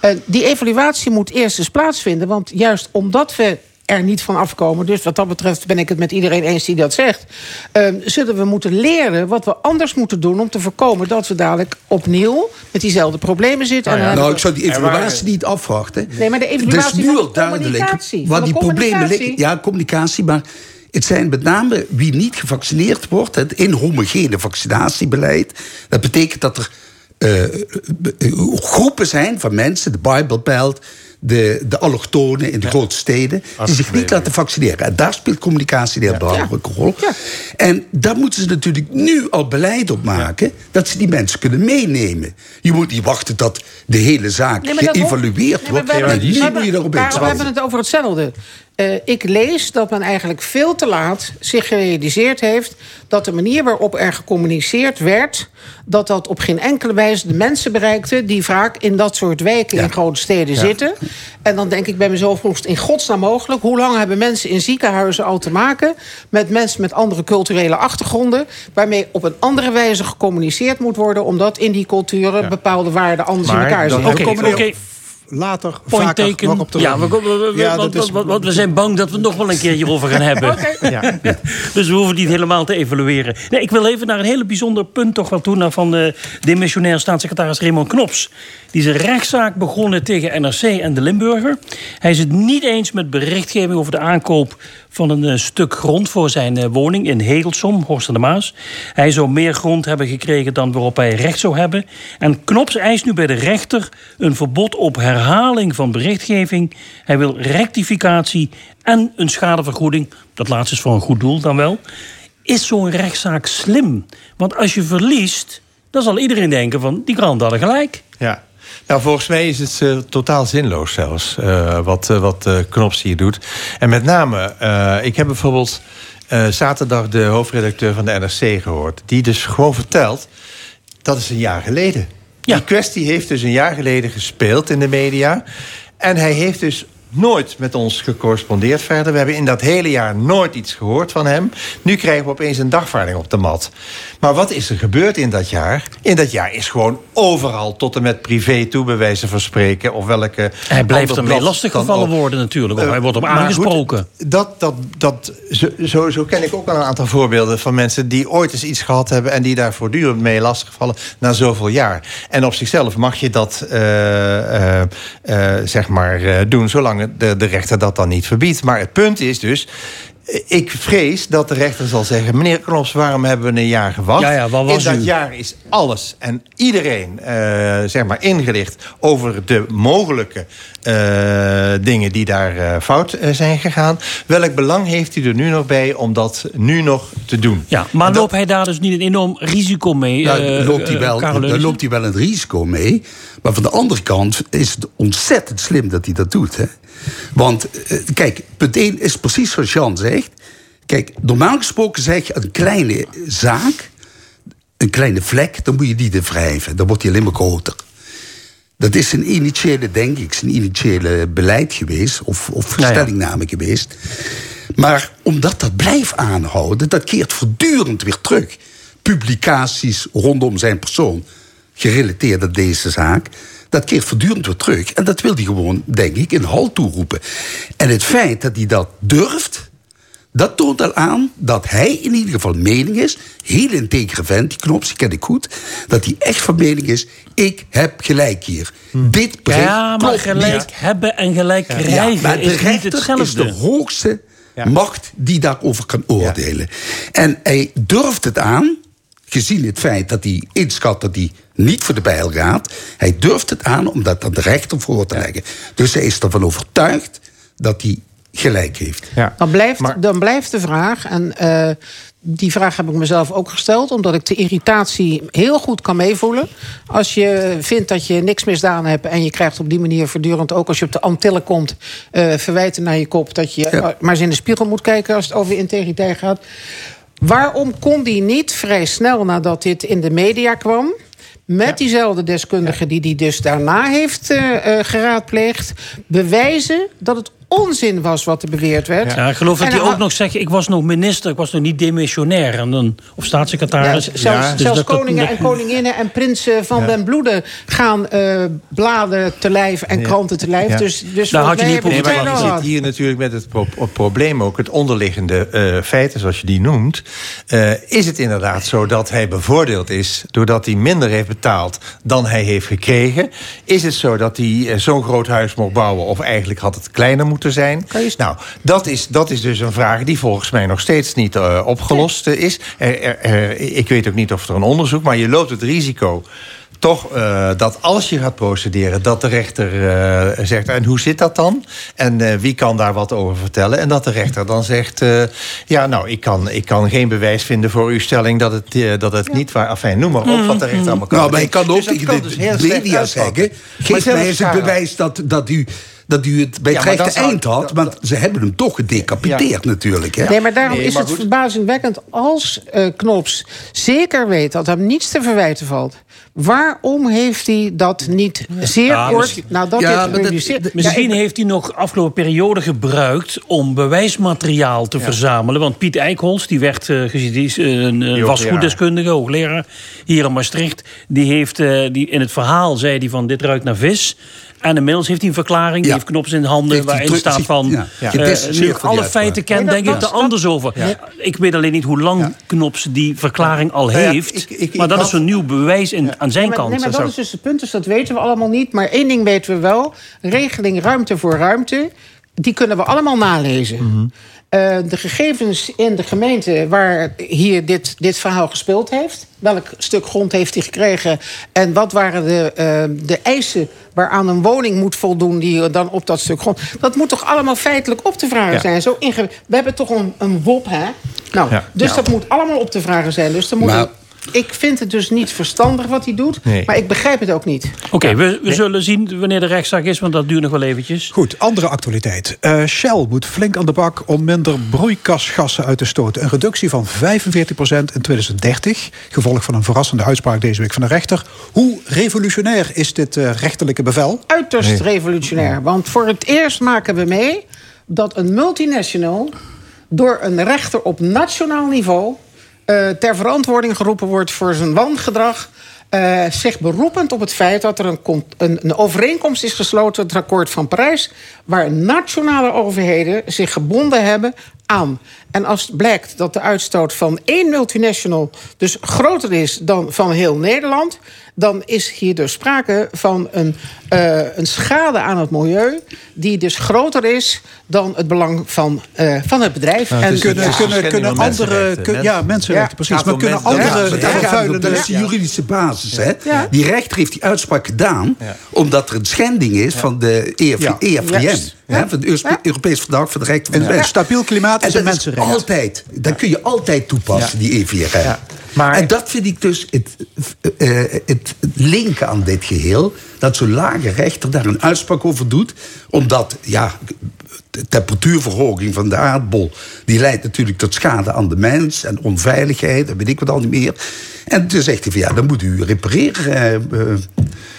Eh, die evaluatie moet eerst eens plaatsvinden, want juist omdat we er niet van afkomen. Dus wat dat betreft ben ik het met iedereen eens die dat zegt. ehm, zullen we moeten leren wat we anders moeten doen om te voorkomen dat we dadelijk opnieuw met diezelfde problemen zitten. En Nou, hebben ik zou die evaluatie niet afwachten. Nee, maar de evaluatie is nu al de duidelijk communicatie. waar die problemen liggen. Ja, communicatie, maar het zijn met name wie niet gevaccineerd wordt... het inhomogene vaccinatiebeleid. Dat betekent dat er eh, eh, groepen zijn van mensen, de Bible Belt, de, de allochtonen in de grote steden, die zich niet laten vaccineren. En daar speelt communicatie een heel belangrijke rol. En daar moeten ze natuurlijk nu al beleid op maken dat ze die mensen kunnen meenemen. Je moet niet wachten tot de hele zaak Nee, geëvalueerd Nee, maar wordt. we hebben- En we maar hebben het over hetzelfde. Eh, ik lees dat men eigenlijk veel te laat zich gerealiseerd heeft... dat de manier waarop er gecommuniceerd werd... dat dat op geen enkele wijze de mensen bereikte... die vaak in dat soort wijken in grote steden Ja. zitten. En dan denk ik bij mezelf, in godsnaam mogelijk? Hoe lang hebben mensen in ziekenhuizen al te maken... met mensen met andere culturele achtergronden... waarmee op een andere wijze gecommuniceerd moet worden... omdat in die culturen bepaalde waarden anders in elkaar zitten. Oké, oké. Later Point vaker taken. nog op de Ja, we, we, we- we- Ja, want, dat is- want- want we zijn bang dat we het nog wel een keer hierover gaan hebben. Oké. Dus we hoeven het niet helemaal te evalueren. Nee, ik wil even naar een hele bijzonder punt toch wel toe... naar van de demissionair staatssecretaris Raymond Knops. Die is een rechtszaak begonnen tegen NRC en de Limburger. Hij is het niet eens met berichtgeving over de aankoop van een eh, stuk grond voor zijn eh, woning in Hegelsom, Horst aan de Maas. Hij zou meer grond hebben gekregen dan waarop hij recht zou hebben. En Knops eist nu bij de rechter een verbod op herhaling van berichtgeving. Hij wil rectificatie en een schadevergoeding. Dat laatste is voor een goed doel dan wel. Is zo'n rechtszaak slim? Want als je verliest, dan zal iedereen denken van die krant hadden gelijk. Ja. Nou, volgens mij is het eh, totaal zinloos zelfs, eh, wat, eh, wat Knops hier doet. En met name, ik heb bijvoorbeeld zaterdag de hoofdredacteur van de NRC gehoord... die dus gewoon vertelt, dat is een jaar geleden. Die kwestie heeft dus een jaar geleden gespeeld in de media. En hij heeft dus nooit met ons gecorrespondeerd verder. We hebben in dat hele jaar nooit iets gehoord van hem. Nu krijgen we opeens een dagvaarding op de mat. Maar wat is er gebeurd in dat jaar? In dat jaar is gewoon overal tot en met privé toe, bij wijze van spreken... of welke Hij blijft ermee lastiggevallen worden natuurlijk. Of Eh, hij wordt op goed, aangesproken. dat, dat, dat, zo, zo, zo ken ik ook al een aantal voorbeelden van mensen die ooit eens iets gehad hebben en die daar voortdurend mee lastigvallen na zoveel jaar. En op zichzelf mag je dat eh, eh, zeg maar doen, zolang de, de rechter dat dan niet verbiedt. Maar het punt is dus. Ik vrees dat de rechter zal zeggen... meneer Knops, waarom hebben we een jaar gewacht? Ja, ja, In dat u? jaar is alles en iedereen eh, zeg maar ingelicht... over de mogelijke eh, dingen die daar eh, fout eh, zijn gegaan. Welk belang heeft hij er nu nog bij om dat nu nog te doen? Ja, maar loopt hij daar dus niet een enorm risico mee? Daar Nou, loopt, hij wel, daar loopt hij wel een risico mee. Maar van de andere kant is het ontzettend slim dat hij dat doet. Hè? Want kijk, punt 1 is precies zoals Jan zegt. Kijk, normaal gesproken zeg je een kleine zaak, een kleine vlek, dan moet je die er wrijven. Dan wordt die alleen maar groter. Dat is een initiële, denk ik, een initiële beleid geweest, of, of Ja, ja. stellingname geweest. Maar omdat dat blijft aanhouden, dat keert voortdurend weer terug. Publicaties rondom zijn persoon, gerelateerd aan deze zaak, dat keert voortdurend weer terug. En dat wil hij gewoon, denk ik, in hal toeroepen. En het feit dat hij dat durft, dat toont al aan dat hij in ieder geval mening is, heel integere vent, die knops, die ken ik goed, dat hij echt van mening is, ik heb gelijk hier. Dit bericht Ja, maar gelijk niet. hebben en gelijk Ja, krijgen maar de is niet rechter hetzelfde. is de hoogste macht die daarover kan oordelen. En hij durft het aan, gezien het feit dat hij inschat dat hij niet voor de bijl gaat. Hij durft het aan om dat aan de rechter voor te leggen. Dus hij is ervan overtuigd dat hij gelijk heeft. Dan blijft, dan blijft de vraag, en eh, die vraag heb ik mezelf ook gesteld... omdat ik de irritatie heel goed kan meevoelen. Als je vindt dat je niks misdaan hebt... en je krijgt op die manier voortdurend, ook als je op de Antillen komt... eh, verwijten naar je kop dat je eh, maar eens in de spiegel moet kijken... als het over integriteit gaat. Waarom kon die niet vrij snel nadat dit in de media kwam... met diezelfde deskundige die die dus daarna heeft eh, eh, geraadpleegd... bewijzen dat het onzin was wat er beweerd werd. Ja, ik geloof dat En hij hij ook nog zegt... ik was nog minister, ik was nog niet demissionair. En dan, of staatssecretaris. Ja, zelfs Dus zelfs dat- dat- koningen en koninginnen en prinsen van den bloede gaan eh, bladen te lijf en kranten te lijf. Ja. Dus, dus mij hebben we Nee, maar je zit hier natuurlijk met het, pro- het probleem ook, het onderliggende eh, feiten, zoals je die noemt. Eh, is het inderdaad zo dat hij bevoordeeld is doordat hij minder heeft betaald dan hij heeft gekregen? Is het zo dat hij zo'n groot huis mocht bouwen of eigenlijk had het kleiner moeten zijn? Nou, dat is, dat is dus een vraag die volgens mij nog steeds niet eh, opgelost eh, is. Er, er- er- ik weet ook niet of er een onderzoek, maar je loopt het risico toch uh, dat als je gaat procederen, dat de rechter uh, zegt: en hoe zit dat dan? En uh, wie kan daar wat over vertellen? En dat de rechter dan zegt: ja, nou, ik kan, ik kan geen bewijs vinden voor uw stelling dat het, dat het niet waar. Enfin, noem maar op wat de rechter allemaal kan. Nou, maar ik kan ook dus tegen de dus media zeggen: geef mij eens het bewijs dat, dat u dat u het bij het ja, rechte eind had. Maar ze hebben hem toch gedecapiteerd ja. natuurlijk. Hè? Nee, maar daarom nee, maar is het verbazingwekkend als uh, Knops zeker weet dat hem niets te verwijten valt. Waarom heeft hij dat niet zeer ja, kort misschien, nadat ja, dit gepubliceerd... Misschien ja, heeft hij nog afgelopen periode gebruikt... om bewijsmateriaal te verzamelen. Want Piet Eikholz, die werd uh, die is, uh, een vastgoeddeskundige, hoogleraar hier in Maastricht... die heeft uh, die in het verhaal zei hij van dit ruikt naar vis... En inmiddels heeft hij een verklaring, die heeft knops in de handen... waarin staat van, ja. Uh, nu ik alle feiten ken, nee, denk ik er anders over. Ik weet alleen niet hoe lang Knops die verklaring al Nou heeft. Ik, ik, maar dat is een nieuw bewijs in, aan zijn maar, kant. Nee, maar dat is dus het punt, dus dat weten we allemaal niet. Maar één ding weten we wel. Regeling ruimte voor ruimte, die kunnen we allemaal nalezen. Uh, de gegevens in de gemeente waar hier dit, dit verhaal gespeeld heeft. Welk stuk grond heeft hij gekregen? En wat waren de, uh, de eisen waaraan een woning moet voldoen... die dan op dat stuk grond... Dat moet toch allemaal feitelijk op te vragen ja. zijn? Zo inge... We hebben toch een, een WOP, hè? Nou, ja. dus ja. dat moet allemaal op te vragen zijn. Dus er moet maar... Ik vind het dus niet verstandig wat hij doet, nee. maar ik begrijp het ook niet. Oké, okay, we, we nee. zullen zien wanneer de rechtszaak is, want dat duurt nog wel eventjes. Goed, andere actualiteit. Uh, Shell moet flink aan de bak om minder broeikasgassen uit te stoten. Een reductie van 45% in 2030, gevolg van een verrassende uitspraak deze week van de rechter. Hoe revolutionair is dit uh, rechterlijke bevel? Uiterst nee. revolutionair, want voor het eerst maken we mee dat een multinational door een rechter op nationaal niveau uh, ter verantwoording geroepen wordt voor zijn wangedrag. Uh, zich beroepend op het feit dat er een, een, een, overeenkomst is gesloten, het akkoord van Parijs, waar nationale overheden zich gebonden hebben aan. En als blijkt dat de uitstoot van één multinational dus groter is dan van heel Nederland, dan is hier dus sprake van een, uh, een schade aan het milieu... die dus groter is dan het belang van, uh, van het bedrijf. Nou, en kunnen, kunnen, kunnen andere... Kun, ja, mensenrechten, ja. precies. Maar kunnen andere... Ja, dat is de juridische basis. Hè? Ja. Die rechter heeft die uitspraak gedaan... omdat er een schending is van de EF, EFRM. Ja. Van het Europees Verdrag voor de Rechten van de Mens. Een stabiel klimaat is een mensenrecht. Altijd. Dat kun je altijd toepassen, die EVRM. Maar... En dat vind ik dus het, uh, het linken aan dit geheel. Dat zo'n lage rechter daar een uitspraak over doet. Omdat, ja, de temperatuurverhoging van de aardbol... die leidt natuurlijk tot schade aan de mens en onveiligheid... en weet ik wat al niet meer. En toen zegt hij van, ja, dan moet u repareren... Uh,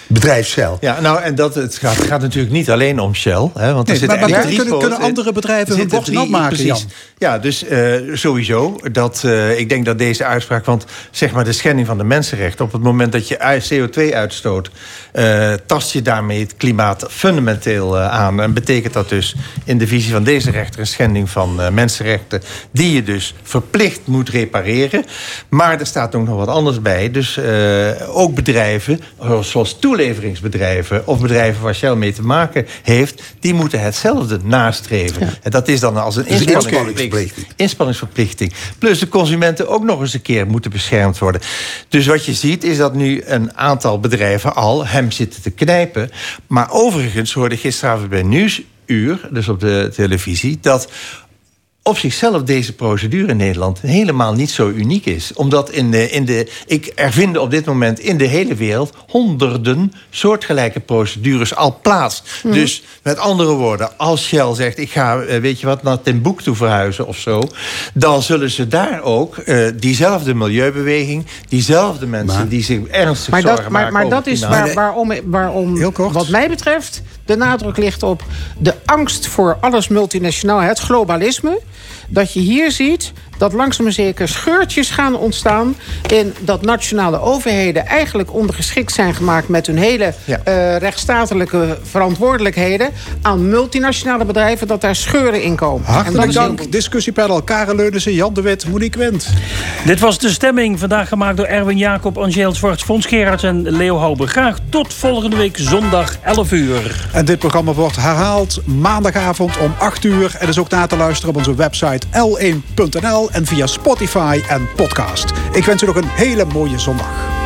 bedrijf Shell. Ja, nou, en dat, het, gaat, gaat natuurlijk niet alleen om Shell. Hè, want nee, er maar, maar kunnen, kunnen, andere bedrijven hun borst nat maken, precies. Jan? Ja, dus uh, sowieso. Dat, uh, ik denk dat deze uitspraak... want zeg maar de schending van de mensenrechten... op het moment dat je CO2 uitstoot... Uh, tast je daarmee het klimaat fundamenteel aan. En betekent dat dus in de visie van deze rechter... een schending van mensenrechten... die je dus verplicht moet repareren. Maar er staat ook nog wat anders bij. Dus ook bedrijven, zoals toeleveringsbedrijven... of bedrijven waar Shell mee te maken heeft... die moeten hetzelfde nastreven. Ja. En dat is dan als een inspanningsverplichting. inspanningsverplichting. Plus de consumenten ook nog eens een keer moeten beschermd worden. Dus wat je ziet is dat nu een aantal bedrijven al hem zitten te knijpen. Maar overigens hoorde gisteravond bij Nieuwsuur, dus op de televisie... dat op zichzelf deze procedure in Nederland helemaal niet zo uniek is. Omdat in de, in de, ik er vinden op dit moment in de hele wereld honderden soortgelijke procedures al plaats. Mm. Dus met andere woorden, als Shell zegt: ik ga, weet je wat, naar Timbuktu verhuizen of zo, dan zullen ze daar ook uh, diezelfde milieubeweging, diezelfde mensen maar, die zich ernstig maar zorgen dat, maar, maken. Maar dat is waar, waarom, waarom wat mij betreft, de nadruk ligt op de angst voor alles multinationaal, het globalisme. Dat je hier ziet dat langzaam maar zeker scheurtjes gaan ontstaan... in dat nationale overheden eigenlijk ondergeschikt zijn gemaakt... met hun hele ja. uh, rechtsstatelijke verantwoordelijkheden... aan multinationale bedrijven, dat daar scheuren in komen. Hartelijk dank. Heel... Discussiepanel Karen Leunissen, Jan de Wit, Monique Wendt. Dit was de stemming, vandaag gemaakt door Erwin Jacob, Angeel Zwarts... Fons Gerards en Leo Houber. Graag tot volgende week zondag 11 uur. En dit programma wordt herhaald maandagavond om 8 uur. En is ook na te luisteren op onze website l1.nl en via Spotify en podcast. Ik wens u nog een hele mooie zondag.